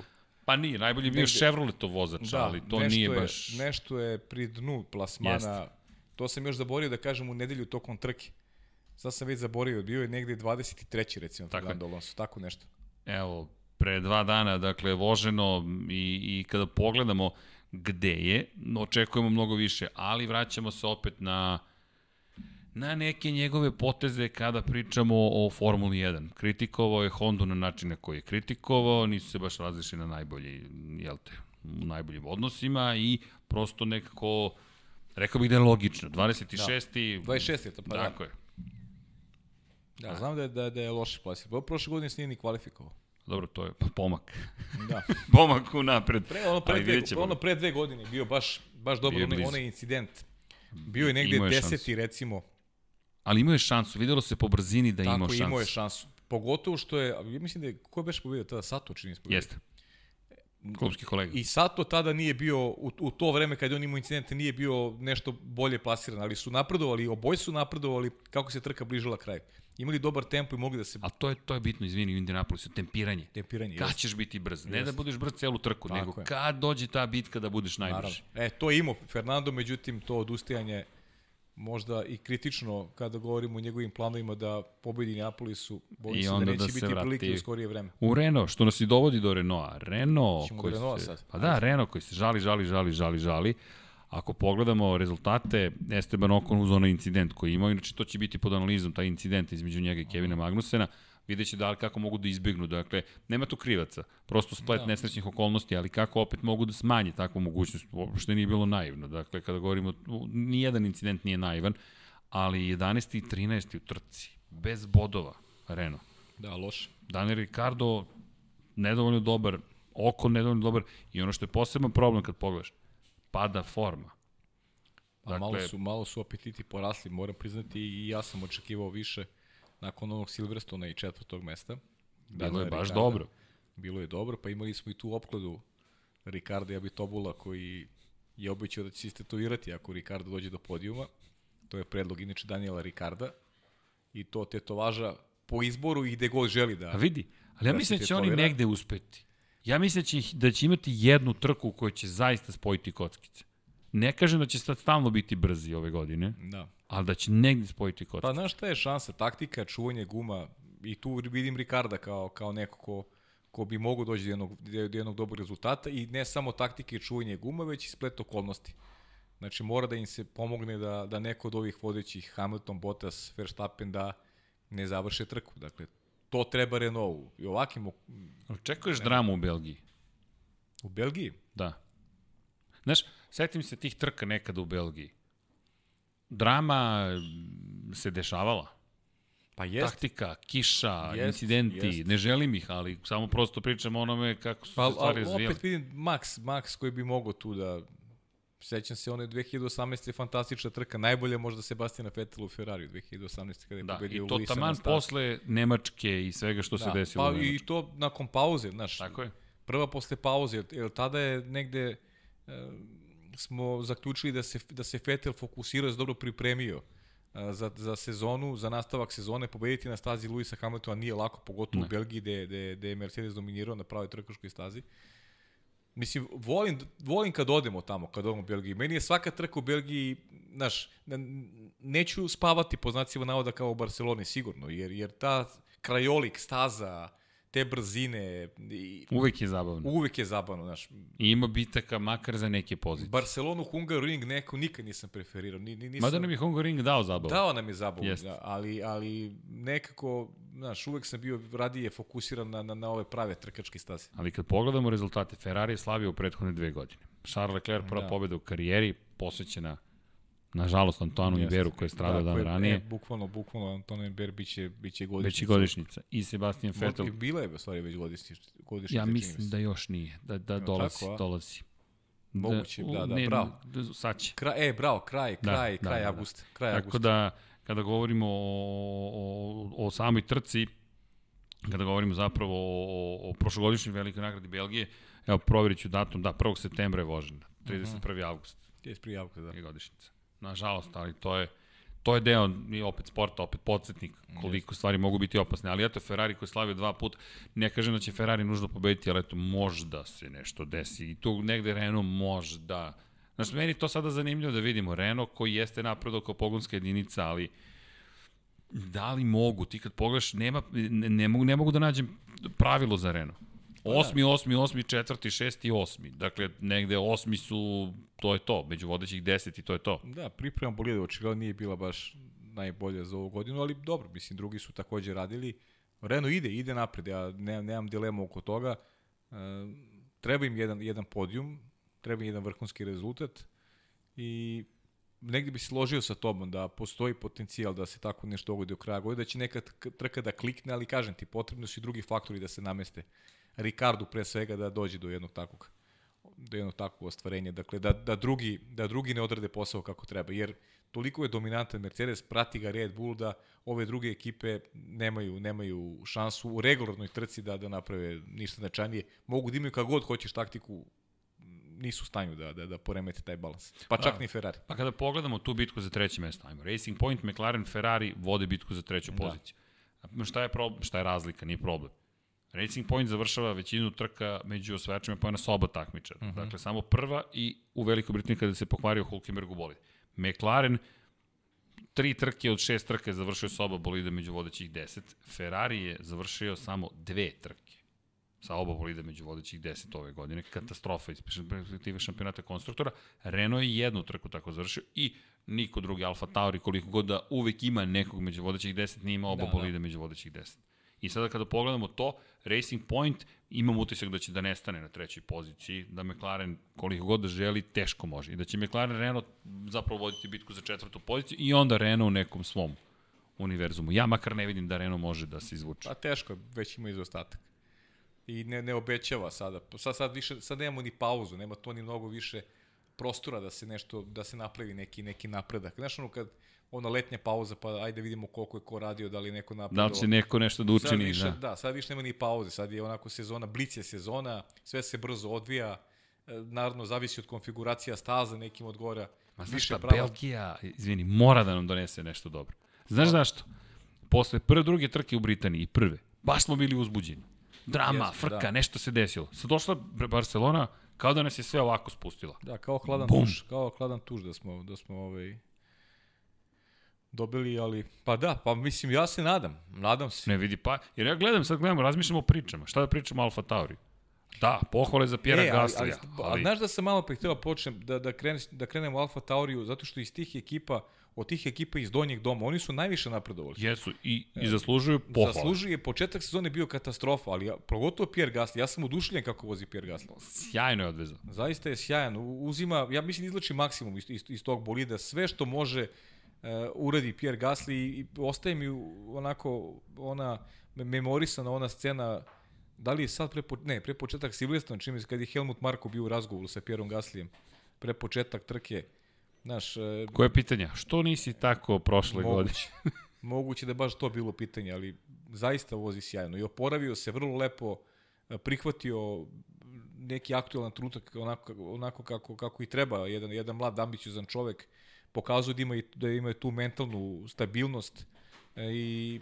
Pa nije, najbolji bio Chevroletov vozač, da, ali to nije je, baš... Nešto je pri dnu plasmana. Jest. To sam još zaborio da kažem u nedelju tokom trke. Sad sam već zaborio, bio je negde 23. recimo tako Fernando Alonso, tako nešto. Evo, pre dva dana, dakle, voženo i, i kada pogledamo gde je, očekujemo mnogo više, ali vraćamo se opet na na neke njegove poteze kada pričamo o Formuli 1. Kritikovao je Hondu na način na koji je kritikovao, nisu se baš razlišli na najbolji, jel te, u najboljim odnosima i prosto nekako, rekao bih da je logično. 26. Da. 26. je to pa da. Tako je. Da, znam da je, da, da je loše plasirao. Prošle godine se nije ni kvalifikovao. Dobro, to je pomak. Da. *laughs* pomak u napred. Pre, ono, pre dve, ono pre dve godine bio baš, baš dobro, onaj, onaj incident. Bio je negde deseti, recimo, Ali imao je šansu, videlo se po brzini da je imao šansu. Tako, imao je šansu. Pogotovo što je, ja mislim da je, ko je beš pobedio tada, Sato čini se Jeste. Klubski kolega. I Sato tada nije bio, u, u to vreme kad je on imao incidente, nije bio nešto bolje plasiran, ali su napredovali, oboji su napredovali kako se trka bližila kraju. Imali dobar tempo i mogli da se... A to je, to je bitno, izvini, u Indianapolisu, tempiranje. Tempiranje, Kad ćeš biti brz? Ne da budeš brz celu trku, Tako nego je. kad dođe ta bitka da budeš najbrži. Naravno. E, to je imao Fernando, međutim, to odustajanje možda i kritično kada govorimo o njegovim planovima da pobedi Neapolisu, bojim se da neće da biti vrati... prilike u skorije vreme. U Renault, što nas i dovodi do Renaulta. Renault koji Renault se, sad. Pa da, Renault koji se žali, žali, žali, žali, žali. Ako pogledamo rezultate, Esteban Ocon uz onaj incident koji imao, inače to će biti pod analizom, taj incident između njega i Kevina Magnusena, vidjet će da kako mogu da izbegnu. Dakle, nema tu krivaca, prosto splet da. nesrećnih okolnosti, ali kako opet mogu da smanje takvu mogućnost, uopšte nije bilo naivno. Dakle, kada govorimo, nijedan incident nije naivan, ali 11. i 13. u trci, bez bodova, Renault. Da, loše. Daniel Ricardo, nedovoljno dobar, oko nedovoljno dobar i ono što je poseban problem kad pogledaš, pada forma. Dakle, malo, su, malo su apetiti porasli, moram priznati i ja sam očekivao više nakon onog Silverstona i četvrtog mesta. Bilo je baš Ricarda. dobro. Bilo je dobro, pa imali smo i tu opkladu Ricarda i Abitobula koji je obećao da će se istetovirati ako Ricardo dođe do podijuma. To je predlog inače Daniela Ricarda. I to tetovaža po izboru i gde god želi da... A vidi, ali ja da mislim da će oni negde uspeti. Ja mislim da će, da će imati jednu trku koja će zaista spojiti kockice. Ne kažem da će sad stalno biti brzi ove godine, da. ali da će negde spojiti kockice. Pa znaš šta je šansa? Taktika, čuvanje guma i tu vidim Ricarda kao, kao neko ko, ko bi mogu doći do jednog, do jednog dobrog rezultata i ne samo taktike i čuvanje guma, već i splet okolnosti. Znači mora da im se pomogne da, da neko od ovih vodećih Hamilton, Bottas, Verstappen da ne završe trku. Dakle, to treba Renault. I ovakim... Očekuješ dramu u Belgiji? U Belgiji? Da. Znaš, setim se tih trka nekada u Belgiji. Drama se dešavala. Pa jest. Taktika, kiša, jest, incidenti, jest. ne želim ih, ali samo prosto pričam o onome kako su pa, se stvari razvijali. Opet vidim Max, Max koji bi mogao tu da Sećam se one 2018. fantastična trka, najbolje možda Sebastiana Vettel u Ferrari 2018. kada je da, pobedio i to taman posle Nemačke i svega što da, se desilo pa i to nakon pauze, znaš. Tako je. Prva posle pauze, jer, jer tada je negde e, smo zaključili da se, da se Vettel fokusirao, dobro pripremio za, za sezonu, za nastavak sezone, pobediti na stazi Luisa Hamiltona nije lako, pogotovo ne. u Belgiji gde, gde, gde je Mercedes dominirao na pravoj trkaškoj stazi. Mislim, volim, volim kad odemo tamo, kad odemo u Belgiji. Meni je svaka trka u Belgiji, znaš, neću spavati po znacima navoda kao u Barceloni, sigurno, jer, jer ta krajolik, staza, te brzine... I, uvek je zabavno. Uvek je zabavno, znaš. I ima bitaka makar za neke pozicije. Barcelonu, Hungaroring neko nikad nisam preferirao. Ni, ni, nisam... Mada nam je Hungaroring dao zabavu. Dao nam je zabavu, da, ali, ali nekako, znaš, uvek sam bio radije fokusiran na, na, na ove prave trkačke staze. Ali kad pogledamo rezultate, Ferrari je slavio u prethodne dve godine. Charles Leclerc prva da. pobeda u karijeri, posvećena Nažalost, Antonu Iberu koji je stradao da, dan ranije. E, bukvalno, bukvalno, Antonu Iber biće, biće godišnjica. Biće godišnjica. I Sebastian Vettel. Bila je, stvari, već godišnjica. Ja mislim da još nije, da, da dolazi, tako, dolazi. Moguće, da, da, da, ne, bravo. Sad će. Kra, e, bravo, kraj, kraj, da, kraj da, da, avgusta. Kraj Tako avgusta. da, kada govorimo o, o, o samoj trci, kada govorimo zapravo o, o prošlogodišnjoj velikoj nagradi Belgije, evo, provjerit ću datum, da, 1. septembra je vožena, 31. avgust. 31. avgust, da. Je godišnjica nažalost, ali to je to je deo i opet sporta, opet podsjetnik koliko stvari mogu biti opasne. Ali eto, Ferrari koji slavio dva put, ne kažem da će Ferrari nužno pobediti, ali eto, možda se nešto desi. I tu negde Renault možda... Znaš, meni to sada zanimljivo da vidimo. Renault koji jeste napredao kao pogonska jedinica, ali da li mogu? Ti kad pogledaš, nema, ne, ne, mogu, ne mogu da nađem pravilo za Renault. Pa da. Osmi, osmi, osmi, četvrti, šesti, osmi. Dakle, negde osmi su, to je to, među vodećih deset i to je to. Da, priprema bolida očigledno nije bila baš najbolja za ovu godinu, ali dobro, mislim, drugi su takođe radili. Renault ide, ide napred, ja nemam, nemam dilema oko toga. E, treba im jedan, jedan podijum, treba im jedan vrhunski rezultat i negde bi se složio sa tobom da postoji potencijal da se tako nešto dogodi do kraja godine, da će neka trka da klikne, ali kažem ti, potrebno su i drugi faktori da se nameste. Ricardu pre svega da dođe do jednog takvog do jednog takvog ostvarenja, dakle da, da, drugi, da drugi ne odrade posao kako treba, jer toliko je dominantan Mercedes, prati ga Red Bull da ove druge ekipe nemaju nemaju šansu u regularnoj trci da da naprave ništa značajnije. Mogu da imaju kako god hoćeš taktiku, nisu u stanju da, da, da poremete taj balans. Pa čak da. ni Ferrari. Pa kada pogledamo tu bitku za treće mesto, ajmo, Racing Point, McLaren, Ferrari vode bitku za treću da. poziciju. Šta je, problem, šta je razlika, nije problem. Racing Point završava većinu trka među osvajačima pojena sa oba takmičara. Mhm. -huh. Dakle, samo prva i u Velikoj Britaniji kada se pokvario Hulkenberg u bolid. McLaren tri trke od šest trke završio sa oba bolida među vodećih deset. Ferrari je završio samo dve trke sa oba bolida među vodećih deset ove godine. Katastrofa iz perspektive šampionata konstruktora. Renault je jednu trku tako završio i niko drugi Alfa Tauri koliko god da uvek ima nekog među vodećih deset, nije ima oba da, bolida da. među vodećih deset. I sada kada pogledamo to, Racing Point imam utisak da će da nestane na trećoj poziciji, da McLaren koliko god da želi, teško može. I da će McLaren Renault zapravo voditi bitku za četvrtu poziciju i onda Renault u nekom svom univerzumu. Ja makar ne vidim da Renault može da se izvuče. Pa teško, već ima izostatak. I ne, ne obećava sada. Sad, sad, više, sad nemamo ni pauzu, nema to ni mnogo više prostora da se nešto, da se napravi neki, neki napredak. Znaš ono kad ona letnja pauza, pa ajde vidimo koliko je ko radio, da li neko napredo. Da li će neko nešto da učini, više, da. Da, sad više nema ni pauze, sad je onako sezona, blic je sezona, sve se brzo odvija, e, naravno zavisi od konfiguracija staza, nekim odgovara. Ma znaš šta, prava... Belgija, izvini, mora da nam donese nešto dobro. Znaš pa. zašto? Posle prve, druge trke u Britaniji, prve, baš smo bili uzbuđeni. Drama, Jesmo, frka, da. nešto se desilo. Sad došla Barcelona, kao da nas je sve ovako spustila. Da, kao hladan Bum. tuš, kao hladan tuš da smo, da smo ovaj, dobili, ali pa da, pa mislim ja se nadam, nadam se. Ne vidi pa, jer ja gledam, sad gledamo, razmišljamo o pričama. Šta da pričamo o Alfa Tauri? Da, pohvale za Pjera e, Gaslija. Ali, ali, ali, znaš da sam malo pre htio da počnem, da, da, krenem, da krenem u Alfa Tauriju, zato što iz tih ekipa, od tih ekipa iz donjeg doma, oni su najviše napredovali. Jesu, i, i e, zaslužuju pohvale. Zaslužuje, početak sezone bio katastrofa, ali ja, pogotovo Pierre Gasly, ja sam udušljen kako vozi Pierre Gasly. Sjajno je odvezao. Zaista je sjajan, uzima, ja mislim izlači maksimum iz, iz, iz tog bolida, sve što može, uh, uradi Pierre Gasly i ostaje mi onako ona memorisana ona scena da li je sad pre, ne, pre početak Silvestra, čime kad je Helmut Marko bio u razgovoru sa Pierom Gaslijem, pre početak trke, znaš... E, Koje pitanja? Što nisi tako prošle moguće, godine? *laughs* *laughs* moguće da je baš to bilo pitanje, ali zaista vozi sjajno i oporavio se vrlo lepo, e, prihvatio neki aktualan trenutak onako, onako kako, kako i treba, jedan, jedan mlad ambiciozan čovek, pokazuje da ima, da ima tu mentalnu stabilnost e, i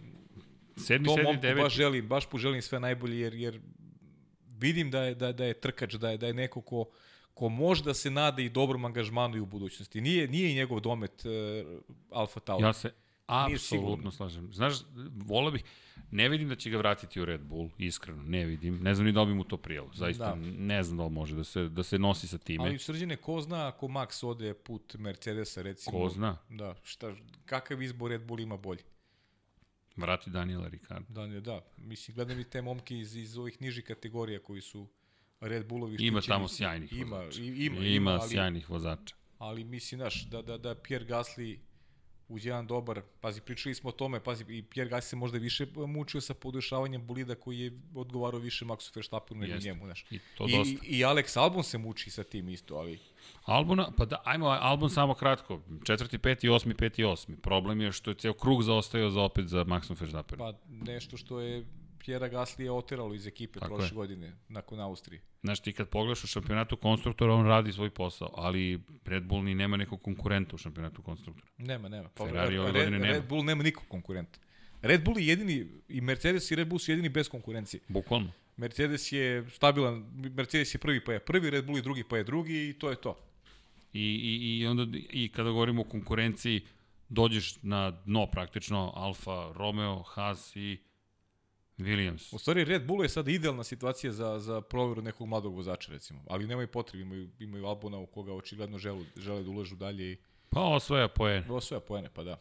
Sedmi, to momku baš želim, baš poželim sve najbolje jer, jer vidim da je, da, da je trkač, da je, da je neko ko, ko može da se nada i dobrom angažmanu i u budućnosti. Nije, nije i njegov domet uh, Alfa Tauri. Ja se apsolutno slažem. Znaš, volao bih, ne vidim da će ga vratiti u Red Bull, iskreno, ne vidim. Ne znam ni da bi mu to prijelo. Zaista da. ne znam da li može da se, da se nosi sa time. Ali srđene, ko zna ako Max ode put Mercedesa, recimo. Ko zna? Da, šta, kakav izbor Red Bull ima bolji? Vrati Daniela Ricardo. Daniel, da. Mislim, gledam i te momke iz, iz ovih nižih kategorija koji su Red Bullovi Ima tamo sjajnih ima, vozača. Ima, ima, ima ali, sjajnih vozača. Ali mislim, znaš, da, da, da Pierre Gasly uz jedan dobar, pazi, pričali smo o tome, pazi, i Pierre Gasly se možda više mučio sa podešavanjem bolida koji je odgovarao više Maxu Verstappenu nego njemu, znaš. I, to dosta. I, I Alex Albon se muči sa tim isto, ali... Albona, pa da, ajmo, Albon samo kratko, četvrti, peti, osmi, peti, osmi. Problem je što je ceo krug zaostajao za opet za Maxom Verstappenu. Pa nešto što je Pjera Gasly je oteralo iz ekipe Tako prošle je. godine, nakon Austrije. Znaš, ti kad pogledaš u šampionatu konstruktora, on radi svoj posao, ali Red Bull ni nema nekog konkurenta u šampionatu konstruktora. Nema, nema. Pa, Ferrari ove godine nema. Red Bull nema nikog konkurenta. Red Bull je jedini, i Mercedes i Red Bull su jedini bez konkurencije. Bukvalno. Mercedes je stabilan, Mercedes je prvi pa je prvi, Red Bull je drugi pa je drugi i to je to. I, i, i onda i kada govorimo o konkurenciji, dođeš na dno praktično Alfa Romeo, Haas i Williams. U stvari Red Bull je sada idealna situacija za, za proveru nekog mladog vozača recimo, ali nemaju potrebe, imaju, imaju Albona u koga očigledno žele, žele da ulažu dalje i Pa osvaja poene. Osvaja poene, pa da.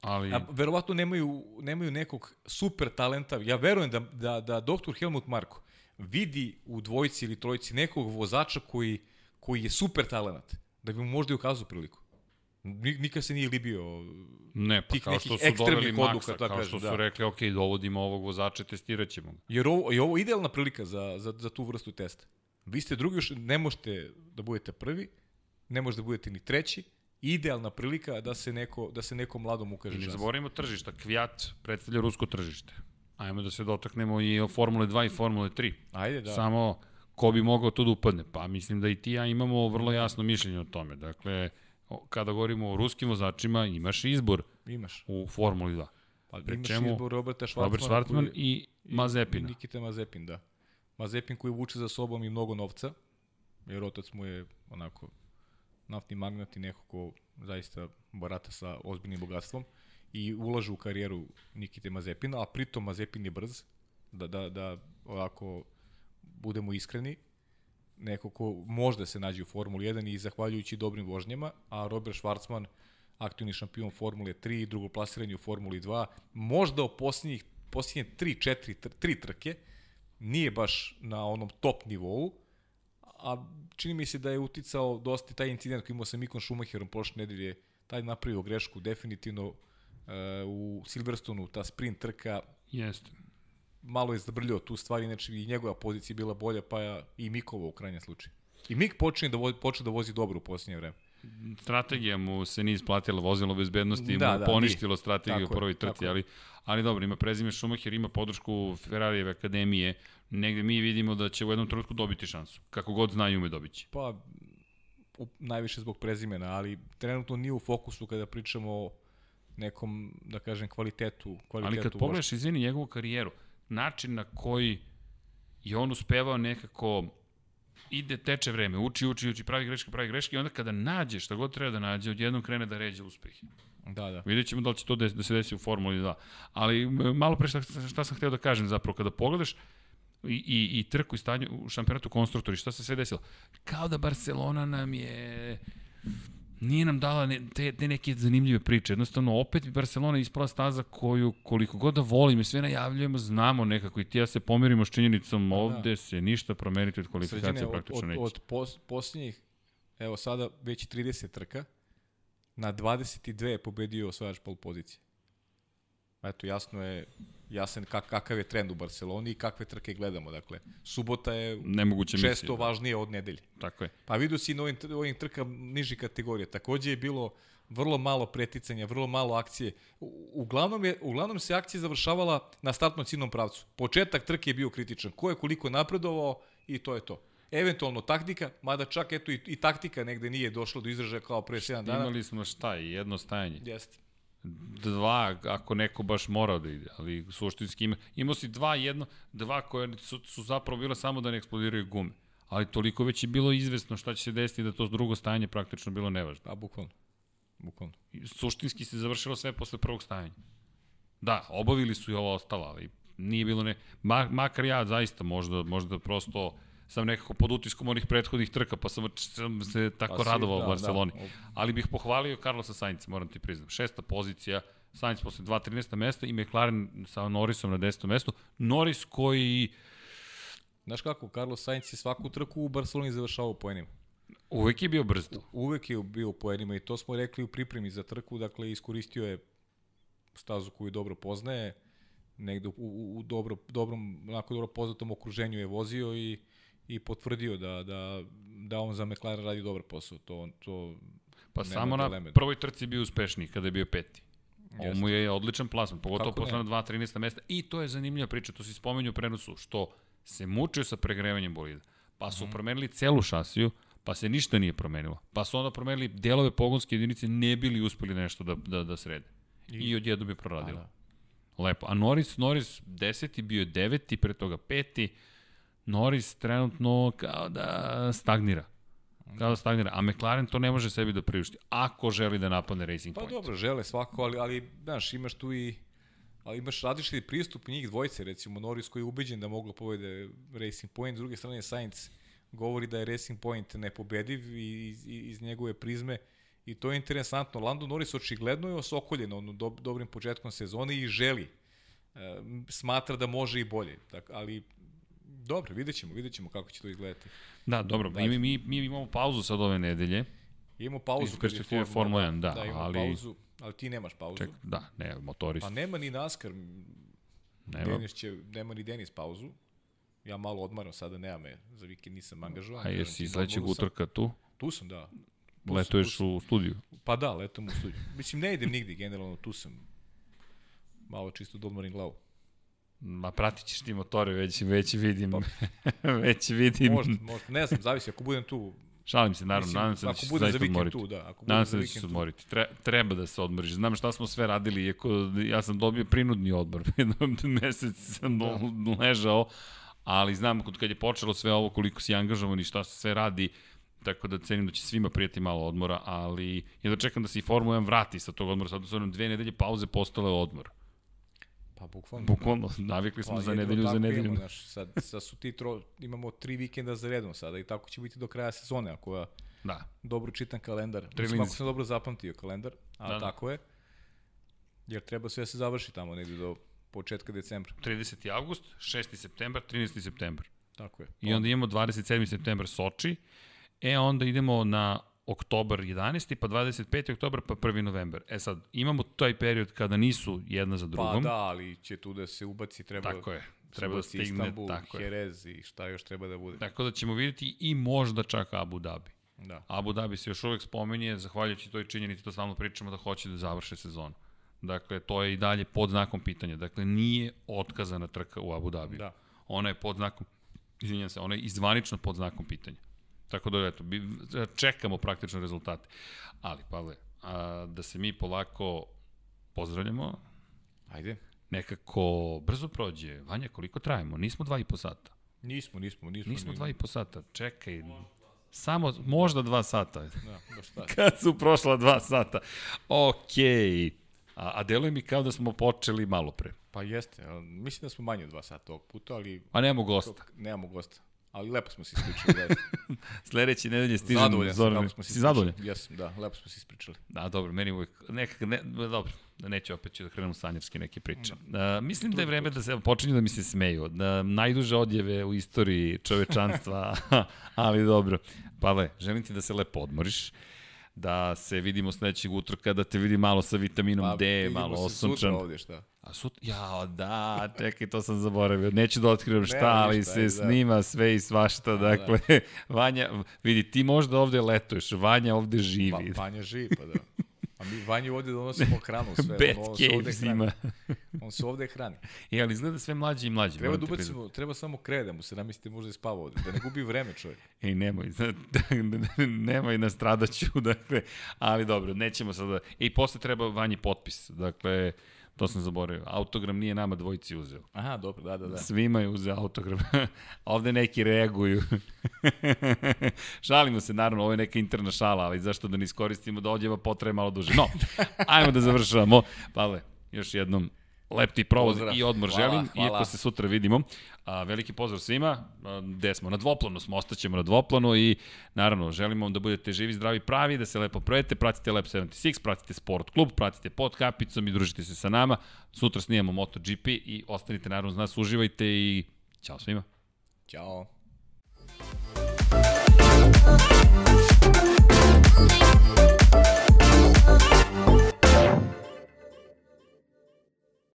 Ali... A, verovatno nemaju, nemaju nekog super talenta. Ja verujem da, da, da doktor Helmut Marko vidi u dvojici ili trojici nekog vozača koji, koji je super talent, da bi mu možda i ukazao priliku. Nikad se nije libio ne, pa tih kao što su doveli Maxa, kao kažu, što su da. rekli, ok, dovodimo ovog vozača, testirat ćemo ga. Jer ovo, je ovo idealna prilika za, za, za tu vrstu testa. Vi ste drugi, još ne možete da budete prvi, ne možete da budete ni treći, idealna prilika da se neko, da se neko mladom ukaže Ne zaboravimo tržišta, Kvijat predstavlja rusko tržište. Ajmo da se dotaknemo i o Formule 2 i Formule 3. Ajde, da. Samo ko bi mogao tu da upadne? Pa mislim da i ti ja imamo vrlo jasno mišljenje o tome. Dakle, kada govorimo o ruskim vozačima, imaš izbor imaš. u Formuli 2. Pa imaš čemu, izbor Roberta Schwartzmana, Robert Schwartzman koji, i Mazepina. I Nikita Mazepin, da. Mazepin koji vuče za sobom i mnogo novca, jer otac mu je onako naftni magnat i neko ko zaista barata sa ozbiljnim bogatstvom i ulažu u karijeru Nikite Mazepina, a pritom Mazepin je brz, da, da, da ovako budemo iskreni, neko ko možda se nađe u Formuli 1 i zahvaljujući dobrim vožnjama, a Robert Schwarzman, aktivni šampion Formule 3 i drugoplasiranje u Formuli 2, možda u posljednjih, posljednje 3, 4, 3 trke, nije baš na onom top nivou, a čini mi se da je uticao dosta taj incident koji imao sa Mikon Schumacherom prošle nedelje, taj napravio grešku definitivno uh, u Silverstonu, ta sprint trka. Jeste. Malo je zabrljao tu stvari, znači i njegova pozicija bila bolja, pa ja, i Mikova u krajnjem slučaju. I Mik počne da, vozi, počne da vozi dobro u posljednje vreme. Strategija mu se nije isplatila, vozilo bezbednosti da, mu da, poništilo nije. strategiju u prvoj trci, ali, ali dobro, ima prezime Schumacher, ima podršku Ferrarijeve akademije, negde mi vidimo da će u jednom trenutku dobiti šansu. Kako god znaju ume dobići. Pa, u, najviše zbog prezimena, ali trenutno nije u fokusu kada pričamo o nekom, da kažem, kvalitetu. kvalitetu ali kad pogledaš, izvini, njegovu karijeru, način na koji je on uspevao nekako ide, teče vreme, uči, uči, uči, pravi greške, pravi greške i onda kada nađe šta god treba da nađe, odjednom krene da ređe uspehe. Da, da. Vidjet ćemo da li će to da se desi u Formuli 2. Ali malo pre šta, šta sam hteo da kažem zapravo, kada pogledaš, i, i, i trku i stanju u šampionatu konstruktori, šta se sve desilo? Kao da Barcelona nam je nije nam dala ne, te, te neke zanimljive priče. Jednostavno, opet Barcelona ispala staza koju, koliko god da volim i sve najavljujemo, znamo nekako i ti ja se pomirimo s činjenicom, da, ovde da. se ništa promeniti od kvalifikacije Sređene, praktično od, neće. Od, od pos, posljednjih, evo sada već 30 trka, na 22 je pobedio osvajač pol pozicije. Eto, jasno je jasan kak, kakav je trend u Barceloni i kakve trke gledamo. Dakle, subota je Nemoguće često misli, da. važnije od nedelje. Tako je. Pa vidio si na ovim, ovim trka niži kategorije. Takođe je bilo vrlo malo preticanja, vrlo malo akcije. Uglavnom, je, uglavnom se akcija završavala na startnom ciljnom pravcu. Početak trke je bio kritičan. Ko je koliko napredovao i to je to. Eventualno taktika, mada čak eto i, i taktika negde nije došla do izražaja kao pre 7 dana. Imali smo šta i jedno stajanje. Jeste dva, ako neko baš morao da ide, ali suštinski ima, imao si dva, jedno, dva koje su, su zapravo bile samo da ne eksplodiraju gume. Ali toliko već je bilo izvesno šta će se desiti da to drugo stajanje praktično bilo nevažno. A, bukvalno. Bukvalno. Suštinski se završilo sve posle prvog stajanja. Da, obavili su i ovo ostalo, ali nije bilo ne... Ma, makar ja zaista možda, možda prosto sam nekako pod utiskom onih prethodnih trka, pa sam, sam se tako pa radovao da, u Barceloni. Da. Ali bih pohvalio Carlosa Sainca, moram ti priznam. Šesta pozicija, Sainz posle 2-13 mesta i McLaren sa Norrisom na 10. mestu. Norris koji... Znaš kako, Carlos Sainz je svaku trku u Barceloni završavao poenima. Uvek je bio brz. Uvek je bio u poenima i to smo rekli u pripremi za trku, dakle iskoristio je stazu koju dobro poznaje, negde u, u, u dobro, dobrom, onako dobro poznatom okruženju je vozio i i potvrdio da, da, da on za McLaren radi dobar posao. To, to pa samo na dileme. prvoj trci bio uspešniji kada je bio peti. Ovo mu je odličan plasman, pogotovo posle na 2-13 mesta. I to je zanimljiva priča, to si spomenuo u prenosu, što se mučio sa pregrevanjem bolida. Pa su mm. promenili celu šasiju, pa se ništa nije promenilo. Pa su onda promenili delove pogonske jedinice, ne bili uspeli nešto da, da, da srede. I, I odjedno bi proradilo. Pa da. Lepo. A Norris, Norris deseti, bio je deveti, pre toga peti. Norris trenutno kao da stagnira. Kao da stagnira. A McLaren to ne može sebi da priušti. Ako želi da napadne Racing Point. Pa dobro, žele svako, ali, ali znaš, imaš tu i ali imaš različiti pristup njih dvojice, recimo Norris koji je ubeđen da mogu povede Racing Point, s druge strane Sainz govori da je Racing Point nepobediv i iz, iz njegove prizme i to je interesantno. Lando Norris očigledno je osokoljen ono, do, dobrim početkom sezone i želi. E, smatra da može i bolje, tak, ali Dobro, vidjet ćemo, vidjet ćemo kako će to izgledati. Da, dobro, da, mi, mi, mi imamo pauzu sad ove nedelje. Imamo pauzu. Iz perspektive Formula 1, da. Da, imamo ali... pauzu, ali ti nemaš pauzu. Ček, da, ne, motorist. Pa nema ni NASCAR. Nema. Denis će, nema ni Denis pauzu. Ja malo odmaram sada, nema me, za vikend nisam angažovan. A jesi sledećeg utorka tu? Tu sam, da. Tu Letuješ sam, tu u studiju? Pa da, letom u studiju. Mislim, ne idem nigde, generalno tu sam. Malo čisto da odmorim glavu. Ma pratit ćeš ti motore, već, već vidim. Pa, *laughs* već vidim. Možda, možda, ne znam, zavisi, ako budem tu... Šalim se, naravno, nadam se da ćeš se zaista odmoriti. Tu, da, ako nadam se da ćeš se odmoriti. Tre, treba da se odmoriš. Znam šta smo sve radili, iako ja sam dobio prinudni odmor. *laughs* Jednom mesec sam da. ležao, ali znam kad je počelo sve ovo, koliko si angažovan i šta se sve radi, tako da cenim da će svima prijeti malo odmora, ali ja da čekam da se i Formula 1 vrati sa tog odmora, sad su nam dve nedelje pauze postale odmor. Pa bukvalno. Bukvalno, navikli smo pa, za nedelju za nedelju. Imamo, znaš, sad, sad su ti tro, imamo tri vikenda za redom sada i tako će biti do kraja sezone, ako ja da. dobro čitam kalendar. Mislim, ako sam dobro zapamtio kalendar, a da, da. tako je. Jer treba sve se završi tamo negde do početka decembra. 30. avgust, 6. septembar, 13. septembar. Tako je. I onda imamo 27. septembar Soči, e onda idemo na oktobar 11. pa 25. oktobar pa 1. novembar. E sad, imamo taj period kada nisu jedna za drugom. Pa da, ali će tu da se ubaci, treba, tako je, treba da stigne, Istanbul, tako Jerez i šta još treba da bude. Tako da ćemo vidjeti i možda čak Abu Dhabi. Da. Abu Dhabi se još uvek spominje, zahvaljujući toj činjenici, to stalno pričamo da hoće da završe sezonu. Dakle, to je i dalje pod znakom pitanja. Dakle, nije otkazana trka u Abu Dhabi. Da. Ona je pod znakom, izvinjam se, ona je izvanično pod znakom pitanja. Tako da, eto, čekamo praktično rezultate. Ali, Pavle, a, da se mi polako pozdravljamo. Ajde. Nekako brzo prođe. Vanja, koliko trajemo? Nismo dva i po sata. Nismo, nismo, nismo. Nismo dva i po sata. Čekaj. Samo možda dva sata. Da, da šta. *laughs* Kad su prošla dva sata. Okej. Okay. A, a deluje mi kao da smo počeli malo pre. Pa jeste. Mislim da smo manje od dva sata ovog puta, ali... A nemamo gosta. Nemamo gosta. Ali lepo smo se ispričali. *laughs* Sledeće nedelje stižem Zoran. Zadovoljan sam, si zadovoljan? Jesam, da, lepo smo se ispričali. Da, dobro, meni uvijek, nekako, ne, dobro, da neću opet ću da krenem sanjarski neke priče. Da. Uh, mislim da je vreme da se počinju da mi se smeju. Da, najduže odjeve u istoriji čovečanstva, *laughs* ali dobro. Pavle, želim ti da se lepo odmoriš da se vidimo sledećeg utorka, da te vidi malo sa vitaminom pa, D, malo osunčan. Pa, ovdje, šta? A sut, ja, da, čekaj, to sam zaboravio. Neću da otkrivam šta, ali se da. snima sve i svašta. Da, dakle, da. *laughs* Vanja, vidi, ti možda ovde letuješ, Vanja ovde živi. Va, Vanja živi, pa da. A mi Vanju ovde donosimo hranu sve. *laughs* Bad on, caves ima. On se ovde hrani. I ali izgleda sve mlađi i mlađi. Treba da ubacimo, treba samo krede da mu se namisli možda je spavao ovde, da ne gubi vreme čovjek. *laughs* Ej, nemoj, *laughs* nemoj nastradaću, dakle, ali dobro, nećemo sada. I posle treba Vanji potpis, dakle, To sam zaboravio. Autogram nije nama dvojici uzeo. Aha, dobro, da, da, da. Svima je uzeo autogram. *laughs* Ovde neki reaguju. *laughs* Šalimo se, naravno, ovo je neka interna šala, ali zašto da ne iskoristimo da odjeva potraje malo duže. No, *laughs* ajmo da završavamo. Pavle, još jednom lep ti provoz pozdrav. i odmor hvala, želim, hvala. iako se sutra vidimo. A, veliki pozdrav svima, a, gde smo, na dvoplanu smo, ostaćemo na dvoplanu i naravno želimo da budete živi, zdravi, pravi, da se lepo projete, pratite Lab 76, pratite Sport Klub, pratite pod kapicom i družite se sa nama. Sutra snijemo MotoGP i ostanite naravno za nas, uživajte i ćao svima. Ćao.